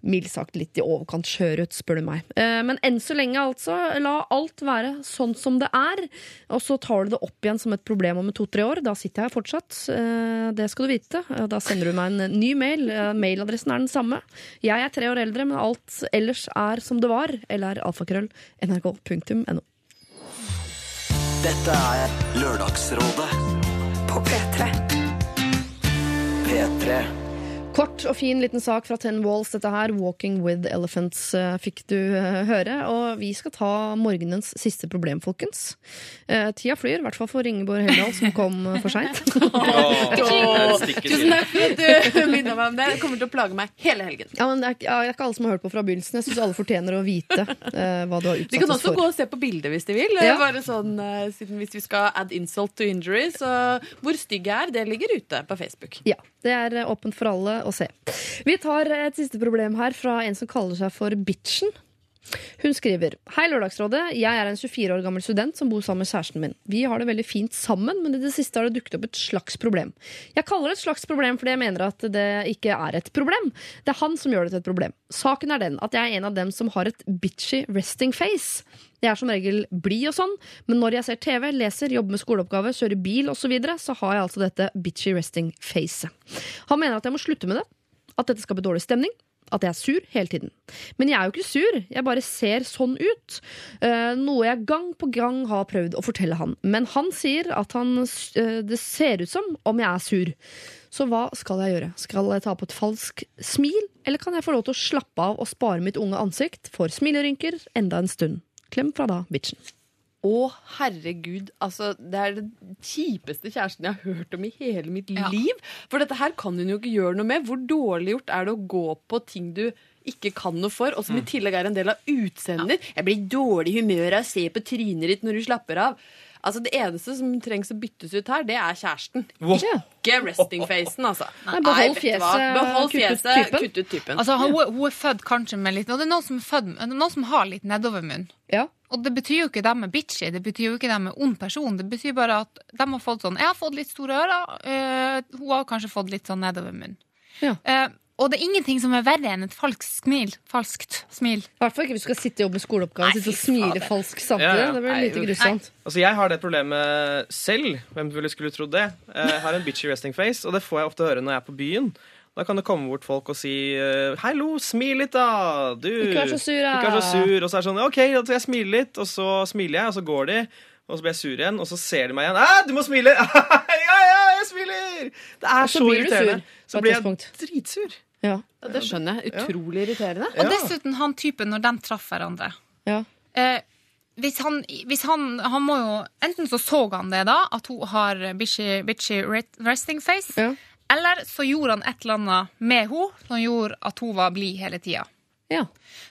mildt sagt litt i overkant skjør ut, spør du meg. Men enn så lenge, altså, la alt være sånn som det er. Og så tar du det opp igjen som et problem om to-tre år. Da sitter jeg her fortsatt. Eh, Det skal du vite. Eh, Da sender du meg en ny mail. Eh, Mailadressen er den samme. Jeg er tre år eldre, men alt ellers er som det var. Eller alfakrøll. nrk.no. Dette er Lørdagsrådet På P3. P3. Kort og fin liten sak fra Ten Walls, dette her. 'Walking with Elephants' eh, fikk du eh, høre. Og vi skal ta morgenens siste problem, folkens. Eh, tida flyr, i hvert fall for Ingeborg Heldal, som kom for seint. Tusen takk for at du minner meg om det. Det kommer til å plage meg hele helgen. Ja, men det er, ja, det er ikke alle som har hørt på fra begynnelsen. Jeg syns alle fortjener å vite eh, hva du har De utsatt kan også gå og se på bildet hvis de vil. Ja. Bare sånn, siden Hvis vi skal add insult to injury, så hvor stygg jeg er, det ligger ute på Facebook. Ja, det er åpent for alle å se. Vi tar et siste problem her fra en som kaller seg for Bitchen. Hun skriver Hei, Lørdagsrådet. Jeg er en 24 år gammel student som bor sammen med kjæresten min. Vi har det veldig fint sammen, men i det siste har det dukket opp et slags problem. Jeg kaller det et slags problem fordi jeg mener at det ikke er et problem. Det er han som gjør det til et problem. Saken er den at jeg er en av dem som har et bitchy resting face. Jeg er som regel blid og sånn, men når jeg ser TV, leser, jobber med skoleoppgave, kjører bil osv., så, så har jeg altså dette bitchy resting facet. Han mener at jeg må slutte med det, at dette skaper dårlig stemning, at jeg er sur hele tiden. Men jeg er jo ikke sur, jeg bare ser sånn ut. Eh, noe jeg gang på gang har prøvd å fortelle han. Men han sier at han, eh, det ser ut som om jeg er sur. Så hva skal jeg gjøre? Skal jeg ta på et falsk smil, eller kan jeg få lov til å slappe av og spare mitt unge ansikt for smilerynker enda en stund? Klem fra da, bitchen. Å, herregud. Altså, det er den kjipeste kjæresten jeg har hørt om i hele mitt Ja. liv. For dette her kan hun jo ikke gjøre noe med. Hvor dårlig gjort er det å gå på ting du ikke kan noe for, og som i tillegg er en del av utseendet ditt? Jeg blir i dårlig humør av å se på trynet ditt når du slapper av. Altså, Det eneste som trengs å byttes ut her, det er kjæresten. Wow. Ikke resting-facen, altså. Nei, behold fjeset, Behold fjeset, kutt ut typen. Altså, hun, hun er født kanskje med litt Og det er noen som, født, noen som har litt nedovermunn. Ja. Og det betyr jo ikke dem er bitchy, det betyr jo ikke dem er ond person. Det betyr bare at de har fått sånn Jeg har fått litt store ører, eh, hun har kanskje fått litt sånn nedovermunn. Ja. Uh, og det er ingenting som er verre enn et falskt smil. Falskt smil. I hvert fall ikke hvis du skal sitte og jobbe med skoleoppgave og smile falskt samtidig. Ja, ja. Det blir Nei, litt grusomt. Altså, Jeg har det problemet selv. Hvem ville skulle trodd det? Eh, Jeg har en bitchy resting face, og det får jeg ofte høre når jeg er på byen. Da kan det komme bort folk og si eh, 'Hallo, smil litt, da!' Du, Ikke vær så sur, da.» Ikke vær så sur. Og så er det sånn 'OK, da skal jeg smile litt', og så smiler jeg, og så går de. Og så blir jeg sur igjen, og så ser de meg igjen. «Æ, 'Du må smile!' 'Ja, ja, jeg smiler!' Det er så så, sur irriterende. på Så blir jeg dritsur. Ja. Ja, det skjønner jeg. Utrolig irriterende. Og dessuten han typen når de traff hverandre. Ja. Eh, hvis han, hvis han, han må jo Enten så så han det da, at hun har bitchy, bitchy resting face, Ja. Eller så gjorde han et eller annet med henne som gjorde at hun var blid hele tida. ja.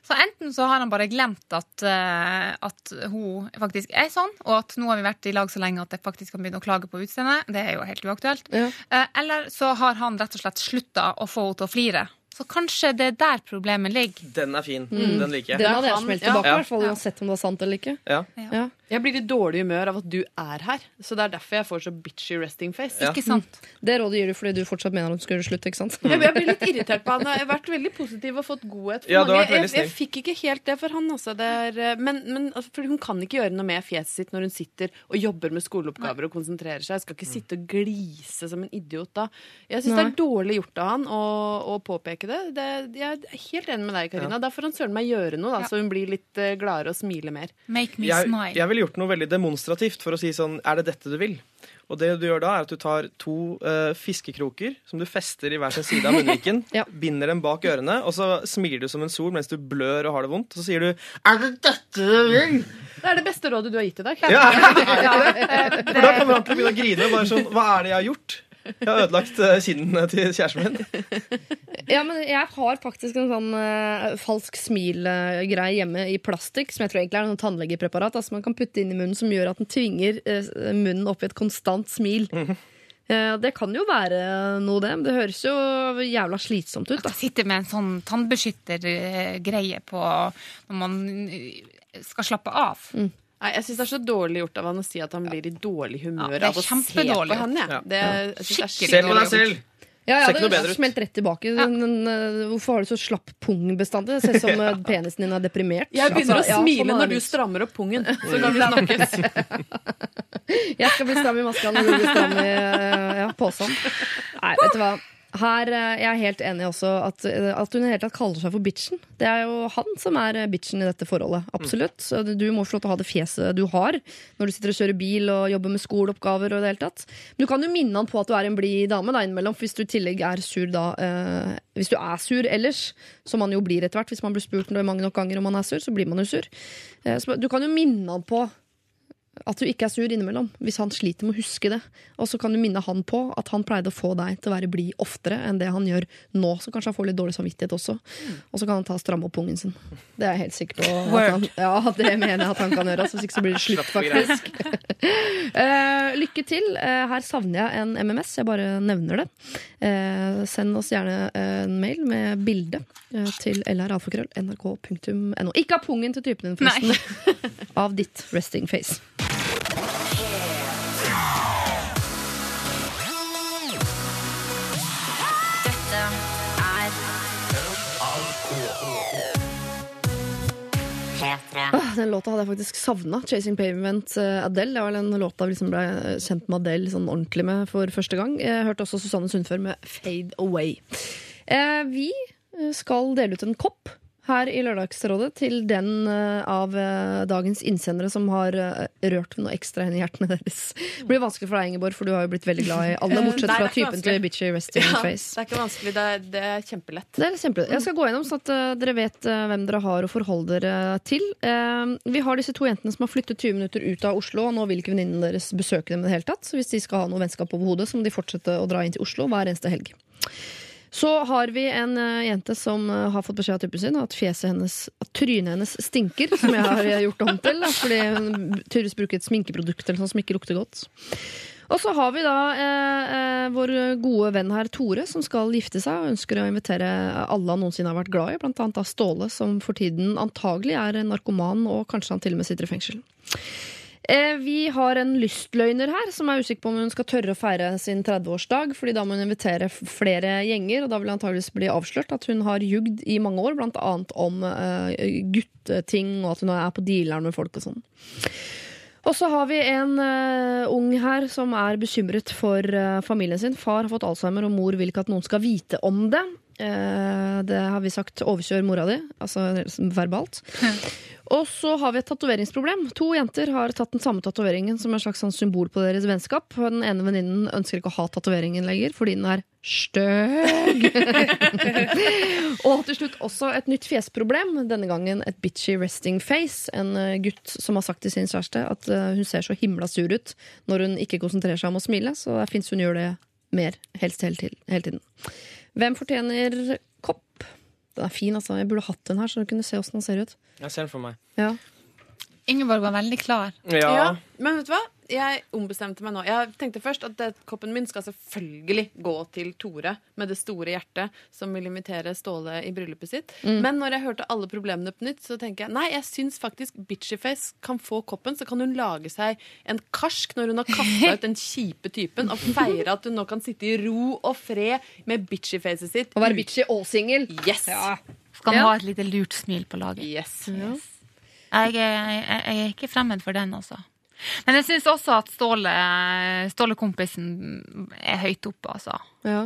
Så enten så har han bare glemt at, eh, at hun faktisk er sånn, og at nå har vi vært i lag så lenge at jeg faktisk kan begynne å klage på utseendet. Det er jo helt uaktuelt. Ja. Eh, eller så har han rett og slett slutta å få henne til å flire. Så kanskje det er der problemet ligger. Den er fin. Den liker jeg. Den hadde jeg smelt smelt ja. tilbake, i hvert fall uansett om det var sant eller ikke. Ja. Ja. Jeg blir i dårlig humør av at du er her. Så det er derfor jeg får så bitchy resting face. Ja. Ikke sant? Det rådet gir du fordi du fortsatt mener at du skal gjøre slutt, ikke sant? Jeg, jeg blir litt irritert på han. Jeg har vært veldig positiv og fått godhet. For Ja, mange. jeg, jeg fikk ikke helt det for han. også. Det er, eh, men men for hun kan ikke gjøre noe med fjeset sitt når hun sitter og jobber med skoleoppgaver og konsentrerer seg. Jeg skal ikke sitte og glise som en idiot da. Jeg syns det er dårlig gjort av han å, å påpeke det. det. Jeg er helt enig med deg, Karina. Da får han søren meg gjøre noe, da, Ja. så hun blir litt eh, gladere og smiler mer. Make me jeg, smile. jeg ville gjort noe veldig demonstrativt for å si sånn Er det dette du vil? Og det du gjør da, er at du tar to uh, fiskekroker som du fester i hver sin side av munnviken, Ja. binder dem bak ørene, og så smiler du som en sol mens du blør og har det vondt. Og så sier du Er det dette du vil? Det er det beste rådet du har gitt i dag. Ja, For da kommer han til å begynne å grine. Bare sånn, Hva er det jeg har gjort? Jeg har ødelagt eh, kinnene til kjæresten min. Ja, men jeg har faktisk en sånn uh, falsk smil-greie hjemme i plastikk, som jeg tror egentlig er noe tannlegepreparat, altså man kan putte inn i munnen som gjør at den tvinger uh, munnen opp i et konstant smil. Eh, det kan jo være noe, det. Men det høres jo jævla slitsomt ut. Da. sitter med en sånn tannbeskyttergreie på når man eh, skal slappe av. Nei, jeg syns det er så dårlig gjort av han å si at han blir i dårlig humør av å se på henne. Ja. Det, jeg synes det er Skikkelig Se på deg selv! Ja, jeg hadde smelt rett tilbake. Ja. eh, hvorfor har du så slapp pung bestandig? Det ser ut som ja. penisen din er deprimert. Jeg begynner Altså, å smile når du strammer opp pungen. Så kan vi snakkes. Jeg skal bli stram i maska når du blir stram i eh, ja, posen. Nei, vet du hva. Her, eh, jeg er helt enig også at, eh, at hun i det hele tatt kaller seg for bitchen. Det er jo han som er eh, bitchen i dette forholdet. Absolutt. Du må få lov til å ha det fjeset du har når du sitter og kjører bil og jobber med skoleoppgaver. og det hele tatt. Men du kan jo minne han på at du er en blid dame da innimellom, hvis du i tillegg er sur da. Eh, hvis du er sur ellers, som man jo blir etter hvert. Hvis man blir spurt mange nok ganger om man er sur, så blir man jo sur. Eh, så du kan jo minne han på at du ikke er sur innimellom, hvis han sliter med å huske det. Og så kan du minne han på at han pleide å få deg til å være blid oftere enn det han gjør nå. Så kanskje han får litt dårlig samvittighet også. Og så kan han ta og stramme opp pungen sin. Det er jeg helt sikker på. At han, ja, det mener jeg at han kan gjøre. Altså, hvis ikke så blir det slutt, faktisk. uh, lykke til. Uh, her savner jeg en MMS. Jeg bare nevner det. Uh, send oss gjerne en mail med bilde til lralfakrøll.nrk.no. Ikke av pungen til typen din, forresten. av ditt resting face. Den låta hadde jeg faktisk savna. 'Chasing Pavement' eh, Adele. Det var den låta vi liksom ble kjent med Adele sånn ordentlig med for første gang. Jeg hørte også Susanne Sundfør med 'Fade Away'. Eh, vi skal dele ut en kopp her i Lørdagsrådet til den eh, av eh, dagens innsendere som har eh, rørt noe ekstra inn i hjertene deres. Det blir vanskelig for deg, Ingeborg, for du har jo blitt veldig glad i alle, bortsett fra typen til bitchy resting Ja, face. det er ikke vanskelig. Det er, det er kjempelett. Det er kjempelett. Jeg skal gå gjennom sånn at dere vet hvem dere har å forholde dere til. Vi har disse to jentene som har flyttet 20 minutter ut av Oslo, og nå vil ikke venninnen deres besøke dem i det hele tatt. Så hvis de skal ha noe vennskap over hodet, så må de fortsette å dra inn til Oslo hver eneste helg. Så har vi en eh, jente som eh, har fått beskjed av typen sin at fjeset hennes, at trynet hennes stinker, som jeg har eh, gjort om til, da, fordi hun tydeligvis bruker et sminkeprodukt eller sånn som ikke lukter godt. Og så har vi da eh, vår gode venn her, Tore, som skal gifte seg og ønsker å invitere alle han noensinne har vært glad i, blant annet Ståle, som for tiden antagelig er narkoman, og kanskje han til og med sitter i fengsel. Eh, vi har en lystløgner her som er usikker på om hun skal tørre å feire sin 30-årsdag, fordi da må hun invitere flere gjenger, og da vil det bli avslørt at hun har jugd i mange år, blant annet om uh, gutteting, og at hun er på dealeren med folk og sånn. Og så har vi en uh, ung her som er bekymret for uh, familien sin. Far har fått alzheimer, og mor vil ikke at noen skal vite om det. Eh, det har vi sagt overkjør mora di, altså verbalt. Og så har vi et tatoveringsproblem. To jenter har tatt den samme tatoveringen som en slags sånn symbol på deres vennskap. Den ene venninnen ønsker ikke å ha tatoveringen lenger fordi den er støg. og til slutt også et nytt fjesproblem. Denne gangen et bitchy resting face. En eh, gutt som har sagt til sin kjæreste at eh, hun ser så himla sur ut når hun ikke konsentrerer seg om å smile. Så det fins hun gjør det mer, helst hele tiden. Hvem fortjener kopp? Den er fin, altså. Jeg burde hatt den her, så du kunne se åssen den ser ut. Jeg ser den for meg. Ja. Ingeborg var veldig klar. Ja. Ja, men vet du hva? Jeg ombestemte meg nå. Jeg tenkte først at det, koppen min skal selvfølgelig gå til Tore med det store hjertet som vil invitere Ståle i bryllupet sitt. Mm. Men når jeg hørte alle problemene på nytt, så tenker jeg nei, jeg syns faktisk Bitchyface kan få koppen. Så kan hun lage seg en karsk når hun har kasta ut den kjipe typen, og feire at hun nå kan sitte i ro og fred med bitchyfacet sitt. Og være bitchy og singel. Yes! Skal han Ja. ha et lite lurt smil på laget. Yes. Jeg, er- jeg, jeg er ikke fremmed for den, altså. Men jeg syns også at Ståle, Ståle-kompisen er høyt oppe, altså. Ja.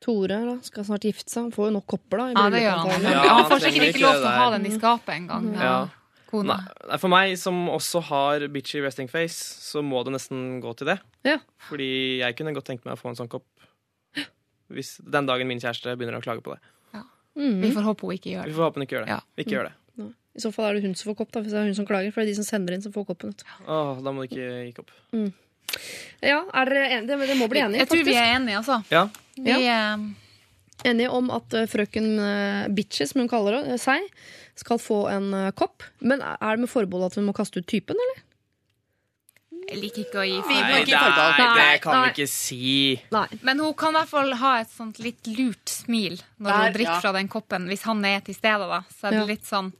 Tore da, skal snart gifte seg. Han får jo nok kopper, da. i Ja, det gjør han. Ja, han får sikkert ikke lov til å ha den i skapet engang. Ja. Kona. Nei, for meg som også har bitchy resting face, så må det nesten gå til det. Ja. Fordi jeg kunne godt tenkt meg å få en sånn kopp hvis den dagen min kjæreste begynner å klage på det. Mm. Vi får håpe hun ikke gjør det. Vi får håpe hun ikke gjør det. Ja. Ikke gjør det. I så fall er det hun som får kopp, da, hvis det er hun som klager. For det er de som sender inn, som får koppen. vet. Åh, da må du ikke gi kopp. Ja, er dere enige? Det, det må bli enige, Jeg tror vi er enige, altså. Ja. Vi, eh, Enige om at eh, frøken eh, Bitches, som hun kaller det, seg, skal få en kopp. Men er det med forbehold at hun må kaste ut typen, eller? jeg liker ikke å gi forbehold. Nei, det, Nei, kan vi ikke si. Nei. Men hun kan i hvert fall ha et sånt litt lurt smil når Der, hun drikker ja. fra den koppen. Hvis han er til stede, da. Så er det Ja. litt sånn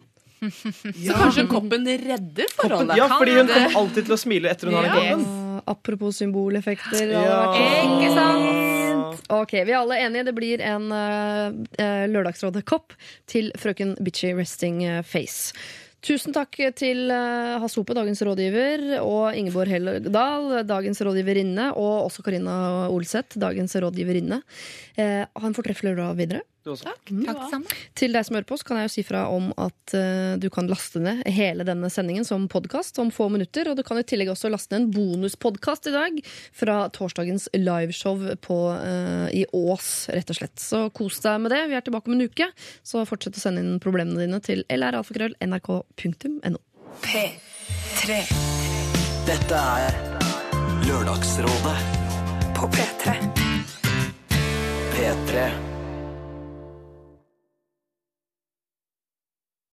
Så kanskje koppen redder forholdet. Ja, fordi hun kommer alltid til å smile etter hun har den Ja. koppen. Apropos symboleffekter. Ikke sant? Ok, Vi er alle enige. Det blir en uh, Lørdagsrådet-kopp til frøken Bitchy Resting eh, Face. Tusen takk til uh, Hasse dagens rådgiver, og Ingeborg Helldal, dagens rådgiverinne, og også Karina Olseth, dagens rådgiverinne. Eh, ha en fortreffelig lørdag videre. Du også. Takk sammen. Til deg som hører på, så kan jeg jo si fra om at eh, du kan laste ned hele denne sendingen som podkast om få minutter. Og du kan i tillegg også laste ned en bonuspodkast i dag fra torsdagens liveshow på, eh, i Ås, rett og slett. Så kos deg med det. Vi er tilbake om en uke, så fortsett å sende inn problemene dine til lralfakrøll.nrk.no. P3. Dette er Lørdagsrådet På P3. P3.